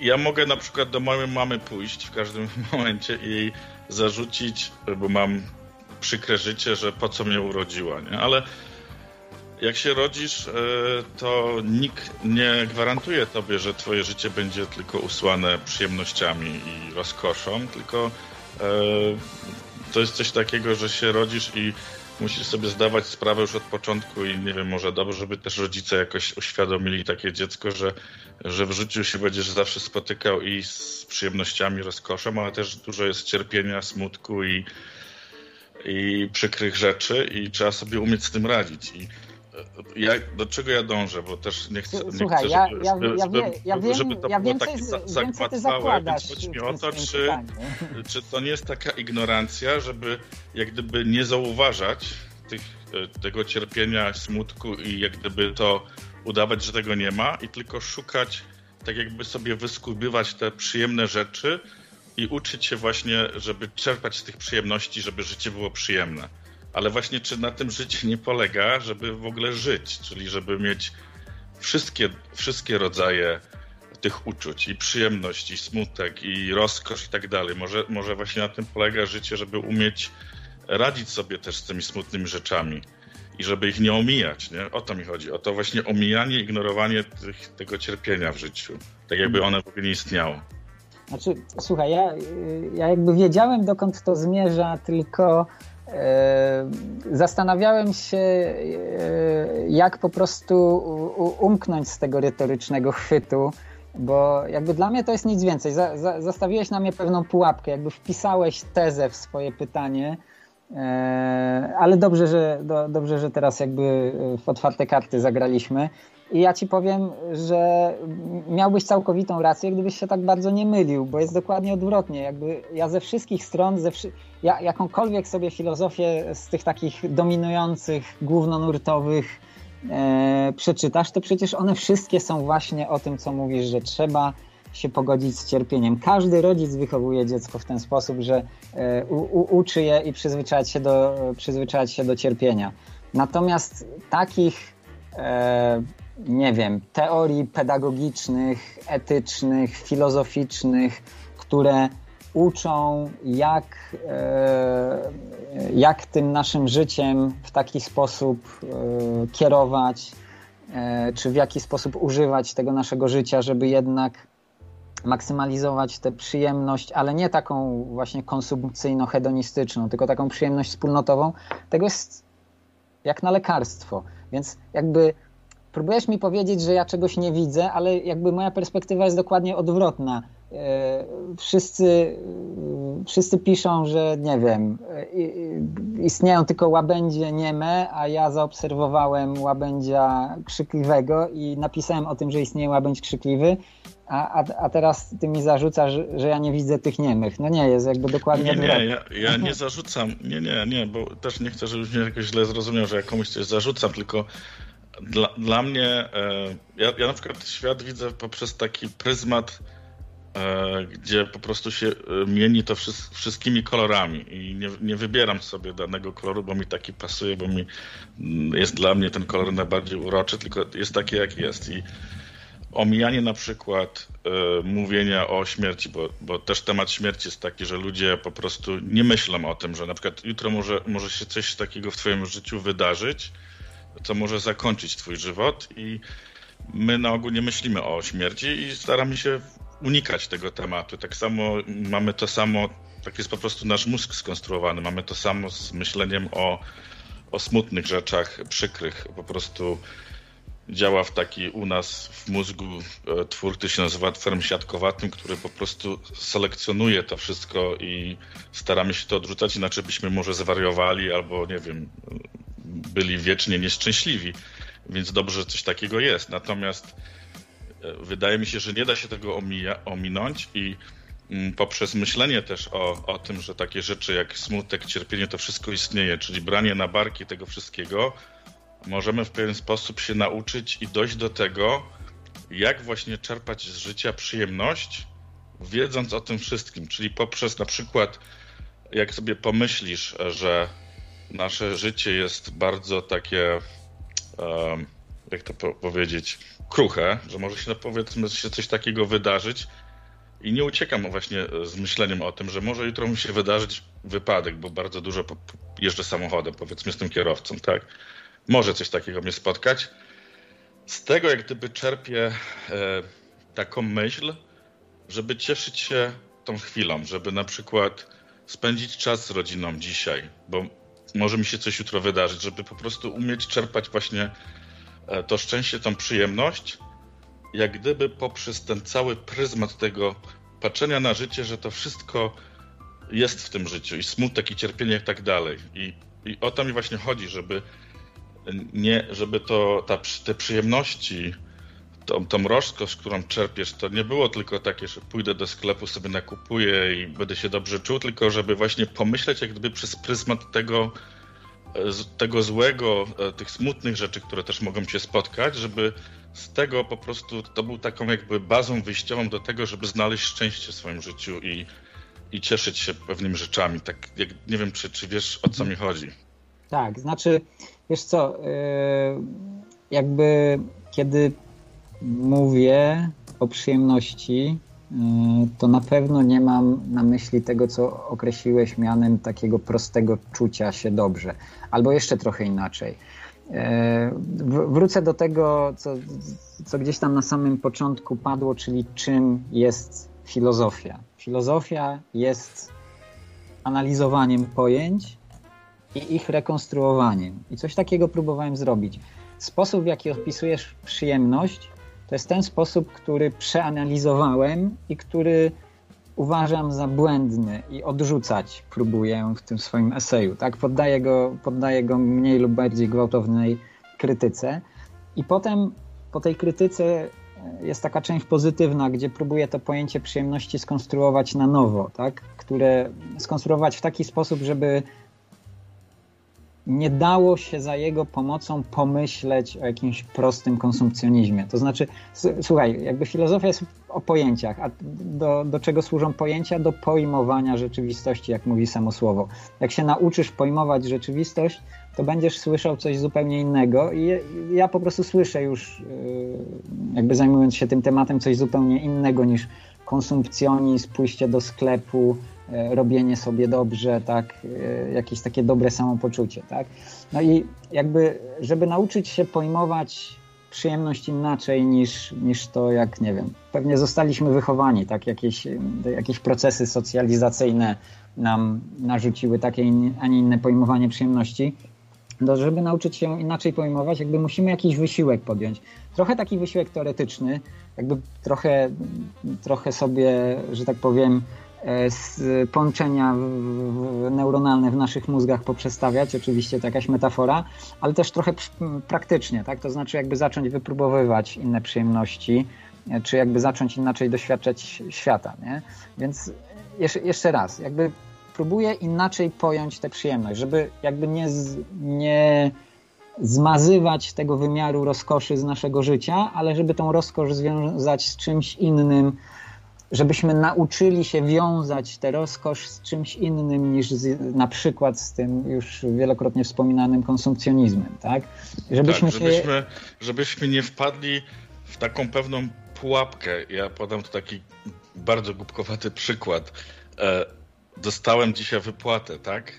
Ja mogę na przykład do mojej mamy pójść w każdym momencie i zarzucić, bo mam przykre życie, że po co mnie urodziła, nie? Ale jak się rodzisz, e, to nikt nie gwarantuje tobie, że twoje życie będzie tylko usłane przyjemnościami i rozkoszą, tylko e, to jest coś takiego, że się rodzisz i musisz sobie zdawać sprawę już od początku i nie wiem, może dobrze, żeby też rodzice jakoś uświadomili takie dziecko, że, że w życiu się będziesz zawsze spotykał i z przyjemnościami, rozkoszą, ale też dużo jest cierpienia, smutku i, i przykrych rzeczy i trzeba sobie umieć z tym radzić. I ja, do czego ja dążę, bo też nie chcę, Słuchaj, nie chcę żeby, ja, ja, żeby, ja wiem, żeby to było takie zagmatwałe, więc chodzi mi o to, czy, czy to nie jest taka ignorancja, żeby jak gdyby nie zauważać tych, e, tego cierpienia, smutku i jak gdyby to udawać, że tego nie ma i tylko szukać, tak jakby sobie wyskubywać te przyjemne rzeczy i uczyć się właśnie, żeby czerpać z tych przyjemności, żeby życie było przyjemne ale właśnie czy na tym życie nie polega, żeby w ogóle żyć, czyli żeby mieć wszystkie, wszystkie rodzaje tych uczuć i przyjemność, i smutek, i rozkosz i tak dalej. Może, może właśnie na tym polega życie, żeby umieć radzić sobie też z tymi smutnymi rzeczami i żeby ich nie omijać, nie? O to mi chodzi. O to właśnie omijanie, ignorowanie tych, tego cierpienia w życiu. Tak jakby one w ogóle nie istniało. Znaczy, słuchaj, ja, ja jakby wiedziałem, dokąd to zmierza, tylko zastanawiałem się, e, jak po prostu umknąć z tego retorycznego chwytu, bo jakby dla mnie to jest nic więcej. zastawiłeś na mnie pewną pułapkę, jakby wpisałeś tezę w swoje pytanie, e, ale dobrze, że, dobrze, że teraz jakby w otwarte karty zagraliśmy. I ja ci powiem, że miałbyś całkowitą rację, gdybyś się tak bardzo nie mylił, bo jest dokładnie odwrotnie. Jakby ja ze wszystkich stron, ze. Ja jakąkolwiek sobie filozofię z tych takich dominujących, głównonurtowych e, przeczytasz, to przecież one wszystkie są właśnie o tym, co mówisz, że trzeba się pogodzić z cierpieniem. Każdy rodzic wychowuje dziecko w ten sposób, że e, u, u, uczy je i przyzwyczajać się do, przyzwyczajać się do cierpienia. Natomiast takich e, nie wiem, teorii pedagogicznych, etycznych, filozoficznych, które uczą, jak, e, jak tym naszym życiem w taki sposób e, kierować, e, czy w jaki sposób używać tego naszego życia, żeby jednak maksymalizować tę przyjemność, ale nie taką właśnie konsumpcyjno-hedonistyczną, tylko taką przyjemność wspólnotową, tego jest jak na lekarstwo. Więc jakby próbujesz mi powiedzieć, że ja czegoś nie widzę, ale jakby moja perspektywa jest dokładnie odwrotna. E, wszyscy, e, wszyscy piszą, że nie wiem, istnieją tylko łabędzie nieme, a ja zaobserwowałem łabędzia krzykliwego i napisałem o tym, że istnieje łabędź krzykliwy, a, a, a teraz ty mi zarzucasz, że ja nie widzę tych niemych. No nie, jest jakby dokładnie Nie, nie, ja, ja nie zarzucam, nie, nie, nie, bo też nie chcę, żebyś mnie jakoś źle zrozumiał, że ja komuś coś zarzucam, tylko dla, dla mnie, e, ja, ja na przykład świat widzę poprzez taki pryzmat, gdzie po prostu się e, mieni to wszystkimi kolorami i nie, nie wybieram sobie danego koloru, bo mi taki pasuje, bo mi mm, jest dla mnie ten kolor najbardziej uroczy, tylko jest taki, jak jest. I omijanie na przykład y, mówienia o śmierci, bo, bo też temat śmierci jest taki, że ludzie po prostu nie myślą o tym, że na przykład jutro może, może się coś takiego w twoim życiu wydarzyć, co może zakończyć twój żywot i my na ogół nie myślimy o śmierci i staramy się unikać tego tematu. Tak samo mamy to samo, tak jest po prostu nasz mózg skonstruowany, mamy to samo z myśleniem o, o smutnych rzeczach, przykrych, po prostu działa w taki u nas w mózgu e, twór, który się nazywa tworem siatkowatym, który po prostu selekcjonuje to wszystko i staramy się to odrzucać, inaczej byśmy może zwariowali albo nie wiem, byli wiecznie nieszczęśliwi. Więc dobrze, że coś takiego jest. Natomiast wydaje mi się, że nie da się tego omija, ominąć i mm, poprzez myślenie też o, o tym, że takie rzeczy jak smutek, cierpienie, to wszystko istnieje, czyli branie na barki tego wszystkiego, możemy w pewien sposób się nauczyć i dojść do tego, jak właśnie czerpać z życia przyjemność, wiedząc o tym wszystkim, czyli poprzez na przykład, jak sobie pomyślisz, że nasze życie jest bardzo takie, jak to powiedzieć, kruche, że może się, powiedzmy, się coś takiego wydarzyć i nie uciekam właśnie z myśleniem o tym, że może jutro mi się wydarzyć wypadek, bo bardzo dużo jeżdżę samochodem, powiedzmy, z tym kierowcą, tak? może coś takiego mnie spotkać. Z tego jak gdyby czerpię e, taką myśl, żeby cieszyć się tą chwilą, żeby na przykład spędzić czas z rodziną dzisiaj, bo może mi się coś jutro wydarzyć, żeby po prostu umieć czerpać właśnie to szczęście, tą przyjemność, jak gdyby poprzez ten cały pryzmat tego patrzenia na życie, że to wszystko jest w tym życiu i smutek i cierpienie i tak dalej. I, I o to mi właśnie chodzi, żeby nie, żeby to, ta, te przyjemności, tą, tą rozkosz, którą czerpiesz, to nie było tylko takie, że pójdę do sklepu, sobie nakupuję i będę się dobrze czuł, tylko żeby właśnie pomyśleć jak gdyby przez pryzmat tego, e, tego złego, e, tych smutnych rzeczy, które też mogą cię spotkać, żeby z tego po prostu to był taką jakby bazą wyjściową do tego, żeby znaleźć szczęście w swoim życiu i, i cieszyć się pewnymi rzeczami. Tak jak, nie wiem, czy, czy wiesz o co mi chodzi. Tak, znaczy Wiesz co, y, jakby kiedy mówię o przyjemności, to na pewno nie mam na myśli tego, co określiłeś mianem takiego prostego czucia się dobrze, albo jeszcze trochę inaczej. Y, wrócę do tego, co, co gdzieś tam na samym początku padło, czyli czym jest filozofia. Filozofia jest analizowaniem pojęć i ich rekonstruowaniem. I coś takiego próbowałem zrobić. Sposób, w jaki opisujesz przyjemność, to jest ten sposób, który przeanalizowałem i który uważam za błędny i odrzucać próbuję w tym swoim eseju. Tak? Poddaję, go, poddaję go mniej lub bardziej gwałtownej krytyce. I potem po tej krytyce e, jest taka część pozytywna, gdzie próbuję to pojęcie przyjemności skonstruować na nowo, tak? które skonstruować w taki sposób, żeby nie dało się za jego pomocą pomyśleć o jakimś prostym konsumpcjonizmie. To znaczy, słuchaj, jakby filozofia jest o pojęciach, a do, do czego służą pojęcia? Do pojmowania rzeczywistości, jak mówi samo słowo. Jak się nauczysz pojmować rzeczywistość, to będziesz słyszał coś zupełnie innego i ja po prostu słyszę już, yy, jakby zajmując się tym tematem, coś zupełnie innego niż konsumpcjonizm, pójście do sklepu, robienie sobie dobrze, tak, e, jakieś takie dobre samopoczucie, tak. No i jakby, żeby nauczyć się pojmować przyjemność inaczej niż, niż to, jak nie wiem, pewnie zostaliśmy wychowani, tak, jakieś, jakieś procesy socjalizacyjne nam narzuciły takie, a nie inne pojmowanie przyjemności, to żeby nauczyć się inaczej pojmować, jakby musimy jakiś wysiłek podjąć. Trochę taki wysiłek teoretyczny, jakby trochę, trochę sobie, że tak powiem, E, połączenia neuronalne w naszych mózgach poprzestawiać, oczywiście to jakaś metafora, ale też trochę praktycznie, tak? To znaczy jakby zacząć wypróbowywać inne przyjemności, e, czy jakby zacząć inaczej doświadczać świata, nie? Więc jeszcze raz, jakby próbuję inaczej pojąć tę przyjemność, żeby jakby nie, nie zmazywać tego wymiaru rozkoszy z naszego życia, ale żeby tą rozkosz związać z czymś innym, żebyśmy nauczyli się wiązać tę rozkosz z czymś innym niż z, na przykład z tym już wielokrotnie wspominanym konsumpcjonizmem, tak? Żebyśmy, tak, żebyśmy, się... żebyśmy nie wpadli w taką pewną pułapkę. Ja podam tu taki bardzo głupkowaty przykład. E, dostałem dzisiaj wypłatę, tak?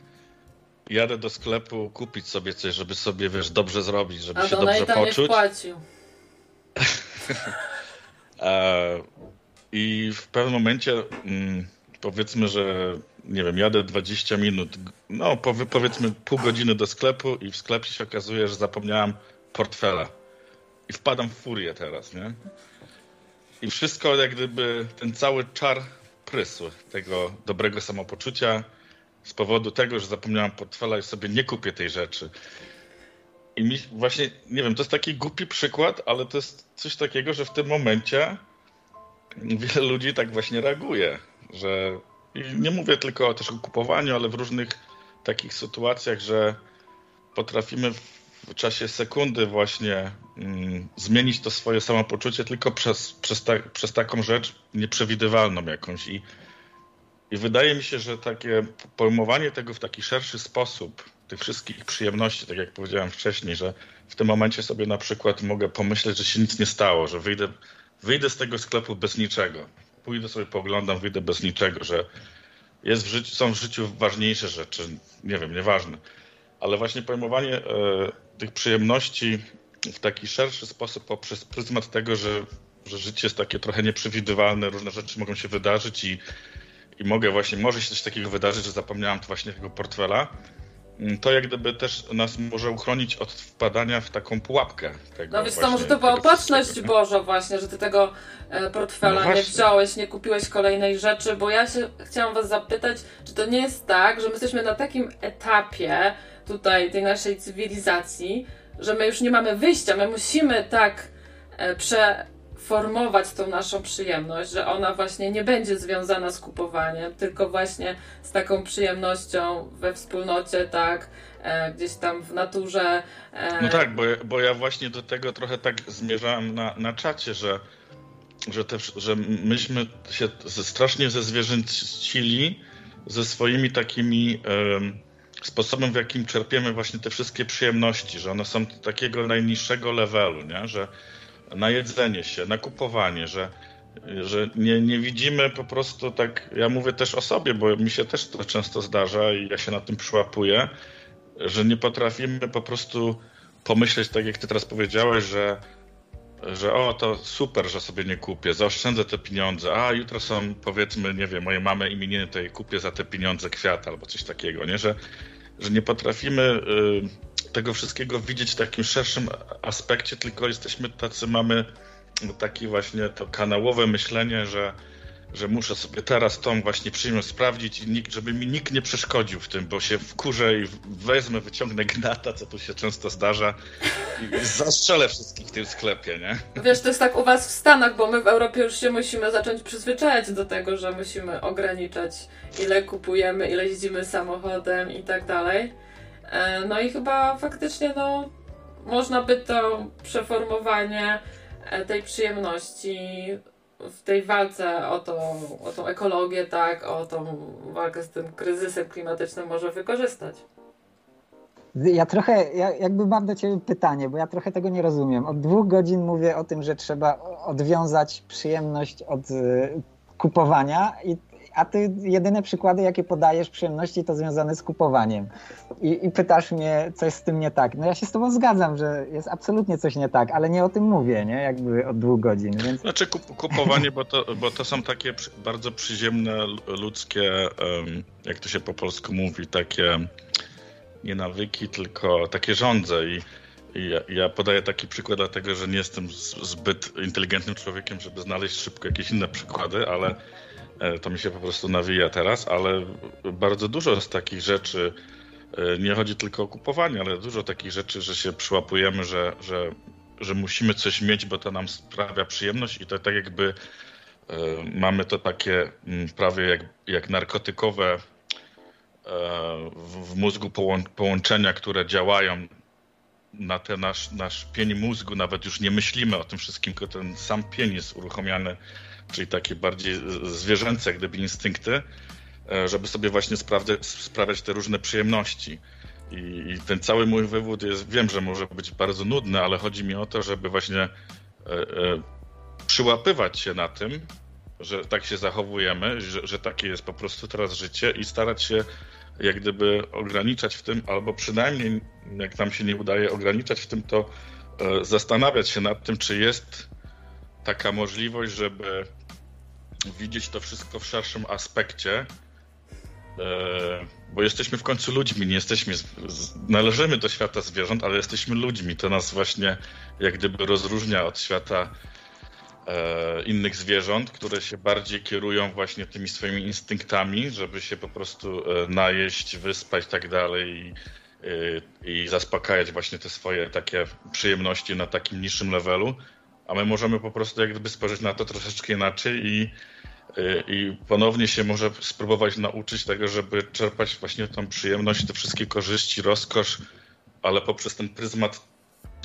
Jadę do sklepu kupić sobie coś, żeby sobie, wiesz, dobrze zrobić, żeby A się dobrze poczuć. Nie wpłacił. i w pewnym momencie mm, powiedzmy, że nie wiem, jadę 20 minut, no powiedzmy pół godziny do sklepu i w sklepie się okazuje, że zapomniałem portfela. I wpadam w furię teraz, nie? I wszystko jak gdyby ten cały czar prysł tego dobrego samopoczucia z powodu tego, że zapomniałem portfela i sobie nie kupię tej rzeczy. I mi właśnie, nie wiem, to jest taki głupi przykład, ale to jest coś takiego, że w tym momencie wiele ludzi tak właśnie reaguje, że nie mówię tylko też o kupowaniu, ale w różnych takich sytuacjach, że potrafimy w czasie sekundy właśnie mm, zmienić to swoje samopoczucie tylko przez, przez, ta, przez taką rzecz nieprzewidywalną jakąś. I, I wydaje mi się, że takie pojmowanie tego w taki szerszy sposób, tych wszystkich przyjemności, tak jak powiedziałem wcześniej, że w tym momencie sobie na przykład mogę pomyśleć, że się nic nie stało, że wyjdę wyjdę z tego sklepu bez niczego. Pójdę sobie poglądam, wyjdę bez niczego, że jest w życiu, są w życiu ważniejsze rzeczy, nie wiem, nieważne. Ale właśnie pojmowanie e, tych przyjemności w taki szerszy sposób poprzez pryzmat tego, że, że życie jest takie trochę nieprzewidywalne, różne rzeczy mogą się wydarzyć i, i mogę właśnie, może się coś takiego wydarzyć, że zapomniałem tu właśnie tego portfela, to jak gdyby też nas może uchronić od wpadania w taką pułapkę. Tego no więc to może to była opatrzność Boża właśnie, że ty tego e, portfela no nie wziąłeś, nie kupiłeś kolejnej rzeczy, bo ja się chciałam was zapytać, czy to nie jest tak, że my jesteśmy na takim etapie tutaj tej naszej cywilizacji, że my już nie mamy wyjścia, my musimy tak e, prze formować tą naszą przyjemność, że ona właśnie nie będzie związana z kupowaniem, tylko właśnie z taką przyjemnością we wspólnocie, tak, e, gdzieś tam w naturze. E... No tak, bo, bo ja właśnie do tego trochę tak zmierzałem na, na czacie, że, że, te, że myśmy się strasznie zezwierzęcili ze swoimi takimi sposobem, w jakim czerpiemy właśnie te wszystkie przyjemności, że one są takiego najniższego levelu, nie? że na jedzenie się, na kupowanie, że, że nie, nie widzimy po prostu tak, ja mówię też o sobie, bo mi się też to często zdarza i ja się na tym przyłapuję, że nie potrafimy po prostu pomyśleć tak, jak ty teraz powiedziałeś, że że o, to super, że sobie nie kupię, zaoszczędzę te pieniądze, a jutro są, powiedzmy, nie wiem, moje mamy imieniny, to jej kupię za te pieniądze kwiat albo coś takiego, nie? Że, że nie potrafimy y, tego wszystkiego widzieć w takim szerszym aspekcie, tylko jesteśmy tacy, mamy takie właśnie to kanałowe myślenie, że, że muszę sobie teraz tą właśnie przyjemność sprawdzić i nikt, żeby mi nikt nie przeszkodził w tym, bo się wkurzę i wezmę, wyciągnę gnata, co tu się często zdarza i zastrzelę wszystkich w tym sklepie, nie? Wiesz, to jest tak u was w Stanach, bo my w Europie już się musimy zacząć przyzwyczajać do tego, że musimy ograniczać ile kupujemy, ile jeździmy samochodem i tak dalej. E, no i chyba faktycznie no, można by to przeformowanie e, tej przyjemności w tej walce o, to, o tą ekologię, tak, o tą walkę z tym kryzysem klimatycznym może wykorzystać. Ja trochę, ja jakby mam do Ciebie pytanie, bo ja trochę tego nie rozumiem. Od dwóch godzin mówię o tym, że trzeba odwiązać przyjemność od y, kupowania i a ty jedyne przykłady, jakie podajesz przyjemności, to związane z kupowaniem. I, I, pytasz mnie, co jest z tym nie tak. No ja się z tobą zgadzam, że jest absolutnie coś nie tak, ale nie o tym mówię, nie? Jakby od dwóch godzin. Więc... Znaczy kupowanie, bo to, bo to są takie bardzo przyziemne, ludzkie, jak to się po polsku mówi, takie nie nawyki, tylko takie żądze i ja, ja, podaję taki przykład, dlatego że nie jestem zbyt inteligentnym człowiekiem, żeby znaleźć szybko jakieś inne przykłady, ale to mi się po prostu nawija teraz, ale bardzo dużo z takich rzeczy, e, nie chodzi tylko o kupowanie, ale dużo takich rzeczy, że się przyłapujemy, że, że, że musimy coś mieć, bo to nam sprawia przyjemność i to tak jakby e, mamy to takie mm, prawie jak, jak narkotykowe w mózgu połączenia, które działają na ten nasz, nasz pień mózgu, nawet już nie myślimy o tym wszystkim, tylko ten sam pień jest uruchomiony, czyli takie bardziej zwierzęce, gdyby instynkty, e, żeby sobie właśnie sprawdzać, sprawiać te różne przyjemności. I, ten cały mój wywód jest, wiem, że może być bardzo nudny, ale chodzi mi o to, żeby właśnie e, e, przyłapywać się na tym, że tak się zachowujemy, że, że takie jest po prostu teraz życie i starać się jak gdyby ograniczać w tym, albo przynajmniej jak nam się nie udaje ograniczać w tym, to zastanawiać się nad tym, czy jest taka możliwość, żeby widzieć to wszystko w szerszym aspekcie, e, bo jesteśmy w końcu ludźmi, nie jesteśmy, należymy do świata zwierząt, ale jesteśmy ludźmi. To nas właśnie jak gdyby rozróżnia od świata E, innych zwierząt, które się bardziej kierują właśnie tymi swoimi instynktami, żeby się po prostu e, najeść, wyspać i tak dalej i, zaspokajać właśnie te swoje takie przyjemności na takim niższym levelu, a my możemy po prostu jak gdyby spojrzeć na to troszeczkę inaczej i, i ponownie się może spróbować nauczyć tego, żeby czerpać właśnie tą przyjemność, te wszystkie korzyści, rozkosz, ale poprzez ten pryzmat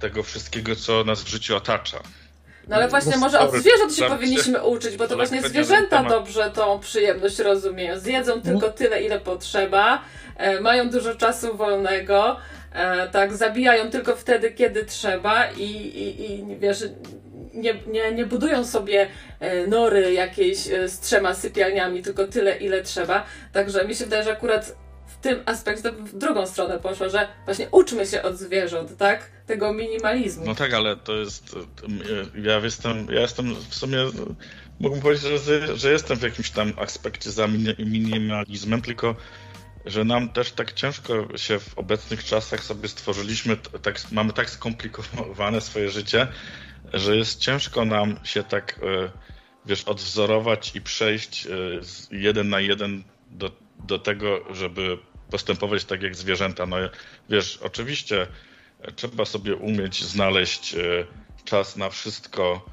tego wszystkiego, co nas w życiu otacza. No ale właśnie może od zwierząt się powinniśmy uczyć, bo to właśnie zwierzęta dobrze tą przyjemność rozumieją. Zjedzą tylko tyle, ile potrzeba, e, mają dużo czasu wolnego, e, tak, zabijają tylko wtedy, kiedy trzeba i, i, i wiesz, nie, nie, nie budują sobie e, nory jakiejś e, z trzema sypialniami, tylko tyle, ile trzeba. Także mi się wydaje, że akurat w tym aspekcie w drugą stronę poszło, że właśnie uczmy się od zwierząt, tak? Tego minimalizmu. No tak, ale to jest. Ja jestem, ja jestem w sumie. Mógłbym powiedzieć, że, że jestem w jakimś tam aspekcie za minimalizmem, tylko że nam też tak ciężko się w obecnych czasach sobie stworzyliśmy, tak, mamy tak skomplikowane swoje życie, że jest ciężko nam się tak, e, wiesz, odwzorować i przejść e, jeden na jeden do do tego, żeby postępować tak jak zwierzęta. No wiesz, oczywiście trzeba sobie umieć znaleźć e, czas na wszystko,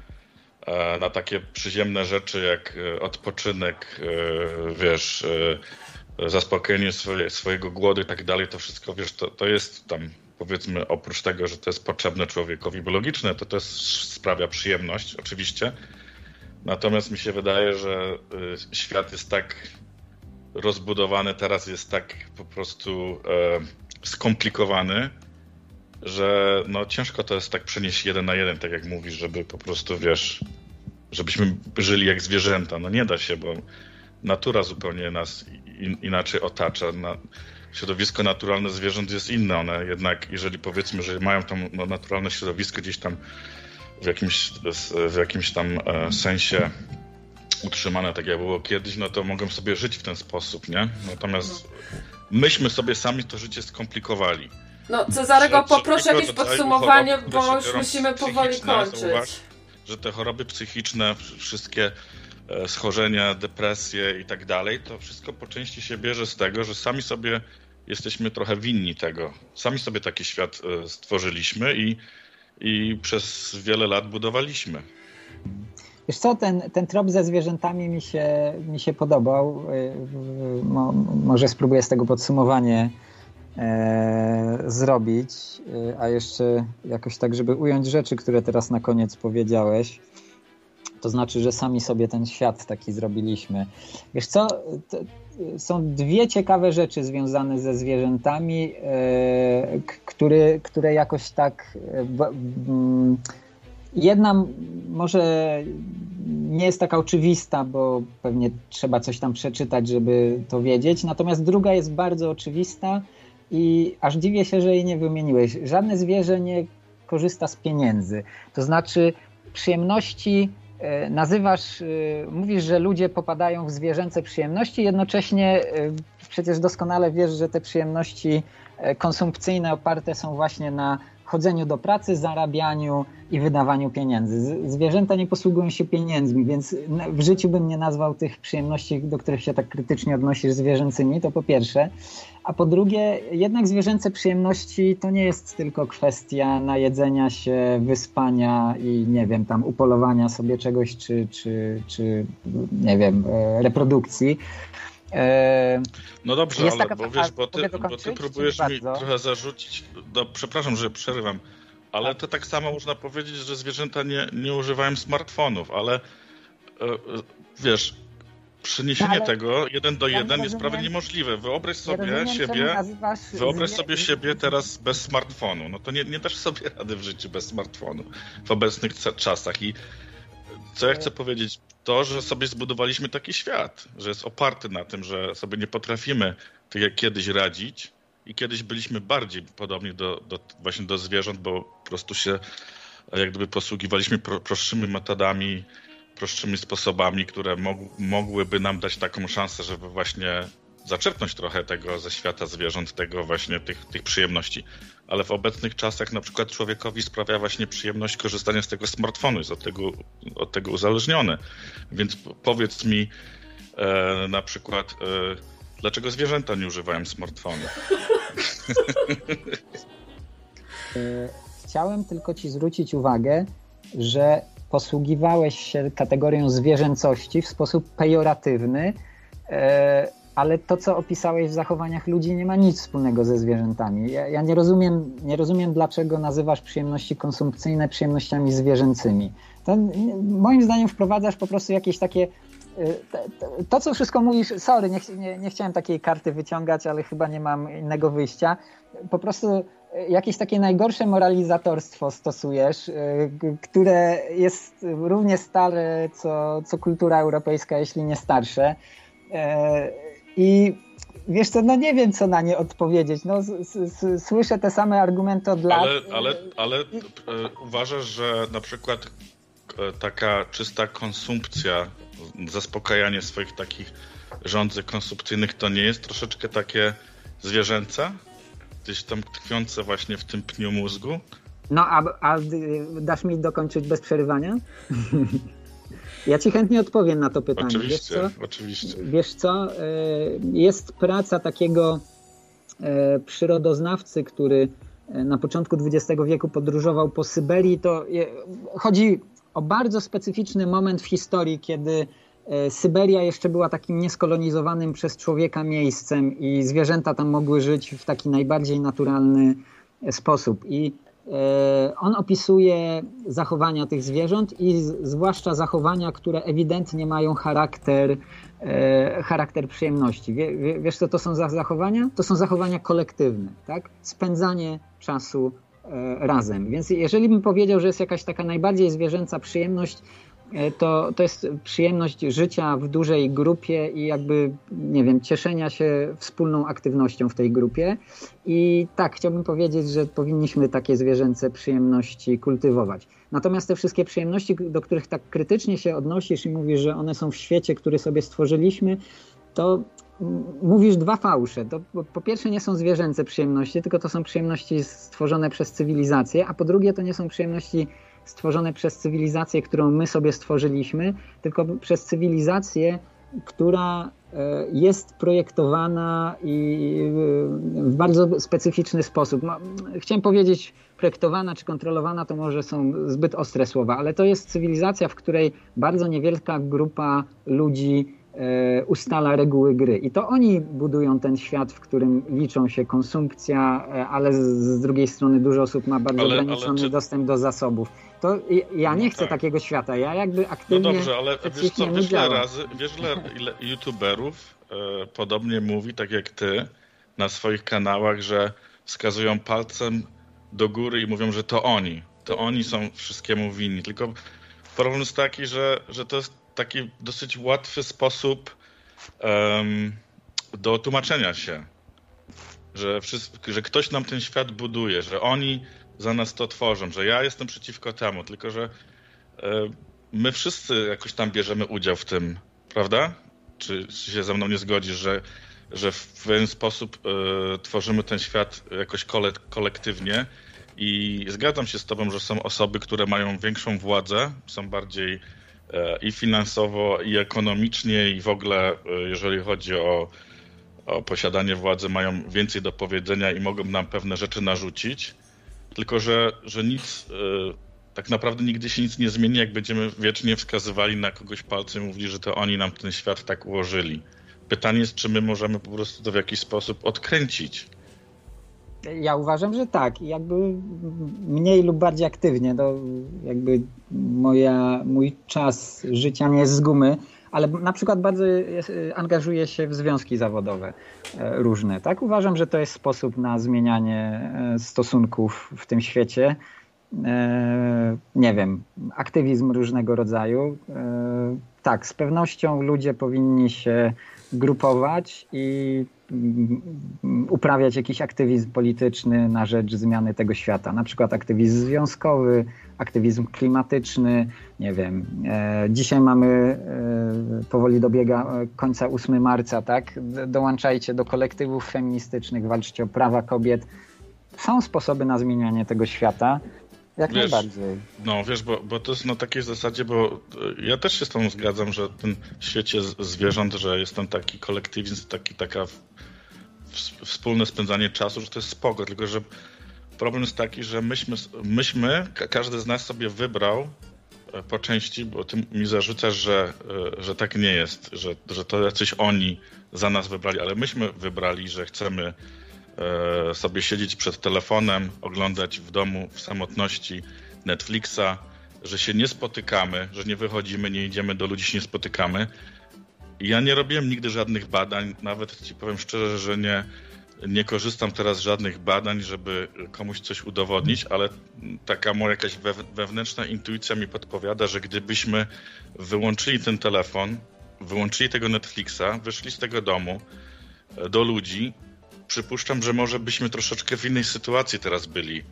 na takie przyziemne rzeczy jak odpoczynek, wiesz, zaspokojenie swoje, swojego głodu i tak dalej, to wszystko, wiesz, to, to jest tam powiedzmy oprócz tego, że to jest potrzebne człowiekowi biologiczne, to też sprawia przyjemność oczywiście. Natomiast mi się wydaje, że świat jest tak rozbudowany teraz jest tak po prostu e, skomplikowany, że no ciężko to jest tak przenieść jeden na jeden, tak jak mówisz, żeby po prostu, wiesz, żebyśmy żyli jak zwierzęta. No nie da się, bo natura zupełnie nas in, inaczej otacza. Na, środowisko naturalne zwierząt jest inne. One jednak, jeżeli powiedzmy, że mają tam naturalne środowisko gdzieś tam w jakimś, w jakimś tam e, sensie utrzymane tak jak było kiedyś, no to mogłem sobie żyć w ten sposób, nie? Natomiast myśmy sobie sami to życie skomplikowali. No Cezarego, poproszę jakieś podsumowanie, bo już musimy powoli kończyć. Zauważ, że te choroby psychiczne, wszystkie e, schorzenia, depresje i tak dalej, to wszystko po części się bierze z tego, że sami sobie jesteśmy trochę winni tego. Sami sobie taki świat e, stworzyliśmy i, i przez wiele lat budowaliśmy. Wiesz co, ten, ten trop ze zwierzętami mi się, mi się podobał. Y, mo, może spróbuję z tego podsumowanie e, zrobić, y, a jeszcze jakoś tak, żeby ująć rzeczy, które teraz na koniec powiedziałeś. To znaczy, że sami sobie ten świat taki zrobiliśmy. Wiesz co, to, są dwie ciekawe rzeczy związane ze zwierzętami, e, które, które jakoś tak. E, b, Jedna może nie jest taka oczywista, bo pewnie trzeba coś tam przeczytać, żeby to wiedzieć. Natomiast druga jest bardzo oczywista i aż dziwię się, że jej nie wymieniłeś. Żadne zwierzę nie korzysta z pieniędzy. To znaczy przyjemności nazywasz, e, mówisz, że ludzie popadają w zwierzęce przyjemności, jednocześnie e, przecież doskonale wiesz, że te przyjemności konsumpcyjne oparte są właśnie na chodzeniu do pracy, zarabianiu i wydawaniu pieniędzy. Zwierzęta nie posługują się pieniędzmi, więc w życiu bym nie nazwał tych przyjemności, do których się tak krytycznie odnosisz, zwierzęcymi, to po pierwsze. A po drugie, jednak zwierzęce przyjemności to nie jest tylko kwestia najedzenia się, wyspania i nie wiem, tam upolowania sobie czegoś, czy, czy, czy nie wiem, e, reprodukcji No dobrze, Jest ale bo wiesz, bo ty, bo ty próbujesz mi Bardzo. trochę zarzucić. No, przepraszam, że przerywam, ale to tak samo można powiedzieć, że zwierzęta nie, nie używają smartfonów, ale e, e, wiesz, przeniesienie No, ale tego jeden do ja jeden jest prawie rozumiem- niemożliwe. Wyobraź sobie rozumiem, czemu siebie. Wyobraź sobie siebie teraz bez smartfonu. No to nie, nie dasz sobie rady w życiu bez smartfonu w obecnych czasach. I co ja chcę powiedzieć? To, że sobie zbudowaliśmy taki świat, że jest oparty na tym, że sobie nie potrafimy tak jak kiedyś radzić i kiedyś byliśmy bardziej podobni do, do, właśnie do zwierząt, bo po prostu się jak gdyby posługiwaliśmy pro, prostszymi metodami, prostszymi sposobami, które mog, mogłyby nam dać taką szansę, żeby właśnie zaczerpnąć trochę tego ze świata zwierząt, tego właśnie tych, tych przyjemności. Ale w obecnych czasach na przykład człowiekowi sprawia właśnie przyjemność korzystania z tego smartfonu, jest od tego, od tego uzależniony. Więc powiedz mi e, na przykład, e, dlaczego zwierzęta nie używają smartfonu? Chciałem tylko Ci zwrócić uwagę, że posługiwałeś się kategorią zwierzęcości w sposób pejoratywny, e, ale to, co opisałeś w zachowaniach ludzi, nie ma nic wspólnego ze zwierzętami. Ja, ja nie, rozumiem, nie rozumiem, dlaczego nazywasz przyjemności konsumpcyjne przyjemnościami zwierzęcymi. To, moim zdaniem wprowadzasz po prostu jakieś takie e, to, to, to, co wszystko mówisz, sorry, nie, nie, nie chciałem takiej karty wyciągać, ale chyba nie mam innego wyjścia. Po prostu e, jakieś takie najgorsze moralizatorstwo stosujesz, e, g- które jest równie stare co, co kultura europejska, jeśli nie starsze. E, I wiesz co, no nie wiem, co na nie odpowiedzieć. No, słyszę te same argumenty od lat. Ale, ale, ale e, uważasz, że na przykład e, taka czysta konsumpcja, zaspokajanie swoich takich rządzeń konsumpcyjnych to nie jest troszeczkę takie zwierzęce? Gdzieś tam tkwiące właśnie w tym pniu mózgu? No, a, a y, dasz mi dokończyć bez przerywania? ja ci chętnie odpowiem na to. Wiesz Oczywiście, co? oczywiście. Wiesz co, e, jest praca takiego e, przyrodoznawcy, który e, na początku XX wieku podróżował po Syberii. To chodzi o bardzo specyficzny moment w historii, kiedy Syberia jeszcze była takim nieskolonizowanym przez człowieka miejscem i zwierzęta tam mogły żyć w taki najbardziej naturalny sposób. I on opisuje zachowania tych zwierząt i zwłaszcza zachowania, które ewidentnie mają charakter, e, charakter przyjemności. Wie, wie, wiesz, co to są za zachowania? To są zachowania kolektywne, tak? Spędzanie czasu e, razem. Więc jeżeli bym powiedział, że jest jakaś taka najbardziej zwierzęca przyjemność, e, to, to jest przyjemność życia w dużej grupie i jakby, nie wiem, cieszenia się wspólną aktywnością w tej grupie. I tak, chciałbym powiedzieć, że powinniśmy takie zwierzęce przyjemności kultywować. Natomiast te wszystkie przyjemności, do których tak krytycznie się odnosisz i mówisz, że one są w świecie, który sobie stworzyliśmy, to mówisz dwa fałsze. To po pierwsze nie są zwierzęce przyjemności, tylko to są przyjemności stworzone przez cywilizację, a po drugie to nie są przyjemności stworzone przez cywilizację, którą my sobie stworzyliśmy, tylko przez cywilizację, która e, jest projektowana i e, w bardzo specyficzny sposób. No, Chciałem powiedzieć projektowana czy kontrolowana, to może są zbyt ostre słowa, ale to jest cywilizacja, w której bardzo niewielka grupa ludzi ustala reguły gry. I to oni budują ten świat, w którym liczą się konsumpcja, e, ale z, drugiej strony dużo osób ma bardzo Ale- ale ograniczony czy- dostęp do zasobów. To ja nie No chcę tak. takiego świata. Ja jakby No aktywnie dobrze, ale wiesz co, wiesz ile razy, wiesz ile, ile youtuberów e, podobnie mówi, tak jak ty, na swoich kanałach, że wskazują palcem do góry i mówią, że to oni, to oni są wszystkiemu winni. Tylko problem jest taki, że, że to jest taki dosyć łatwy sposób em, do tłumaczenia się. Że, że ktoś nam ten świat buduje, że oni za nas to tworzą, że ja jestem przeciwko temu, tylko że e, my wszyscy jakoś tam bierzemy udział w tym, prawda? Czy, czy się ze mną nie zgodzisz, że, że w pewien sposób e, tworzymy ten świat jakoś kole, kolektywnie i zgadzam się z tobą, że są osoby, które mają większą władzę, są bardziej i finansowo, i ekonomicznie, i w ogóle, e, jeżeli chodzi o, o posiadanie władzy, mają więcej do powiedzenia i mogą nam pewne rzeczy narzucić. Tylko, że, że nic, e, tak naprawdę nigdy się nic nie zmieni, jak będziemy wiecznie wskazywali na kogoś palcem i mówili, że to oni nam ten świat tak ułożyli. pytanie jest, czy my możemy po prostu to w jakiś sposób odkręcić. Ja uważam, że tak. Jakby mniej lub bardziej aktywnie. To jakby moja, mój czas życia nie jest z gumy, ale na przykład bardzo angażuję się w związki zawodowe e, różne. Tak uważam, że to jest sposób na zmienianie e, stosunków w tym świecie. E, nie wiem, aktywizm różnego rodzaju. Tak, z pewnością ludzie powinni się grupować i uprawiać jakiś aktywizm polityczny na rzecz zmiany tego świata. Na przykład aktywizm związkowy, aktywizm klimatyczny, nie wiem. E, dzisiaj mamy, e, powoli dobiega e, końca 8 marca, tak? Dołączajcie do kolektywów feministycznych, walczcie o prawa kobiet. Są sposoby na zmienianie tego świata. Jak wiesz, najbardziej. No wiesz, bo, bo to jest na takiej zasadzie, bo ja też się z tą zgadzam, że w tym świecie zwierząt, że jest ten taki kolektywizm, taki, taka wspólne spędzanie czasu, że to jest spoko, tylko że problem jest taki, że myśmy, myśmy każdy z nas sobie wybrał e, po części, bo ty mi zarzucasz, że, e, że tak nie jest, że, że to jacyś oni za nas wybrali, ale myśmy wybrali, że chcemy e, sobie siedzieć przed telefonem, oglądać w domu w samotności Netflixa, że się nie spotykamy, że nie wychodzimy, nie idziemy do ludzi, się nie spotykamy. Ja nie robiłem nigdy żadnych badań, nawet ci powiem szczerze, że nie, nie korzystam teraz z żadnych badań, żeby komuś coś udowodnić, ale taka moja jakaś wewnętrzna intuicja mi podpowiada, że gdybyśmy wyłączyli ten telefon, wyłączyli tego Netflixa, wyszli z tego domu e, do ludzi, przypuszczam, że może byśmy troszeczkę w innej sytuacji teraz byli.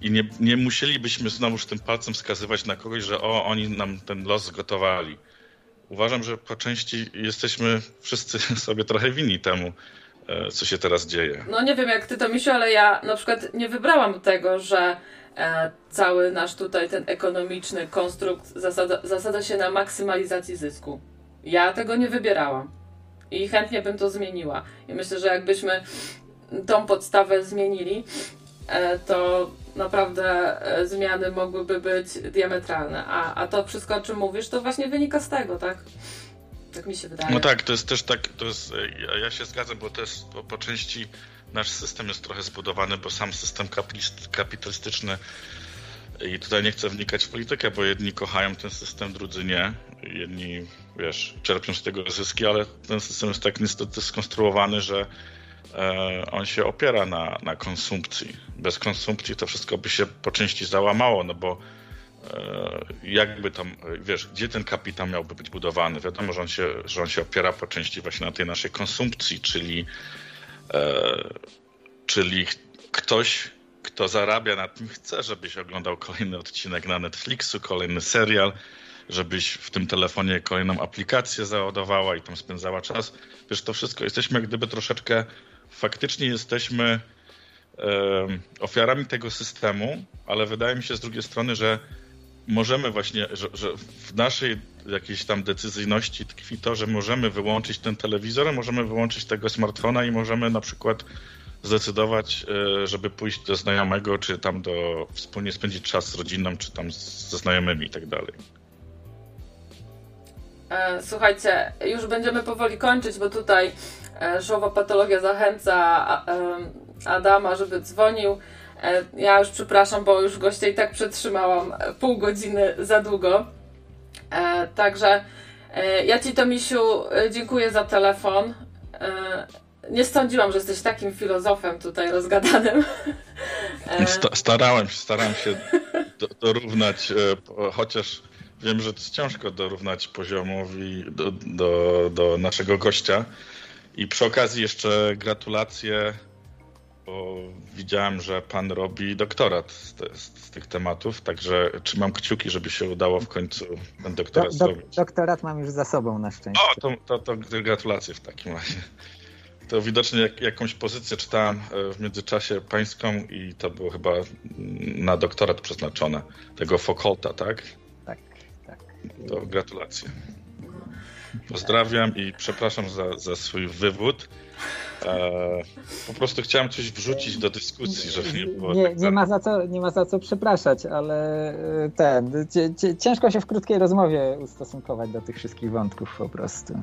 I nie, nie musielibyśmy znowuż tym palcem wskazywać na kogoś, że o, oni nam ten los zgotowali uważam, że po części jesteśmy wszyscy sobie trochę winni temu, e, co się teraz dzieje. No nie wiem jak ty to Misiu, ale ja na przykład nie wybrałam tego, że e, cały nasz tutaj ten ekonomiczny konstrukt zasada, zasada się na maksymalizacji zysku. Ja tego nie wybierałam. I chętnie bym to zmieniła. I myślę, że jakbyśmy tą podstawę zmienili, e, to naprawdę e, zmiany mogłyby być diametralne. A, a to wszystko, o czym mówisz, to właśnie wynika z tego, tak? Tak mi się wydaje. No tak, to jest też tak, to jest, e, ja się zgadzam, bo po, po części nasz system jest trochę zbudowany, bo sam system kapitalistyczny i tutaj nie chcę wnikać w politykę, bo jedni kochają ten system, drudzy nie. Jedni, wiesz, czerpią z tego zyski, ale ten system jest tak niestety skonstruowany, że E, on się opiera na, na konsumpcji. Bez konsumpcji to wszystko by się po części załamało, no bo e, jakby tam, wiesz, gdzie ten kapitał miałby być budowany? Wiadomo, że on się, że on się opiera po części właśnie na tej naszej konsumpcji, czyli, e, czyli ktoś, kto zarabia na tym, chce, żebyś oglądał kolejny odcinek na Netflixu, kolejny serial, żebyś w tym telefonie kolejną aplikację załadowała i tam spędzała czas. Wiesz, to wszystko jesteśmy jak gdyby troszeczkę faktycznie jesteśmy ofiarami tego systemu, ale wydaje mi się z drugiej strony, że możemy właśnie, że, że, w naszej jakiejś tam decyzyjności tkwi to, że możemy wyłączyć ten telewizor, możemy wyłączyć tego smartfona i możemy na przykład zdecydować, e, żeby pójść do znajomego, czy tam do wspólnie spędzić czas z rodziną, czy tam ze znajomymi i tak dalej. E, słuchajcie, już będziemy powoli kończyć, bo tutaj Szowa e, Patologia zachęca Adama, żeby dzwonił. Ja już przepraszam, bo już goście i tak przetrzymałam pół godziny za długo. Także ja Ci, Tomisiu, dziękuję za telefon. Nie sądziłam, że jesteś takim filozofem tutaj rozgadanym. Starałem się, starałem się dorównać, chociaż Wiem, że to jest ciężko dorównać poziomowi do, do, do naszego gościa. I przy okazji jeszcze gratulacje, bo widziałem, że pan robi doktorat z, te, z, tych tematów, także trzymam kciuki, żeby się udało w końcu ten doktorat do, do, zrobić. Doktorat mam już za sobą na szczęście. O, to, to, to gratulacje w takim razie. To widocznie jak, jakąś pozycję czytałem e, w międzyczasie pańską i to było chyba na doktorat przeznaczone, tego Foucaulta, tak? To gratulacje. Pozdrawiam i przepraszam za, za swój wywód. E, po prostu chciałem coś wrzucić do dyskusji, żeby nie było. Nie, tak nie, ma, za co, nie ma za co przepraszać, ale e, ten, ciężko się w krótkiej rozmowie ustosunkować do tych wszystkich wątków po prostu.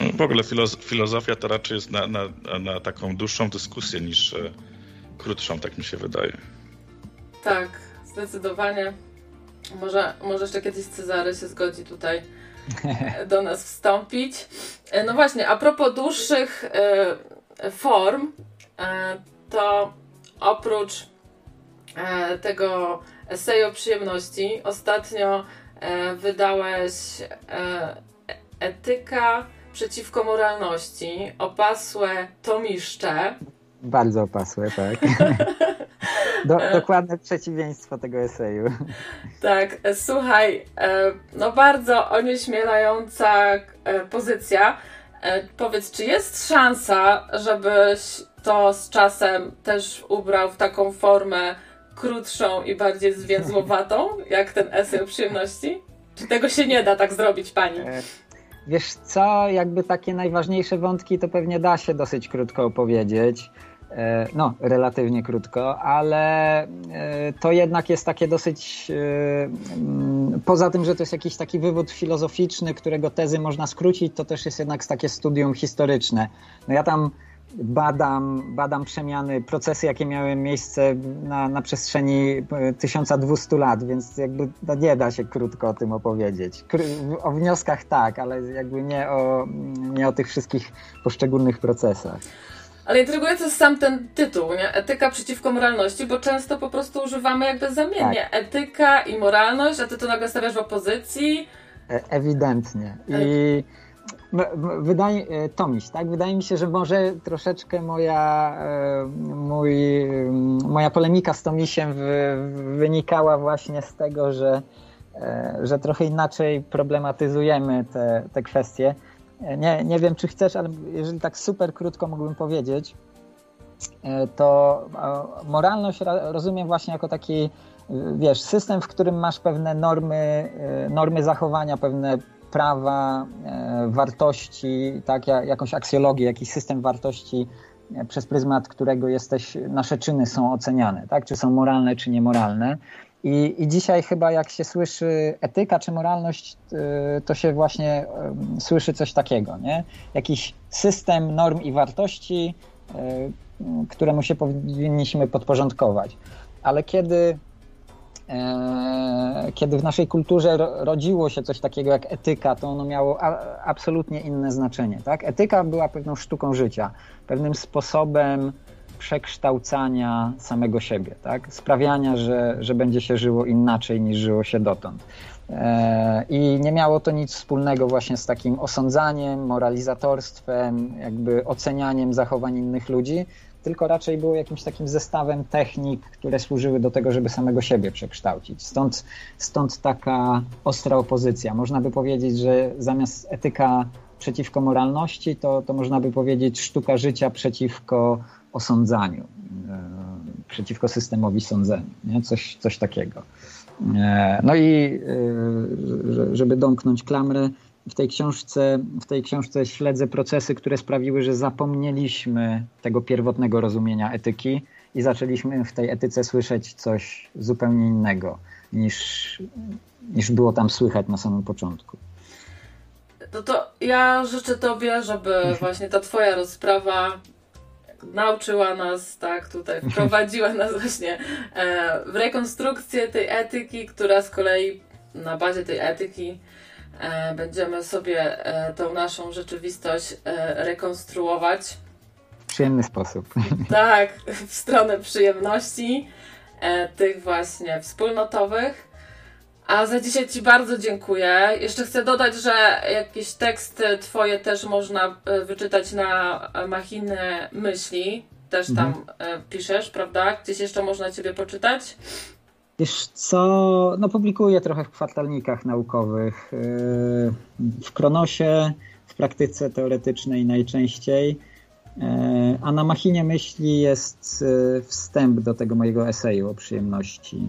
No, w ogóle filoz filozofia to raczej jest na, na, na taką dłuższą dyskusję niż e, krótszą, tak mi się wydaje. Tak, zdecydowanie. Może, może jeszcze kiedyś Cezary się zgodzi tutaj do nas wstąpić. E, no właśnie, a propos dłuższych e, form, e, to oprócz e, tego eseju przyjemności, ostatnio e, wydałeś e, etyka przeciwko moralności, opasłe tomiszcze. Bardzo opasłe, tak. Do, dokładne przeciwieństwo tego eseju. Tak, e, słuchaj, e, no bardzo onieśmielająca e, pozycja. Powiedz, czy jest szansa, żebyś to z czasem też ubrał w taką formę krótszą i bardziej zwięzłowatą, jak ten esej o przyjemności? Czy tego się nie da tak zrobić, pani? Wiesz co, jakby takie najważniejsze wątki to pewnie da się dosyć krótko opowiedzieć. E, no, relatywnie krótko, ale e, to jednak jest takie dosyć. E, mm, poza tym, że to jest jakiś taki wywód filozoficzny, którego tezy można skrócić, to też jest jednak takie studium historyczne. No ja tam badam, badam przemiany, procesy, jakie miały miejsce na, na przestrzeni 1200 lat, więc jakby no nie da się krótko o tym opowiedzieć. O wnioskach tak, ale jakby nie o, nie o tych wszystkich poszczególnych procesach. Ale intrygujący jest sam ten tytuł, nie? Etyka przeciwko moralności, bo często po prostu używamy jakby zamiennie. Tak. Etyka i moralność, a ty to nagle stawiasz w opozycji. E ewidentnie. I wydaje, e, Tomiś, tak? Wydaje mi się, że może troszeczkę moja, e, mój, moja polemika z Tomisiem wynikała właśnie z tego, że, e, że trochę inaczej problematyzujemy te, te kwestie. Nie, nie wiem, czy chcesz, ale jeżeli tak super krótko mógłbym powiedzieć, to moralność rozumiem właśnie jako taki, wiesz, system, w którym masz pewne normy, normy zachowania, pewne prawa, wartości, tak, jakąś aksjologię, jakiś system wartości, przez pryzmat którego jesteś, nasze czyny są oceniane, tak, czy są moralne, czy niemoralne. I, I dzisiaj chyba jak się słyszy etyka czy moralność, y, to się właśnie słyszy coś takiego, nie? Jakiś system norm i wartości, któremu się powinniśmy podporządkować. Ale kiedy, e, kiedy w naszej kulturze rodziło się coś takiego jak etyka, to ono miało absolutnie inne znaczenie. Tak? Etyka była pewną sztuką życia, pewnym sposobem przekształcania samego siebie, tak? sprawiania, że, że będzie się żyło inaczej niż żyło się dotąd. E, I nie miało to nic wspólnego właśnie z takim osądzaniem, moralizatorstwem, jakby ocenianiem zachowań innych ludzi, tylko raczej było jakimś takim zestawem technik, które służyły do tego, żeby samego siebie przekształcić. Stąd, stąd taka ostra opozycja. Można by powiedzieć, że zamiast etyka przeciwko moralności, to, to można by powiedzieć sztuka życia przeciwko osądzaniu, e, przeciwko systemowi sądzenia, nie? Coś, coś takiego. E, no i e, żeby domknąć klamrę, w tej książce, w tej książce śledzę procesy, które sprawiły, że zapomnieliśmy tego pierwotnego rozumienia etyki i zaczęliśmy w tej etyce słyszeć coś zupełnie innego niż, niż było tam słychać na samym początku. No to ja życzę Tobie, żeby właśnie ta Twoja rozprawa nauczyła nas, tak, tutaj wprowadziła nas właśnie e, w rekonstrukcję tej etyki, która z kolei na bazie tej etyki będziemy sobie e, tą naszą rzeczywistość e, rekonstruować. W przyjemny sposób. Tak, w stronę przyjemności, e, tych właśnie wspólnotowych. A za dzisiaj Ci bardzo dziękuję. Jeszcze chcę dodać, że jakieś teksty Twoje też można e, wyczytać na Machiny Myśli. Też tam mhm. E, piszesz, prawda? Gdzieś jeszcze można Ciebie poczytać? Wiesz co, no publikuję trochę w kwartalnikach naukowych. E, w Kronosie, w praktyce teoretycznej najczęściej. E, a na machinie myśli jest e, wstęp do tego mojego eseju o przyjemności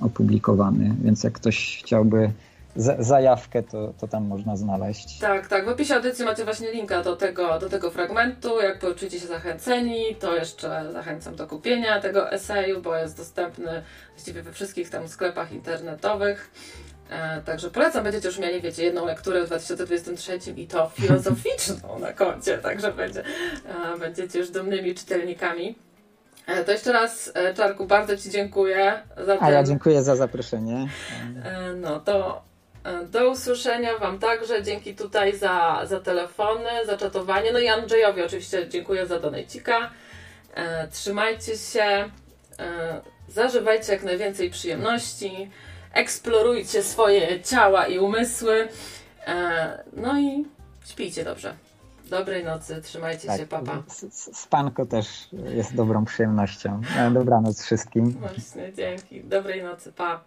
opublikowany, więc jak ktoś chciałby zajawkę, to, to tam można znaleźć. Tak, tak. W opisie audycji macie właśnie linka do tego, do tego fragmentu. Jak poczujecie się zachęceni, to jeszcze zachęcam do kupienia tego eseju, bo jest dostępny właściwie we wszystkich tam sklepach internetowych. E, także polecam, będziecie już mieli, wiecie, jedną lekturę w 2023 i to filozoficzną na koncie, także będzie, e, będziecie już dumnymi czytelnikami. E, to jeszcze raz, e, Czarku, bardzo Ci dziękuję za A ten... ja dziękuję za zaproszenie. E, No to do usłyszenia Wam także. Dzięki tutaj za, za telefony, za czatowanie. No i Andrzejowi oczywiście dziękuję za donajcika. E, trzymajcie się, e, zażywajcie jak najwięcej przyjemności, eksplorujcie swoje ciała i umysły. E, no i śpijcie dobrze. Dobrej nocy, trzymajcie Tak, się, papa. Spanko też jest dobrą przyjemnością. E, Dobranoc wszystkim. Właśnie, dzięki. Dobrej nocy, pa.